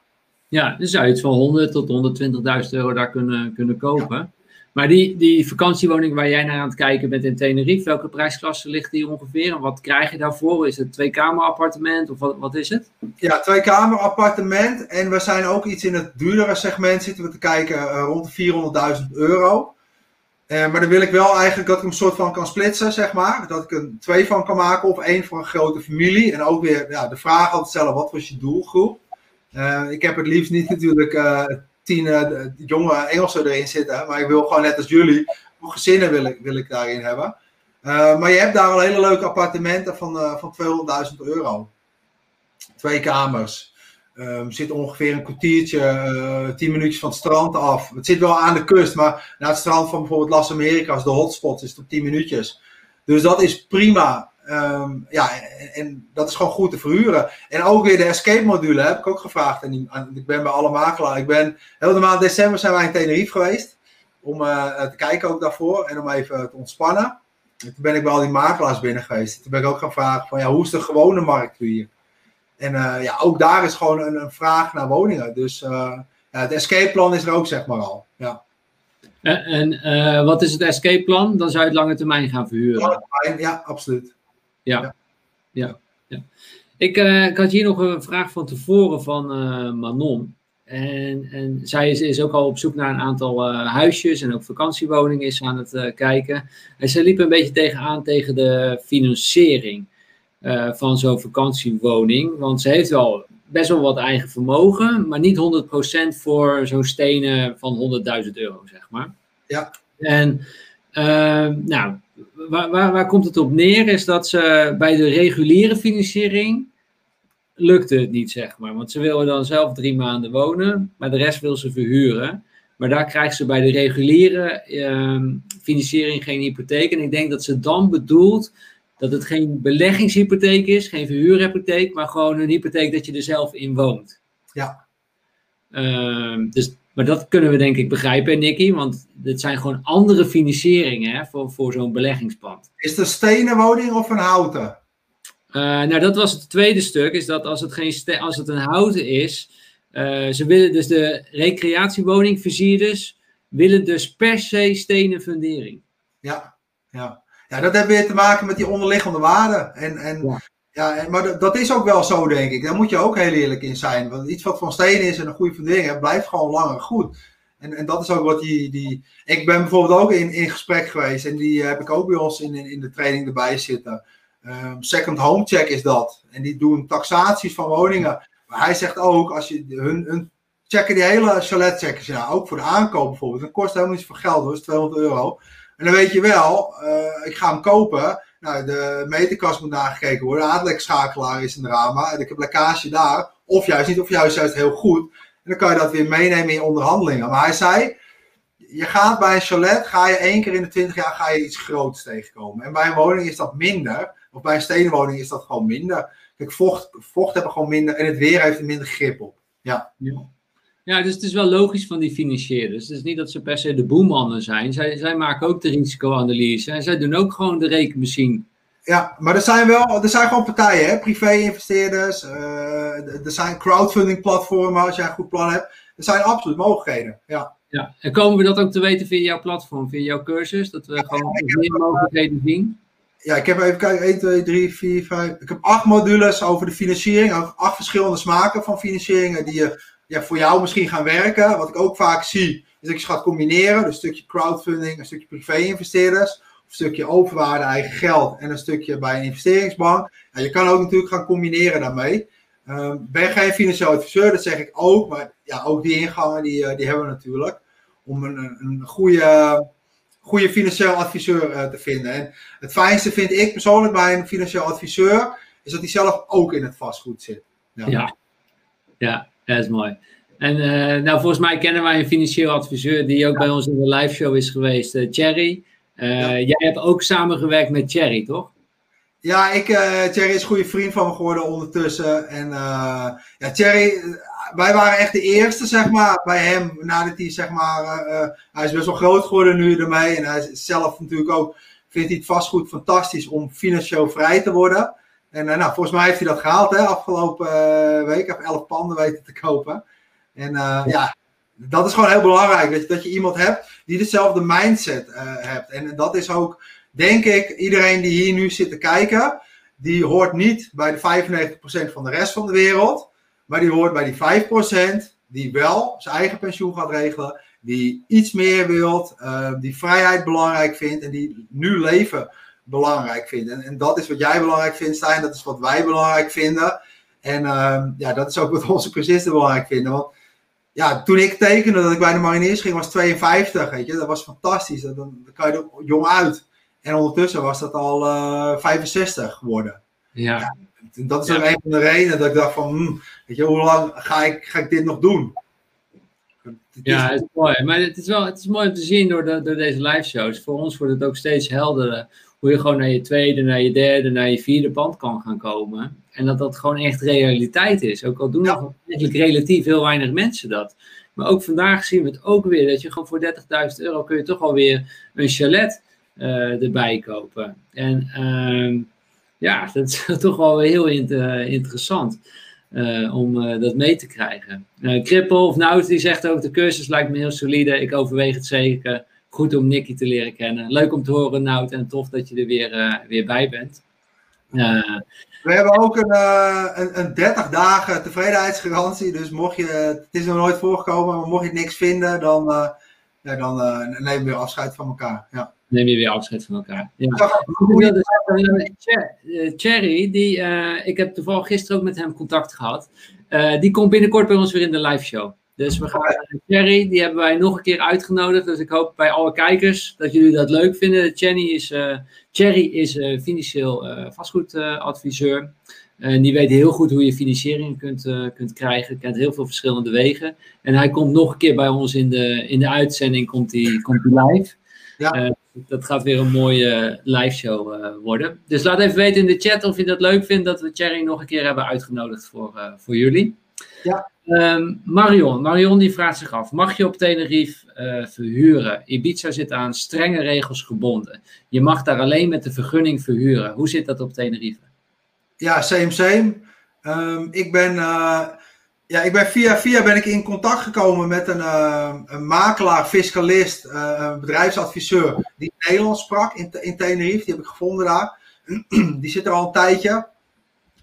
Ja, dus zou je iets van 100 tot 120.000 euro daar kunnen, kunnen kopen. Ja. Maar die, die vakantiewoning waar jij naar aan het kijken bent in Tenerife, welke prijsklasse ligt die ongeveer? En wat krijg je daarvoor? Is het twee kamer appartement of wat, wat is het? Ja, twee kamer appartement. En we zijn ook iets in het duurdere segment zitten we te kijken uh, rond de 400.000 euro. Uh, maar dan wil ik wel eigenlijk dat ik hem soort van kan splitsen, zeg maar. Dat ik er twee van kan maken of één voor een grote familie. En ook weer ja, de vraag altijd stellen, wat was je doelgroep? Uh, ik heb het liefst niet natuurlijk tien uh, jonge Engelsen erin zitten. Maar ik wil gewoon net als jullie, gezinnen wil ik, wil ik daarin hebben. Uh, maar je hebt daar al hele leuke appartementen van, uh, van 200.000 euro. Twee kamers. Um, zit ongeveer een kwartiertje, tien minuutjes van het strand af. Het zit wel aan de kust, maar naar het strand van bijvoorbeeld Las Americas, de hotspots, is het op tien minuutjes. Dus dat is prima. Um, ja, en, en, dat is gewoon goed te verhuren. En ook weer de escape module heb ik ook gevraagd. En ik ben bij alle makelaars. Ik ben, heel de maand december zijn wij in Tenerife geweest. Om uh, te kijken ook daarvoor. En om even te ontspannen. En toen ben ik bij al die makelaars binnen geweest. Toen ben ik ook gaan vragen van ja, hoe is de gewone markt hier? En uh, ja, ook daar is gewoon een, een vraag naar woningen. Dus uh, ja, het escape plan is er ook zeg maar al. Ja. En, en wat is het escape plan? Dan zou je het lange termijn gaan verhuren. Ja, absoluut. Ja, ja. ja, Ik, uh, ik had hier nog een vraag van tevoren van uh, Manon. En, en zij is, is, ook al op zoek naar een aantal uh, huisjes en ook vakantiewoningen is aan het kijken. En ze liep een beetje tegenaan tegen de financiering van zo'n vakantiewoning. Want ze heeft wel best wel wat eigen vermogen, maar niet 100% voor zo'n stenen van 100.000 euro, zeg maar. Ja. En nou, waar, waar, waar komt het op neer? Is dat ze bij de reguliere financiering lukte het niet, zeg maar. Want ze willen dan zelf drie maanden wonen, maar de rest wil ze verhuren. Maar daar krijgt ze bij de reguliere ehm, financiering geen hypotheek. En ik denk dat ze dan bedoelt dat het geen beleggingshypotheek is, geen verhuurhypotheek, maar gewoon een hypotheek dat je er zelf in woont. Ja. Uh, dus maar dat kunnen we denk ik begrijpen, Nicky, want dit zijn gewoon andere financieringen hè, voor, voor zo'n beleggingspand. Is het een stenen woning of een houten? Uh, nou, dat was het tweede stuk, is dat als het, geen als het een houten is, uh, ze willen dus de recreatiewoningversierders willen dus per se stenen fundering. Ja, ja. ja, dat heeft weer te maken met die onderliggende waarde. En, en ja. Ja, maar dat is ook wel zo, denk ik. Daar moet je ook heel eerlijk in zijn. Want iets wat van steen is en een goede fundering blijft gewoon langer goed. En, en dat is ook wat die, die. Ik ben bijvoorbeeld ook in, in gesprek geweest. En die heb ik ook bij ons in, in, de training erbij zitten. Um, second home check is dat. En die doen taxaties van woningen. Maar hij zegt ook, als je hun, hun checken die hele chalet checken, ja, ook voor de aankoop bijvoorbeeld. Dat kost helemaal niet zoveel geld, is 200 euro. En dan weet je wel, uh, ik ga hem kopen. Nou, de meterkast moet nagekeken worden. De aardlekschakelaar is een drama. En ik heb lekkage daar. Of juist niet, of juist, juist heel goed. En dan kan je dat weer meenemen in onderhandelingen. Maar hij zei, je gaat bij een chalet, ga je één keer in de 20 jaar ga je iets groots tegenkomen. En bij een woning is dat minder. Of bij een stenenwoning is dat gewoon minder. Kijk, vocht, vocht hebben gewoon minder. En het weer heeft er minder grip op. Ja. ja. Ja, dus het is wel logisch van die financierders. Het is niet dat ze per se de boemannen zijn. Zij, zij maken ook de risicoanalyse en zij doen ook gewoon de rekenmachine Ja, maar er zijn wel, er zijn gewoon partijen, privé-investeerders, er zijn crowdfunding platformen als jij een goed plan hebt. Er zijn absoluut mogelijkheden, ja. Ja, en komen we dat ook te weten via jouw platform, via jouw cursus? Dat we gewoon meer mogelijkheden zien? Ja, ik heb even kijken, 1, 2, 3, 4, 5. Ik heb acht modules over de financiering. Acht verschillende smaken van financieringen die je, ja, voor jou misschien gaan werken. Wat ik ook vaak zie, is dat je gaat combineren. Dus een stukje crowdfunding, een stukje privé-investeerders. Een stukje overwaarde eigen geld en een stukje bij een investeringsbank. Ja, je kan ook natuurlijk gaan combineren daarmee. Um, ben geen financieel adviseur, dat zeg ik ook. Maar ja, ook die ingangen die, die hebben we natuurlijk om een, een goede, goede financieel adviseur uh, te vinden. En het fijnste vind ik persoonlijk bij een financieel adviseur, is dat hij zelf ook in het vastgoed zit. Ja, ja dat is mooi. En uh, nou, volgens mij kennen wij een financieel adviseur die ook bij ons in de live show is geweest, uh, Thierry. Jij hebt ook samengewerkt met Thierry, toch? Ja, ik, Thierry is een goede vriend van me geworden ondertussen. En ja, Thierry, wij waren echt de eerste, zeg maar, bij hem. Nadat hij, zeg maar, hij is best wel groot geworden nu ermee. En hij is zelf natuurlijk ook, vindt hij het vastgoed fantastisch om financieel vrij te worden. En uh, nou, volgens mij heeft hij dat gehaald, hè, afgelopen week. Hij heeft elf panden weten te kopen. En ja, dat is gewoon heel belangrijk. Dat je, dat je iemand hebt die dezelfde mindset hebt. En dat is ook, denk ik, iedereen die hier nu zit te kijken. Die hoort niet bij de 95% van de rest van de wereld. Maar die hoort bij die 5% die wel zijn eigen pensioen gaat regelen. Die iets meer wilt, die vrijheid belangrijk vindt en die nu leven belangrijk vindt. En, en, dat is wat jij belangrijk vindt, Stijn. Dat is wat wij belangrijk vinden. En uh, ja, dat is ook wat onze cursisten belangrijk vinden. Want ja, toen ik tekende dat ik bij de mariniers ging, was 52. Weet je, dat was fantastisch. Dan, dan kan je er jong uit. En ondertussen was dat al uh, eh, 65 geworden. Ja. ja dat is ook een van de redenen dat ik dacht van, hmm, weet je, hoe lang ga ik, ga ik dit nog doen? Ja, het is mooi. Maar het is wel het is mooi om te zien door, de, door deze live shows. Voor ons wordt het ook steeds helderder hoe je gewoon naar je tweede, naar je derde, naar je vierde pand kan gaan komen. En dat dat gewoon echt realiteit is. Ook al doen ja. nog eigenlijk relatief heel weinig mensen dat. Maar ook vandaag zien we het ook weer. Dat je gewoon voor 30.000 euro kun je toch alweer een chalet uh, erbij kopen. En uh, ja, dat is toch wel heel interessant uh, om dat mee te krijgen. Uh, Krippel of Nout die zegt ook, de cursus lijkt me heel solide. Ik overweeg het zeker. Goed om Nicky te leren kennen. Leuk om te horen, Nout. En tof dat je er weer, weer bij bent. We hebben ook een, een, een 30 dagen tevredenheidsgarantie. Dus mocht je, het is nog nooit voorgekomen, maar mocht je niks vinden, dan, ja, dan nemen we weer afscheid van elkaar. Ja neem je weer afscheid van elkaar. Ja. Cherry, die, uh, ik heb toevallig gisteren ook met hem contact gehad. Uh, die komt binnenkort bij ons weer in de live show. Dus we gaan Cherry, die hebben wij nog een keer uitgenodigd. Dus ik hoop bij alle kijkers dat jullie dat leuk vinden. Cherry is, Cherry is financieel vastgoedadviseur. En die weet heel goed hoe je financiering kunt, kunt krijgen. Kent heel veel verschillende wegen. En hij komt nog een keer bij ons in de, in de uitzending komt hij, komt live. Ja dat gaat weer een mooie live show worden. Dus laat even weten in de chat of je dat leuk vindt dat we Thierry nog een keer hebben uitgenodigd voor, voor jullie. Ja. Um, Marion, Marion die vraagt zich af, mag je op Tenerife uh, verhuren? Ibiza zit aan strenge regels gebonden. Je mag daar alleen met de vergunning verhuren. Hoe zit dat op Tenerife? Ja, same same. Um, ik ben ja, ik ben via via ben ik in contact gekomen met een, uh, een makelaar, fiscalist, bedrijfsadviseur die Nederlands sprak in, in Tenerife. Die heb ik gevonden daar. die zit er al een tijdje.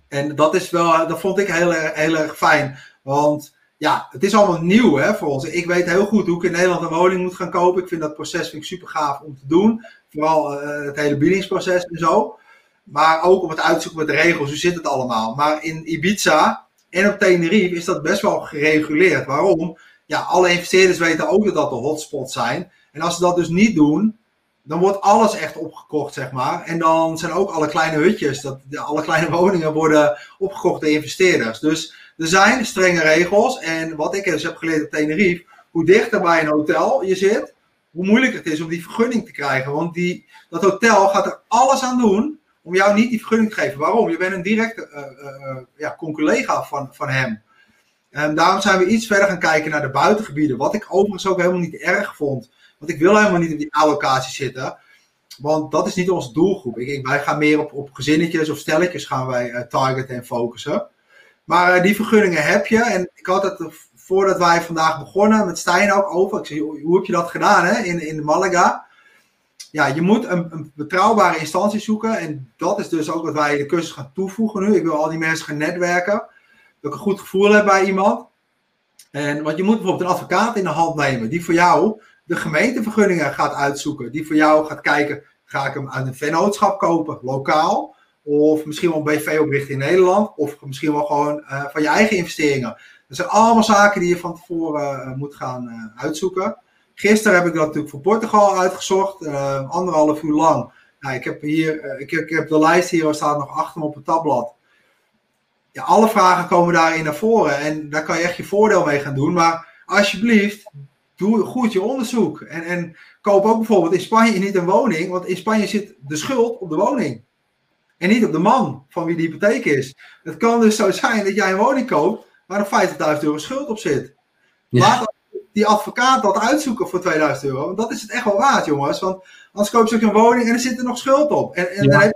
En dat is wel, dat vond ik heel, heel erg fijn. Want ja, het is allemaal nieuw hè, voor ons. Ik weet heel goed hoe ik in Nederland een woning moet gaan kopen. Ik vind dat proces vind ik super gaaf om te doen. Vooral uh, het hele biedingsproces en zo. Maar ook om het uitzoeken met de regels. Hoe zit het allemaal? Maar in Ibiza en op Tenerife is dat best wel gereguleerd. Waarom? Ja, alle investeerders weten ook dat dat de hotspots zijn. En als ze dat dus niet doen, dan wordt alles echt opgekocht, zeg maar. En dan zijn ook alle kleine hutjes, dat, alle kleine woningen worden opgekocht door investeerders. Dus er zijn strenge regels. En wat ik dus heb geleerd op Tenerife, hoe dichter bij een hotel je zit, hoe moeilijker het is om die vergunning te krijgen. Want die, dat hotel gaat er alles aan doen om jou niet die vergunning te geven. Waarom? Je bent een directe uh, ja, conculega van, van hem. En daarom zijn we iets verder gaan kijken naar de buitengebieden. Wat ik overigens ook helemaal niet erg vond. Want ik wil helemaal niet op die allocatie zitten. Want dat is niet onze doelgroep. Wij gaan meer op, op gezinnetjes of stelletjes gaan wij targeten en focussen. Maar die vergunningen heb je. En ik had het voordat wij vandaag begonnen met Stijn ook over. Ik zei, hoe heb je dat gedaan hè? In, in Malaga? Ja, je moet een, een, betrouwbare instantie zoeken. En dat is dus ook wat wij de cursus gaan toevoegen nu. Ik wil al die mensen gaan netwerken. Dat ik een goed gevoel heb bij iemand. En, want je moet bijvoorbeeld een advocaat in de hand nemen. Die voor jou de gemeentevergunningen gaat uitzoeken. Die voor jou gaat kijken, ga ik hem uit een vennootschap kopen, lokaal. Of misschien wel een BV oprichten in Nederland. Of misschien wel gewoon uh, van je eigen investeringen. Dat zijn allemaal zaken die je van tevoren uh, moet gaan uh, uitzoeken. Gisteren heb ik dat natuurlijk voor Portugal uitgezocht. anderhalf uur lang. Nou, ik heb hier, ik, ik, heb de lijst hier, staat nog achter me op het tabblad. Ja, alle vragen komen daarin naar voren. En daar kan je echt je voordeel mee gaan doen. Maar alsjeblieft, doe goed je onderzoek. En, en koop ook bijvoorbeeld in Spanje niet een woning. Want in Spanje zit de schuld op de woning. En niet op de man van wie de hypotheek is. Het kan dus zo zijn dat jij een woning koopt waar er 50.000 euro schuld op zit. Laat die advocaat dat uitzoeken voor 2000 euro. Want dat is het echt wel waard, jongens. Want anders koop je ook een woning en er zit er nog schuld op. En, en,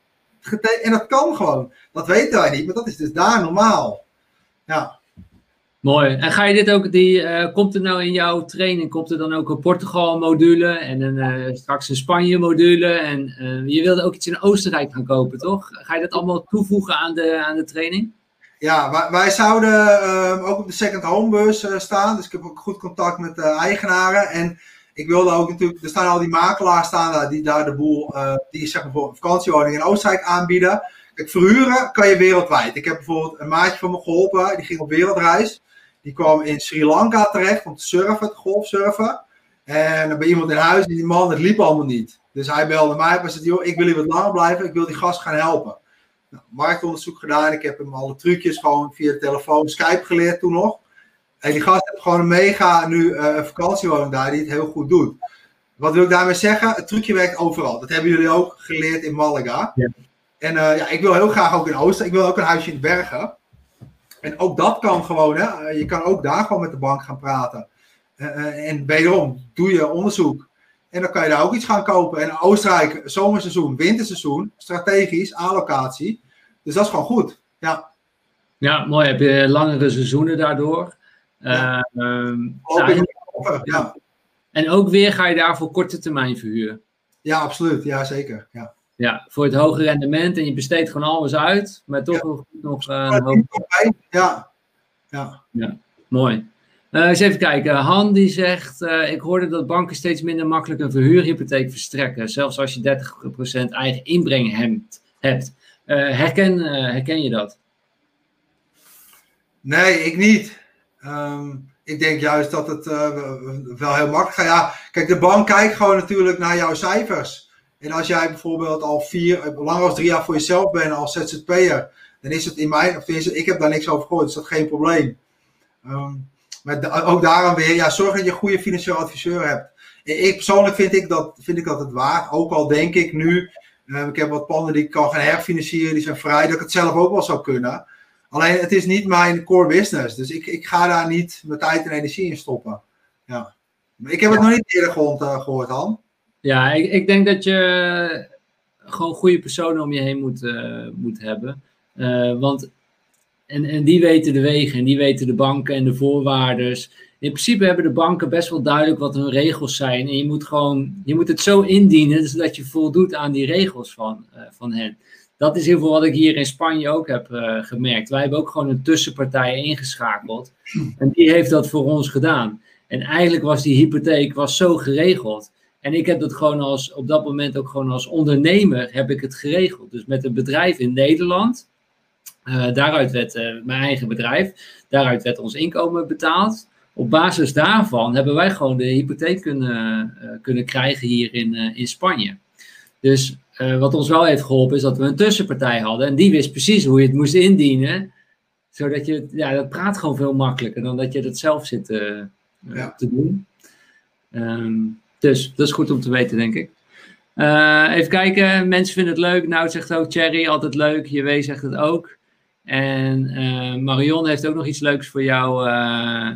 en dat kan gewoon. Dat weten wij niet, maar dat is dus daar normaal. Ja. Mooi. En ga je dit ook, die, uh, komt er nou in jouw training, komt er dan ook een Portugal module en een, uh, straks een Spanje module en uh, je wilde ook iets in Oostenrijk gaan kopen, toch? Ga je dat allemaal toevoegen aan de, aan de training? Ja, wij, wij zouden ehm, ook op de second home bus staan, dus ik heb ook goed contact met de eigenaren en ik wilde ook natuurlijk, er staan al die makelaars staan daar, die daar de boel, die zeg maar voor vakantiewoning in Oostenrijk aanbieden. Kijk, verhuren kan je wereldwijd. Ik heb bijvoorbeeld een maatje van me geholpen, die ging op wereldreis. Die kwam in Sri Lanka terecht om te surfen, te golfsurfen. En bij iemand in huis, die man, het liep allemaal niet. Dus hij belde mij en zei, joh, ik wil hier wat langer blijven, ik wil die gast gaan helpen. Nou, marktonderzoek gedaan, ik heb hem alle trucjes gewoon via de telefoon, Skype geleerd toen nog. En die gast heeft gewoon een mega nu uh, vakantiewoning daar, die het heel goed doet. Wat wil ik daarmee zeggen? Het trucje werkt overal. Dat hebben jullie ook geleerd in Malaga. Ja. En uh, ja, ik wil heel graag ook in Oosten. Ik wil ook een huisje in de bergen. En ook dat kan gewoon, hè. Je kan ook daar gewoon met de bank gaan praten. Uh, en wederom, doe je onderzoek. En dan kan je daar ook iets gaan kopen. En Oostenrijk, zomerseizoen, winterseizoen, strategisch, allocatie. Dus dat is gewoon goed. Ja, ja mooi. Heb je langere seizoenen daardoor. Ja. Uh, nou, ja. En ook weer ga je daarvoor korte termijn verhuren. Ja, absoluut. Ja, zeker. Ja. Ja, voor het hoge rendement en je besteedt gewoon alles uit, maar toch nog, nog uh, ja. ja. Ja, mooi. Uh, eens even kijken. Han die zegt, uh, ik hoorde dat banken steeds minder makkelijk een verhuurhypotheek verstrekken, zelfs als je 30% eigen inbreng hebt. hebt. herken, herken je dat? Nee, ik niet. Um, ik denk juist dat het wel heel makkelijk gaat. Ja, kijk, de bank kijkt gewoon natuurlijk naar jouw cijfers. En als jij bijvoorbeeld al vier, langer dan drie jaar voor jezelf bent als ZZP'er, dan is het in mijn, of ik heb daar niks over gehoord, dus dat is geen probleem. Um, maar ook daarom weer, ja, zorg dat je een goede financieel adviseur hebt. Ik persoonlijk vind ik dat, vind ik dat het waard. Ook al denk ik nu, uh, ik heb wat panden die ik kan gaan herfinancieren, die zijn vrij, dat ik het zelf ook wel zou kunnen. Alleen het is niet mijn core business, dus ik, ik ga daar niet mijn tijd en energie in stoppen. Ja. Ik heb het nog niet eerder gehoord, uh, gehoord Han. Ja, ik, ik denk dat je gewoon goede personen om je heen moet, uh, moet hebben. Uh, want, en, en die weten de wegen en die weten de banken en de voorwaarden. In principe hebben de banken best wel duidelijk wat hun regels zijn. En je moet gewoon, je moet het zo indienen zodat je voldoet aan die regels van, van hen. Dat is heel veel wat ik hier in Spanje ook heb gemerkt. Wij hebben ook gewoon een tussenpartij ingeschakeld. En die heeft dat voor ons gedaan. En eigenlijk was die hypotheek was zo geregeld en ik heb dat gewoon als, op dat moment ook gewoon als ondernemer heb ik het geregeld. Dus met een bedrijf in Nederland. Uh, daaruit werd uh, mijn eigen bedrijf. Daaruit werd ons inkomen betaald. Op basis daarvan hebben wij gewoon de hypotheek kunnen, uh, kunnen krijgen hier in, in Spanje. Dus wat ons wel heeft geholpen is dat we een tussenpartij hadden. En die wist precies hoe je het moest indienen. Zodat je, ja, dat praat gewoon veel makkelijker dan dat je dat zelf zit ja. te doen. Um, dus dat is goed om te weten, denk ik. Uh, even kijken, mensen vinden het leuk. Nou zegt ook Cherry, altijd leuk. JW zegt het ook. En uh, Marion heeft ook nog iets leuks voor jou, uh,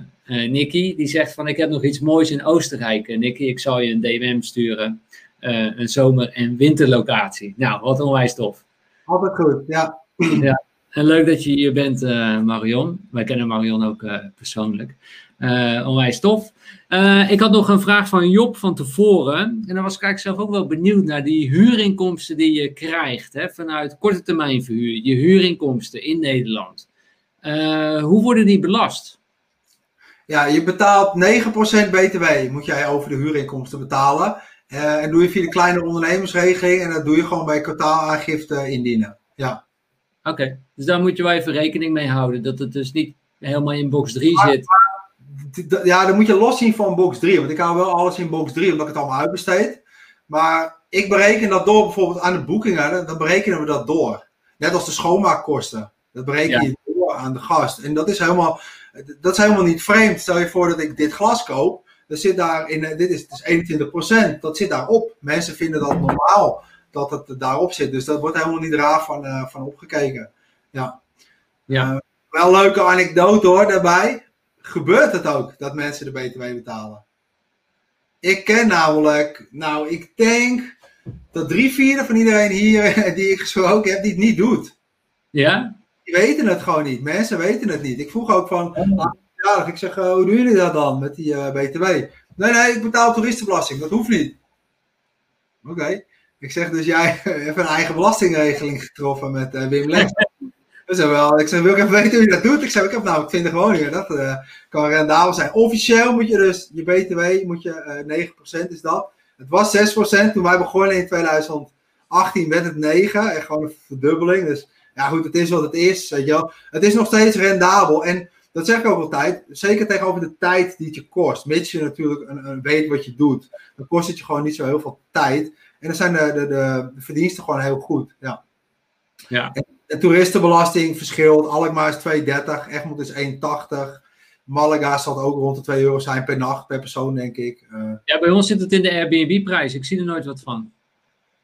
Nicky. Die zegt van, ik heb nog iets moois in Oostenrijk. Nicky, ik zal je een DMM sturen. een zomer- en winterlocatie. Nou, wat onwijs tof. Altijd goed, ja. ja. En leuk dat je hier bent, Marion. Wij kennen Marion ook persoonlijk. Onwijs tof. ik had nog een vraag van Job van tevoren. En dan was ik eigenlijk zelf ook wel benieuwd naar die huurinkomsten die je krijgt hè, vanuit korte termijn verhuur. Je huurinkomsten in Nederland. hoe worden die belast? Ja, je betaalt 9% BTW, moet jij over de huurinkomsten betalen. En doe je via de kleine ondernemersregeling en dat doe je gewoon bij kwartaalaangifte indienen. Ja. Oké, dus daar moet je wel even rekening mee houden, dat het dus niet helemaal in box 3 zit. Ja, dan moet je los zien van box 3, want ik hou wel alles in box 3, omdat ik het allemaal uitbesteed. Maar ik bereken dat door bijvoorbeeld aan de boekingen, dan berekenen we dat door. Net als de schoonmaakkosten. Dat bereken je door aan de gast. En dat is helemaal, dat is helemaal niet vreemd. Stel je voor dat ik dit glas koop. Er zit daar in, eh, dit is, is 21%, dat zit daarop. Mensen vinden dat normaal dat het daarop zit. Dus dat wordt helemaal niet raar van, uh, van opgekeken. Ja. ja. Uh, wel een leuke anekdote hoor, daarbij. Gebeurt het ook dat mensen de BTW betalen? Ik ken namelijk, nou ik denk dat drie vierde van iedereen hier die ik gesproken heb, die het niet doet. Ja? Die weten het gewoon niet. Mensen weten het niet. Ik vroeg ook van, oh. ja, ik zeg, uh, hoe doen jullie dat dan met die uh, BTW? Nee, nee, ik betaal toeristenbelasting. Dat hoeft niet. Oké. Ik zeg dus, jij hebt een eigen belastingregeling getroffen met uh, Wim Lex. Dus wel, ik zeg, wil ik even weten hoe je dat doet? Ik zeg, ik heb nou, ik vind er gewoon hier, dat uh, kan rendabel zijn. Officieel moet je dus, je BTW moet je, uh, 9% is dat. Het was 6%, toen wij begonnen in 2018 werd het 9, echt gewoon een verdubbeling. Dus ja, goed, het is wat het is. Weet je wel. Het is nog steeds rendabel. En dat zeg ik ook altijd, zeker tegenover de tijd die het je kost. Mits je natuurlijk een, een weet wat je doet, dan kost het je gewoon niet zo heel veel tijd. En dan zijn de, de, de, verdiensten gewoon heel goed. Ja. Ja. En de toeristenbelasting verschilt. Alkmaar is 2,30, Egmond is 1,80. Malaga zal ook rond de 2 euro zijn per nacht, per persoon, denk ik. Uh, ja, bij ons zit het in de Airbnb-prijs. Ik zie er nooit wat van.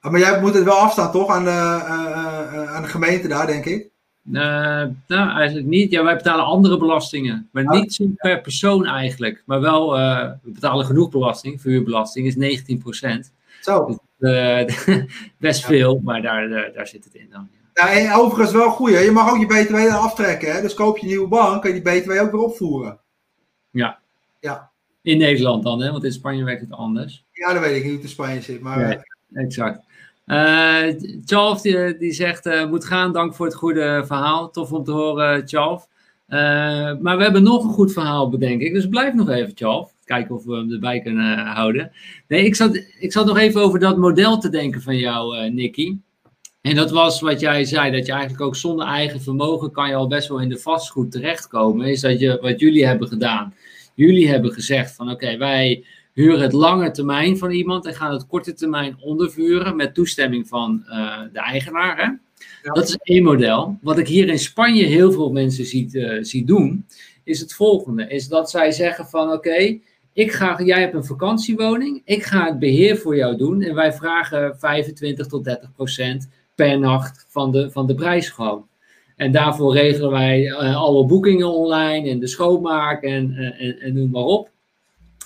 Ah, maar jij moet het wel afstaan, toch? Aan de, uh, uh, aan de gemeente daar, denk ik? nou, eigenlijk niet. Ja, wij betalen andere belastingen. Maar ah. niet per persoon eigenlijk. Maar wel, we betalen genoeg belasting. Verhuurbelasting is 19 procent. Zo. Dus, best veel, maar daar, daar zit het in dan. Ja, en overigens wel goed. Je mag ook je BTW dan aftrekken. Hè? Dus koop je een nieuwe bank, kan je die BTW ook weer opvoeren. Ja. Ja. In Nederland dan, hè? want in Spanje werkt het anders. Ja, dat weet ik niet hoe het in Spanje zit. Maar... exact. Uh, Charles die, die zegt, uh, moet gaan, dank voor het goede verhaal. Tof om te horen, Charles. Uh, maar we hebben nog een goed verhaal, bedenk ik. Dus blijf nog even, Charles. Kijken of we hem erbij kunnen houden. Nee, ik zat, ik zat nog even over dat model te denken van jou, Nicky. En dat was wat jij zei, dat je eigenlijk ook zonder eigen vermogen kan je al best wel in de vastgoed terechtkomen. Is dat je, wat jullie hebben gedaan. Jullie hebben gezegd van oké, wij huren het lange termijn van iemand en gaan het korte termijn ondervuren met toestemming van uh, de eigenaar. Hè? Dat is één model. Wat ik hier in Spanje heel veel mensen zie, uh, zie doen, is het volgende. Is dat zij zeggen van oké, ik ga, jij hebt een vakantiewoning, ik ga het beheer voor jou doen en wij vragen 25 tot 30 procent per nacht van de, van de prijs gewoon. En daarvoor regelen wij uh, alle boekingen online en de schoonmaak en, en, en noem maar op.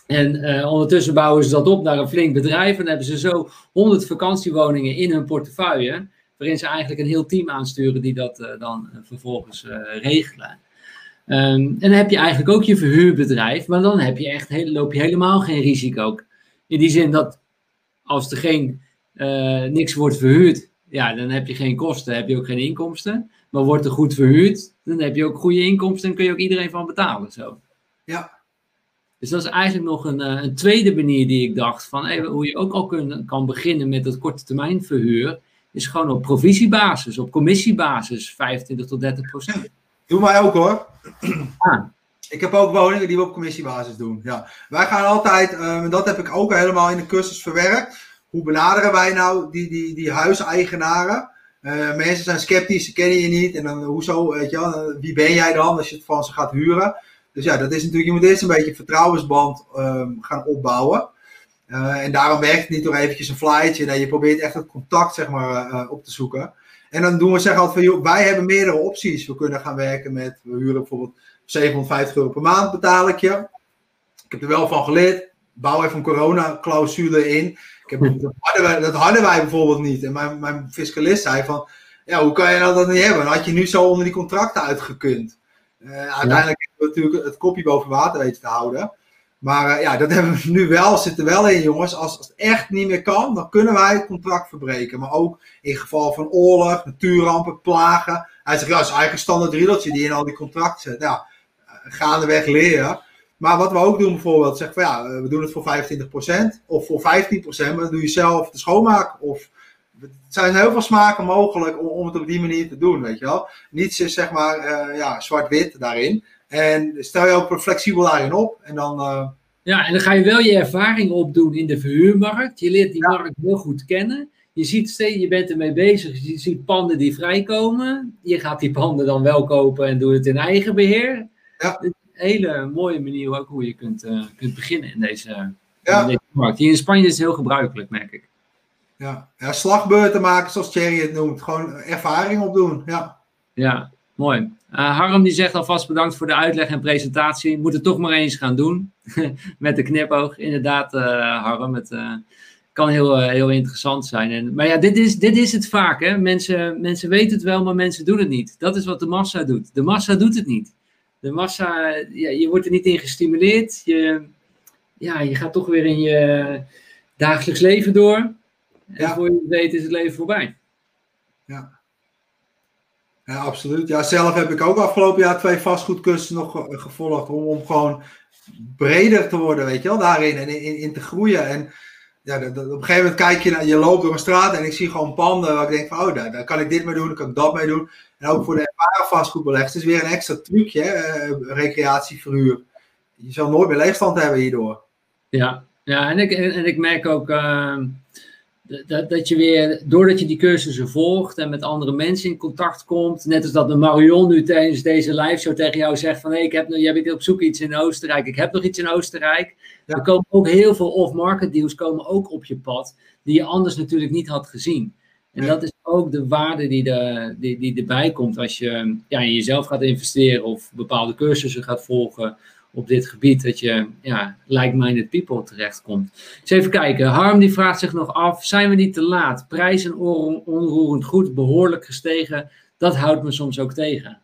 En uh, ondertussen bouwen ze dat op naar een flink bedrijf. En hebben ze zo 100 vakantiewoningen in hun portefeuille. Waarin ze eigenlijk een heel team aansturen die dat dan vervolgens regelen. Um, en dan heb je eigenlijk ook je verhuurbedrijf. Maar dan heb je echt heel, loop je helemaal geen risico. In die zin dat als er geen, niks wordt verhuurd. Ja, dan heb je geen kosten, heb je ook geen inkomsten. Maar wordt er goed verhuurd, dan heb je ook goede inkomsten en kun je ook iedereen van betalen. Zo. Ja, dus dat is eigenlijk nog een, eh, een tweede manier die ik dacht van hey, hoe je ook al kun, kan beginnen met dat korte termijn verhuur. Is gewoon op provisiebasis, op commissiebasis, 25 tot 30 procent. Doe mij ook hoor. Ah. Ik heb ook woningen die we op commissiebasis doen. Ja. Wij gaan altijd, um, en dat heb ik ook helemaal in de cursus verwerkt. Hoe benaderen wij nou die, die, die huiseigenaren? Uh, mensen zijn sceptisch, ze kennen je niet. En dan, hoezo, weet je wel, wie ben jij dan als je het van ze gaat huren? Dus ja, dat is natuurlijk, je moet eerst een beetje vertrouwensband um, gaan opbouwen. En daarom werkt het niet door eventjes een flytje. Nee, je probeert echt het contact zeg maar, op te zoeken. En dan doen we zeggen altijd van, joh, wij hebben meerdere opties. We kunnen gaan werken met, we huren bijvoorbeeld 750 euro per maand betaal ik je. Ik heb er wel van geleerd. bouw even een corona-clausule in. Ik heb, dat, hadden wij, dat hadden wij bijvoorbeeld niet. En mijn, mijn fiscalist zei van, ja, hoe kan je nou dat niet hebben? Dan had je nu zo onder die contracten uitgekund. Uh, uiteindelijk hebben we natuurlijk het kopje boven water weten te houden. Maar uh, ja, dat hebben we nu wel, zit er wel in, jongens. Als, als, het echt niet meer kan, dan kunnen wij het contract verbreken. Maar ook in geval van oorlog, natuurrampen, plagen. Hij zegt, ja, dat is eigenlijk een standaard riedeltje die in al die contracten zit. Ja, gaandeweg leren. Maar wat we ook doen bijvoorbeeld, zeggen van ja, we doen het voor 25% of voor 15%, maar dan doe je zelf de schoonmaak. Of er zijn heel veel smaken mogelijk om, om het op die manier te doen, weet je wel. Niets is zeg maar uh, ja, zwart-wit daarin. En stel je ook flexibel daarin op en dan... Uh... Ja, en dan ga je wel je ervaring opdoen in de verhuurmarkt. Je leert die markt heel goed kennen. Je ziet steeds, je bent ermee bezig. Je ziet panden die vrijkomen. Je gaat die panden dan wel kopen en doet het in eigen beheer. Ja. Hele mooie manier ook hoe je kunt, uh, kunt beginnen in deze, ja. in deze markt. Hier in Spanje is het heel gebruikelijk, merk ik. Ja, ja slagbeurten maken, zoals Thierry het noemt. Gewoon ervaring opdoen. Ja, ja mooi. Uh, Harm die zegt alvast bedankt voor de uitleg en presentatie. Moet het toch maar eens gaan doen. Met de knipoog. Inderdaad, uh, Harm. Het uh, kan heel, heel interessant zijn. En, maar ja, dit is, dit is het vaak. Hè? Mensen, mensen weten het wel, maar mensen doen het niet. Dat is wat de massa doet. De massa doet het niet. De massa, ja, je wordt er niet in gestimuleerd. Je, ja, je gaat toch weer in je dagelijks leven door. En ja. voor je het weet is het leven voorbij. Ja. Ja, absoluut. Ja, zelf heb ik ook afgelopen jaar twee vastgoedcursussen nog gevolgd om, om gewoon breder te worden, weet je wel, daarin en in, in te groeien. En ja, op een gegeven moment kijk je naar, je loopt door een straat en ik zie gewoon panden waar ik denk van, oh, daar, daar kan ik dit mee doen, daar kan ik dat mee doen. En ook voor de ervaren vastgoedbeleggers is weer een extra trucje, hè, uh, recreatieverhuur. Je zal nooit meer leegstand hebben hierdoor. Ja, ja en, ik, en, ik merk ook, uh, dat, dat je weer, doordat je die cursussen volgt en met andere mensen in contact komt, net als dat de Marion nu tijdens deze live show tegen jou zegt van hé, hey, ik heb, jij bent op zoek iets in Oostenrijk, ik heb nog iets in Oostenrijk. Er komen ook heel veel off-market deals komen ook op je pad, die je anders natuurlijk niet had gezien. En dat is ook de waarde die, de, die, die erbij komt als je ja, in jezelf gaat investeren of bepaalde cursussen gaat volgen op dit gebied, dat je ja, like-minded people terechtkomt. Dus even kijken, Harm die vraagt zich nog af, zijn we niet te laat? Prijzen onroerend goed, behoorlijk gestegen, dat houdt me soms ook tegen.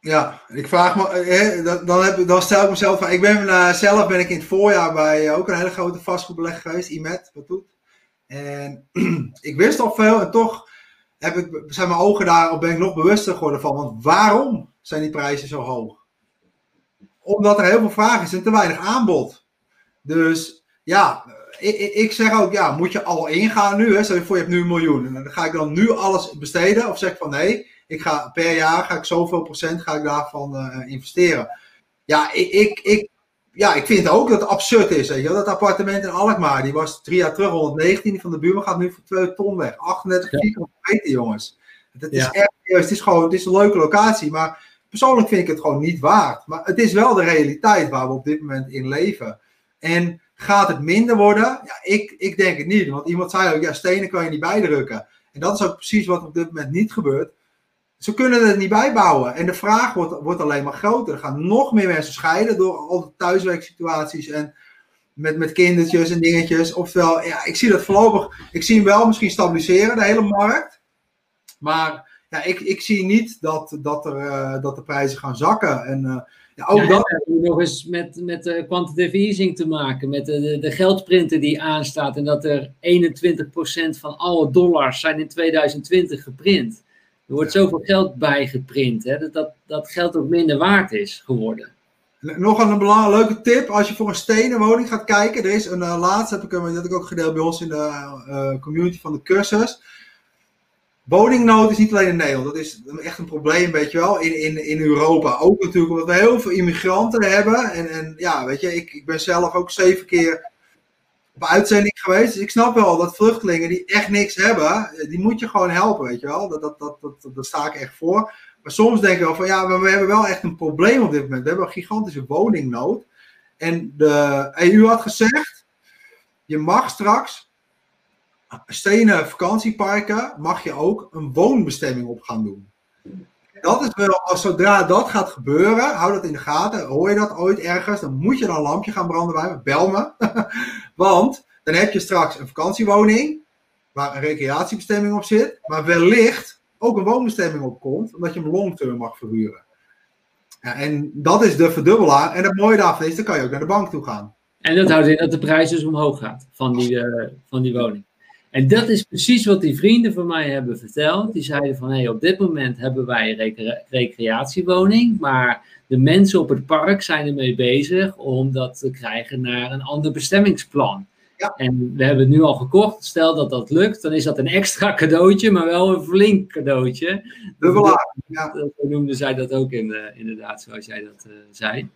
Ja, ik vraag me, eh, dan, heb, dan stel ik mezelf ik ben uh, zelf ben ik in het voorjaar bij uh, ook een hele grote vastgoedbelegger geweest, IMET, wat doet. En ik wist al veel en toch heb ik, zijn mijn ogen daarop ben ik nog bewuster geworden van, want waarom zijn die prijzen zo hoog? Omdat er heel veel vraag is en te weinig aanbod. Dus ja, ik, ik, zeg ook, ja, moet je al ingaan nu? Hè? Stel je voor, je hebt nu een miljoen. En dan ga ik dan nu alles besteden? Of zeg ik van nee, ik ga per jaar ga ik zoveel procent ga ik daarvan uh, investeren. Ja, ik, ik, ik, ja, ik vind ook dat het absurd is. Weet je? Dat appartement in Alkmaar, die was drie jaar terug 119, die van de buurman gaat nu voor 2 ton weg. 38 vierkante meter, jongens. Het is echt, het is gewoon, het is een leuke locatie, maar Persoonlijk vind ik het gewoon niet waard. Maar het is wel de realiteit waar we op dit moment in leven. En gaat het minder worden? Ja, ik, ik denk het niet. Want iemand zei ook, ja, stenen kan je niet bijdrukken. En dat is ook precies wat op dit moment niet gebeurt. Ze kunnen het niet bijbouwen. En de vraag wordt, wordt alleen maar groter. Er gaan nog meer mensen scheiden door al de thuiswerksituaties en met, met kindertjes en dingetjes. Oftewel, ja, ik zie dat voorlopig, ik zie hem wel misschien stabiliseren, de hele markt. Maar ja, ik, ik zie niet dat, dat, er, uh, dat de prijzen gaan zakken. En uh, ja, ook ja, dat... hebben nog eens met, met uh, quantitative easing te maken, met de, de, de geldprinter die aanstaat en dat er 21% van alle dollars zijn in 2020 geprint. Er wordt ja. zoveel geld bijgeprint, hè, dat, dat dat geld ook minder waard is geworden. Nog een belangrijke tip, als je voor een stenen woning gaat kijken, er is een laatste, heb ik, dat heb ik ook gedeeld bij ons in de community van de cursus Woningnood is niet alleen in Nederland, dat is echt een probleem, weet je wel, in, in, in Europa. Ook natuurlijk omdat we heel veel immigranten hebben. En, en ja, weet je, ik, ik ben zelf ook zeven keer op uitzending geweest. Dus ik snap wel dat vluchtelingen die echt niks hebben, die moet je gewoon helpen, weet je wel. Dat, dat, dat, dat, dat sta ik echt voor. Maar soms denk ik wel van, ja, we hebben wel echt een probleem op dit moment. We hebben een gigantische woningnood. En de EU had gezegd, je mag straks stenen vakantieparken mag je ook een woonbestemming op gaan doen. dat is wel, als zodra dat gaat gebeuren, hou dat in de gaten. Hoor je dat ooit ergens, dan moet je dan een lampje gaan branden bij me. Bel me. Want dan heb je straks een vakantiewoning waar een recreatiebestemming op zit, maar wellicht ook een woonbestemming op komt, omdat je hem long-term mag verhuren. Ja, en dat is de verdubbelaar. En het mooie daarvan is, dan kan je ook naar de bank toe gaan. En dat houdt in dat de prijs dus omhoog gaat van die, uh, van die woning. En dat is precies wat die vrienden van mij hebben verteld. Die zeiden van, hé, hey, op dit moment hebben wij een recreatiewoning, maar de mensen op het park zijn ermee bezig om dat te krijgen naar een ander bestemmingsplan. Ja. En we hebben het nu al gekocht. Stel dat dat lukt, dan is dat een extra cadeautje, maar wel een flink cadeautje. Dubbelaar. Ja. Dat, noemden zij dat ook in, uh, inderdaad, zoals jij dat uh, zei.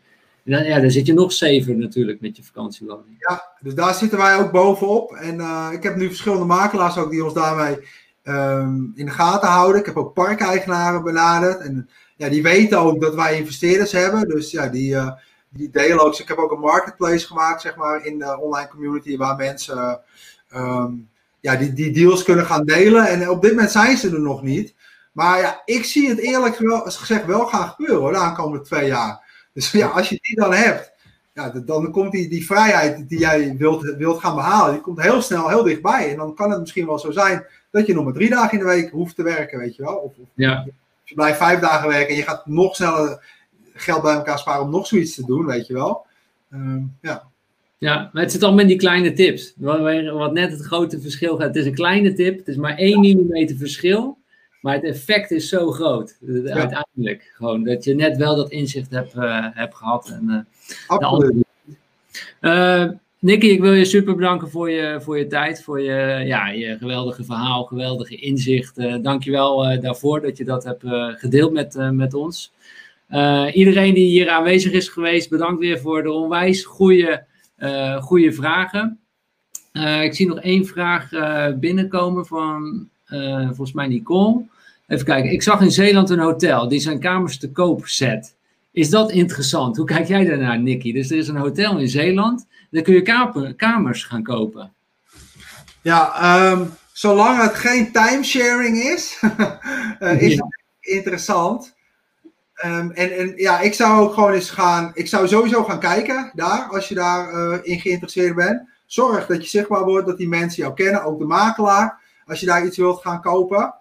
Dan, ja, dan zit je nog zeven natuurlijk met je vakantiewoning. Ja, dus daar zitten wij ook bovenop. En uh, ik heb nu verschillende makelaars ook die ons daarmee um, in de gaten houden. Ik heb ook parkeigenaren benaderd. En ja, die weten ook dat wij investeerders hebben. Dus ja, die, uh, die delen ook. Dus ik heb ook een marketplace gemaakt, zeg maar, in de online community. Waar mensen um, ja, die, die deals kunnen gaan delen. En op dit moment zijn ze er nog niet. Maar ja, ik zie het eerlijk gezegd wel gaan gebeuren hoor, de aankomende twee jaar. Dus ja, als je die dan hebt, ja, dan komt die, die vrijheid die jij wilt, wilt gaan behalen, die komt heel snel heel dichtbij. En dan kan het misschien wel zo zijn dat je nog maar drie dagen in de week hoeft te werken, weet je wel. Of, of ja. je blijft vijf dagen werken en je gaat nog sneller geld bij elkaar sparen om nog zoiets te doen, weet je wel. Um, ja. Ja, maar het zit allemaal in die kleine tips. Wat, wat net het grote verschil gaat. Het is een kleine tip, het is maar 1 millimeter verschil. Maar het effect is zo groot. Ja. Uiteindelijk. Gewoon dat je net wel dat inzicht hebt, uh, hebt gehad. En, uh, Absoluut. Nicky, ik wil je super bedanken voor je, voor je tijd. Voor je, ja, je geweldige verhaal, geweldige inzicht. dankjewel daarvoor dat je dat hebt gedeeld met, met ons. iedereen die hier aanwezig is geweest, bedankt weer voor de onwijs goede, goede vragen. ik zie nog één vraag binnenkomen van volgens mij Nicole. Even kijken, ik zag in Zeeland een hotel die zijn kamers te koop zet. Is dat interessant? Hoe kijk jij daarnaar, Nicky? Dus er is een hotel in Zeeland, daar kun je kamers gaan kopen. Ja, um, zolang het geen timesharing is, uh, is ja. het interessant. Um, en, en ja, ik zou ook gewoon eens gaan, ik zou sowieso gaan kijken daar, als je daarin uh, in geïnteresseerd bent. Zorg dat je zichtbaar wordt, dat die mensen jou kennen, ook de makelaar als je daar iets wilt gaan kopen.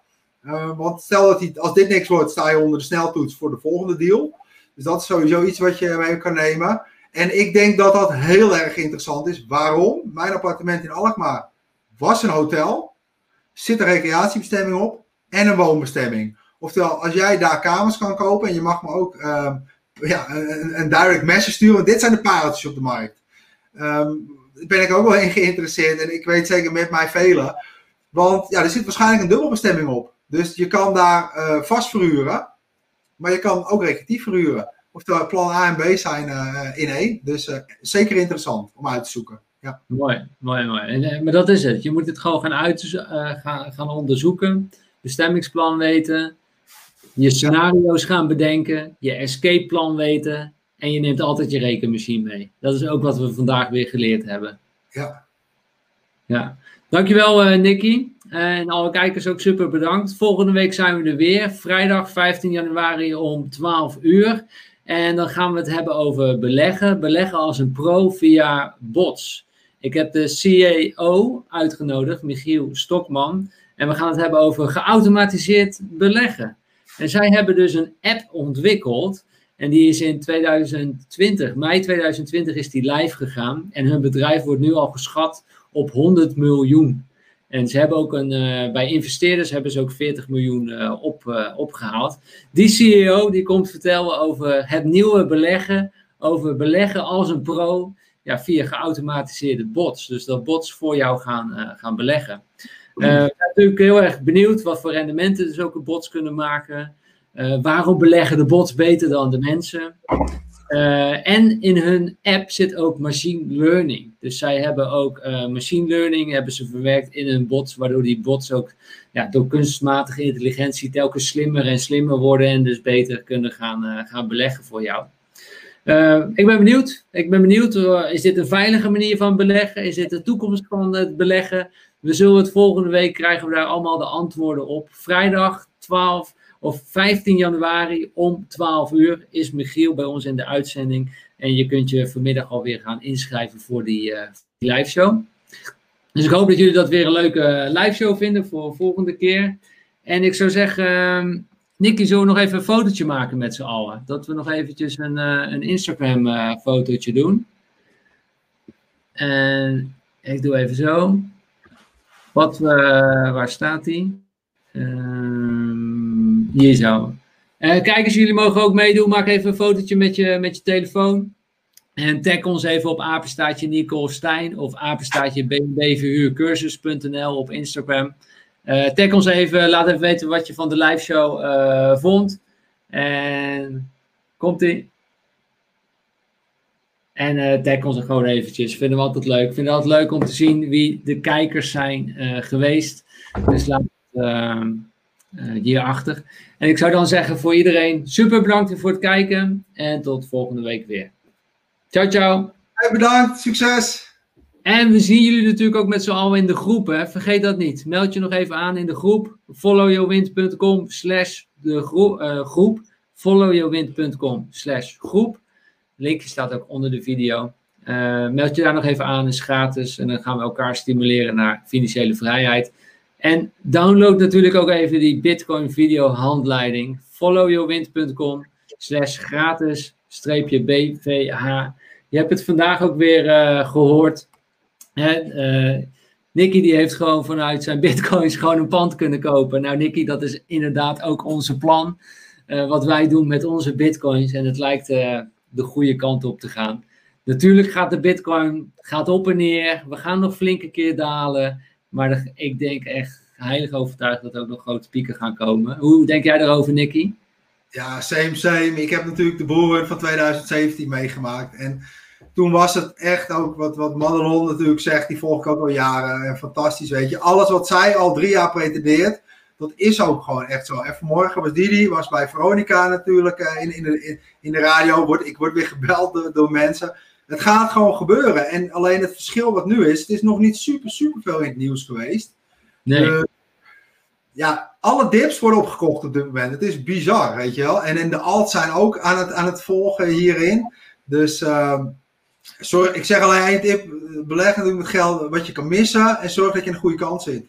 Uh, want stel dat als dit niks wordt, sta je onder de sneltoets voor de volgende deal. Dus dat is sowieso iets wat je mee kan nemen. En ik denk dat dat heel erg interessant is. Waarom? Mijn appartement in Alkmaar was een hotel, zit een recreatiebestemming op en een woonbestemming. Oftewel, als jij daar kamers kan kopen en je mag me ook uh, ja, een, een, direct message sturen, want dit zijn de pareltjes op de markt. Um, ben ik ook wel in geïnteresseerd en ik weet zeker met mij velen want ja, er zit waarschijnlijk een dubbelbestemming op. Dus je kan daar uh, vast verhuren, maar je kan ook recreatief verhuren. Oftewel, plan A en B zijn uh, in één. Dus uh, zeker interessant om uit te zoeken. Ja. Mooi, mooi, mooi. En, maar dat is het. Je moet het gewoon gaan, uit, gaan, gaan onderzoeken. Bestemmingsplan weten. Je scenario's gaan bedenken. Je escape plan weten. En je neemt altijd je rekenmachine mee. Dat is ook wat we vandaag weer geleerd hebben. Ja. Ja. Dankjewel, uh, Nicky. En alle kijkers ook super bedankt. Volgende week zijn we er weer. Vrijdag 15 januari om 12 uur. En dan gaan we het hebben over beleggen. Beleggen als een pro via bots. Ik heb de CEO uitgenodigd, Michiel Stokman. En we gaan het hebben over geautomatiseerd beleggen. En zij hebben dus een app ontwikkeld. En die is in 2020, mei 2020 is die live gegaan. En hun bedrijf wordt nu al geschat op 100 miljoen. En ze hebben ook een, uh, bij investeerders hebben ze ook 40 miljoen uh, op, uh, opgehaald. Die CEO die komt vertellen over het nieuwe beleggen, over beleggen als een pro, ja, via geautomatiseerde bots. Dus dat bots voor jou gaan, gaan beleggen. ik ben natuurlijk heel erg benieuwd wat voor rendementen dus ook bots kunnen maken. waarom beleggen de bots beter dan de mensen? Uh, en in hun app zit ook machine learning. Dus zij hebben ook uh, machine learning hebben ze verwerkt in hun bots, waardoor die bots ook ja, door kunstmatige intelligentie telkens slimmer en slimmer worden en dus beter kunnen gaan, uh, gaan beleggen voor jou. ik ben benieuwd. Ik ben benieuwd, is dit een veilige manier van beleggen? Is dit de toekomst van het beleggen? We zullen het volgende week krijgen we daar allemaal de antwoorden op. Vrijdag 12 of 15 januari om 12 uur is Michiel bij ons in de uitzending. En je kunt je vanmiddag alweer gaan inschrijven voor die, uh, die live show. Dus ik hoop dat jullie dat weer een leuke live show vinden voor de volgende keer. En ik zou zeggen, uh, Nicky, zullen we nog even een fotootje maken met z'n allen? Dat we nog eventjes een, uh, een Instagram uh, fotootje doen. En ik doe even zo. Wat, waar staat die? Ehm, hier zo. kijkers, jullie mogen ook meedoen. Maak even een fotootje met je, met je telefoon. En tag ons even op apenstaatje Nicole Stijn of bnbverhuurcursus.nl op Instagram. Uh, tag ons even, laat even weten wat je van de live show uh, vond. En komt ie. En tag ons gewoon eventjes. Vinden we altijd leuk. Vinden we altijd leuk om te zien wie de kijkers zijn geweest. Dus laat ehm, hierachter. En ik zou dan zeggen voor iedereen super bedankt voor het kijken. En tot volgende week weer. Ciao, ciao. Hey, bedankt, succes. En we zien jullie natuurlijk ook met z'n allen in de groep. Hè? Vergeet dat niet. Meld je nog even aan in de groep. followyourwind.com slash de groep. Uh, groep. followyourwind.com slash groep. Linkje staat ook onder de video. Uh, meld je daar nog even aan, is gratis. En dan gaan we elkaar stimuleren naar financiële vrijheid. En download natuurlijk ook even die Bitcoin video handleiding. followyourwind.com slash gratis streepje BVH. Je hebt het vandaag ook weer uh, gehoord. Uh, Nicky die heeft gewoon vanuit zijn bitcoins gewoon een pand kunnen kopen. Nou Nicky, dat is inderdaad ook onze plan. Uh, wat wij doen met onze bitcoins. En het lijkt de goede kant op te gaan. Natuurlijk gaat de bitcoin gaat op en neer. We gaan nog flinke keer dalen. Maar ik denk echt heilig overtuigd dat er ook nog grote pieken gaan komen. Hoe denk jij daarover, Nicky? Ja, same, same. Ik heb natuurlijk de boeren van 2017 meegemaakt. En toen was het echt ook wat, wat Madelon natuurlijk zegt, die volg ik ook al jaren. En fantastisch, weet je. Alles wat zij al drie jaar pretendeert, dat is ook gewoon echt zo. En vanmorgen was Didi, was bij Veronica natuurlijk eh, in, in, de, in, de radio. Word, ik word weer gebeld door, door mensen. Het gaat gewoon gebeuren. En alleen het verschil wat nu is, het is nog niet super, super veel in het nieuws geweest. Nee. Uh, ja, alle dips worden opgekocht op dit moment. Het is bizar, weet je wel. En in de alt zijn ook aan het, aan het volgen hierin. Dus uh, sorry, ik zeg alleen één tip. Beleg natuurlijk met geld wat je kan missen. En zorg dat je in een goede kant zit.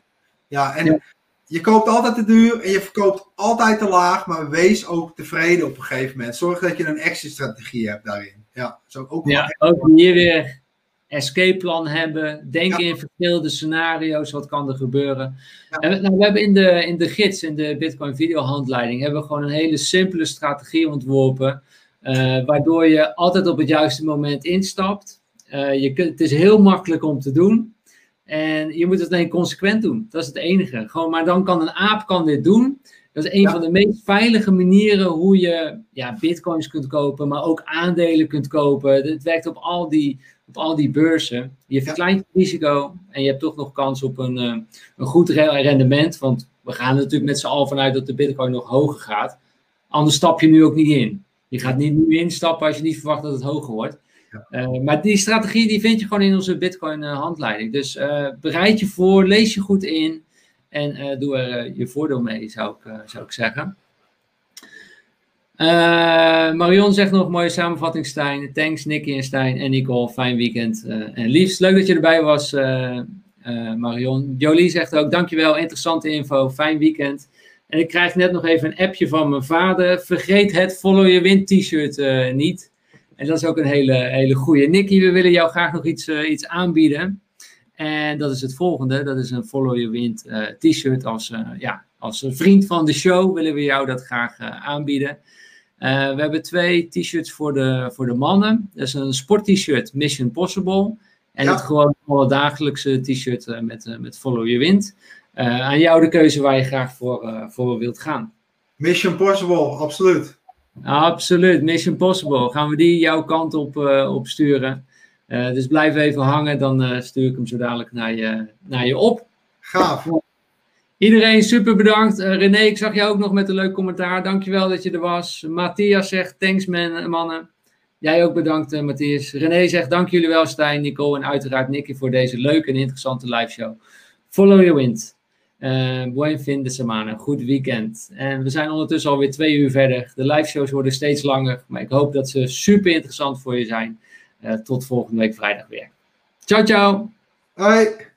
Ja, en je koopt altijd te duur en je verkoopt altijd te laag. Maar wees ook tevreden op een gegeven moment. Zorg dat je een exit-strategie hebt daarin. Ja, zo ook, ja, ook hier weer escape plan hebben. Denken in verschillende scenario's. Wat kan er gebeuren? En, nou, we hebben in de, in de gids, in de Bitcoin videohandleiding, hebben we gewoon een hele simpele strategie ontworpen. Uh, waardoor je altijd op het juiste moment instapt. Uh, je kunt, het is heel makkelijk om te doen. En je moet het alleen consequent doen. Dat is het enige. Gewoon, maar dan kan een aap kan dit doen. Dat is een van de meest veilige manieren hoe je ja, bitcoins kunt kopen, maar ook aandelen kunt kopen. Het werkt op al die op al die beurzen. Je verkleint het risico en je hebt toch nog kans op een, uh, een goed rendement. Want we gaan er natuurlijk met z'n allen vanuit dat de bitcoin nog hoger gaat. Anders stap je nu ook niet in. Je gaat niet nu instappen als je niet verwacht dat het hoger wordt. Uh, maar die strategie die vind je gewoon in onze Bitcoin uh, handleiding. Dus bereid je voor, lees je goed in en doe er je voordeel mee, zou ik, zou ik zeggen. Marion zegt nog mooie samenvatting, Stijn. Thanks, Nicky en Stijn en Nicole. Fijn weekend. En liefst, leuk dat je erbij was, Marion. Jolie zegt ook, dankjewel, interessante info. Fijn weekend. En ik krijg net nog even een appje van mijn vader. Vergeet het Follow Your Wind t-shirt niet. En dat is ook een hele, hele goede. Nicky, we willen jou graag nog iets, iets aanbieden. En dat is het volgende. Dat is een Follow Your Wind t-shirt. Als, ja, als vriend van de show willen we jou dat graag aanbieden. Uh, we hebben twee t-shirts voor de, voor de mannen. Dat is een sport-t-shirt Mission Possible. En het gewoon dagelijkse t-shirt met, met Follow Your Wind. aan jou de keuze waar je graag voor, voor wilt gaan. Mission Possible, absoluut. Absoluut, Mission Possible. Gaan we die jouw kant op, op sturen. Dus blijf even hangen, dan stuur ik hem zo dadelijk naar je, naar je op. Gaaf. Iedereen super bedankt. Uh, René, ik zag jou ook nog met een leuk commentaar. Dankjewel dat je er was. Matthias zegt thanks man, mannen. Jij ook bedankt uh, Matthias. René zegt dank jullie wel Stijn, Nicole en uiteraard Nicky voor deze leuke en interessante live show. Follow your wind. Uh, buen fin de semana. Goed weekend. En we zijn ondertussen alweer twee uur verder. De live shows worden steeds langer. Maar ik hoop dat ze super interessant voor je zijn. Tot volgende week vrijdag weer. Ciao, ciao. Hoi.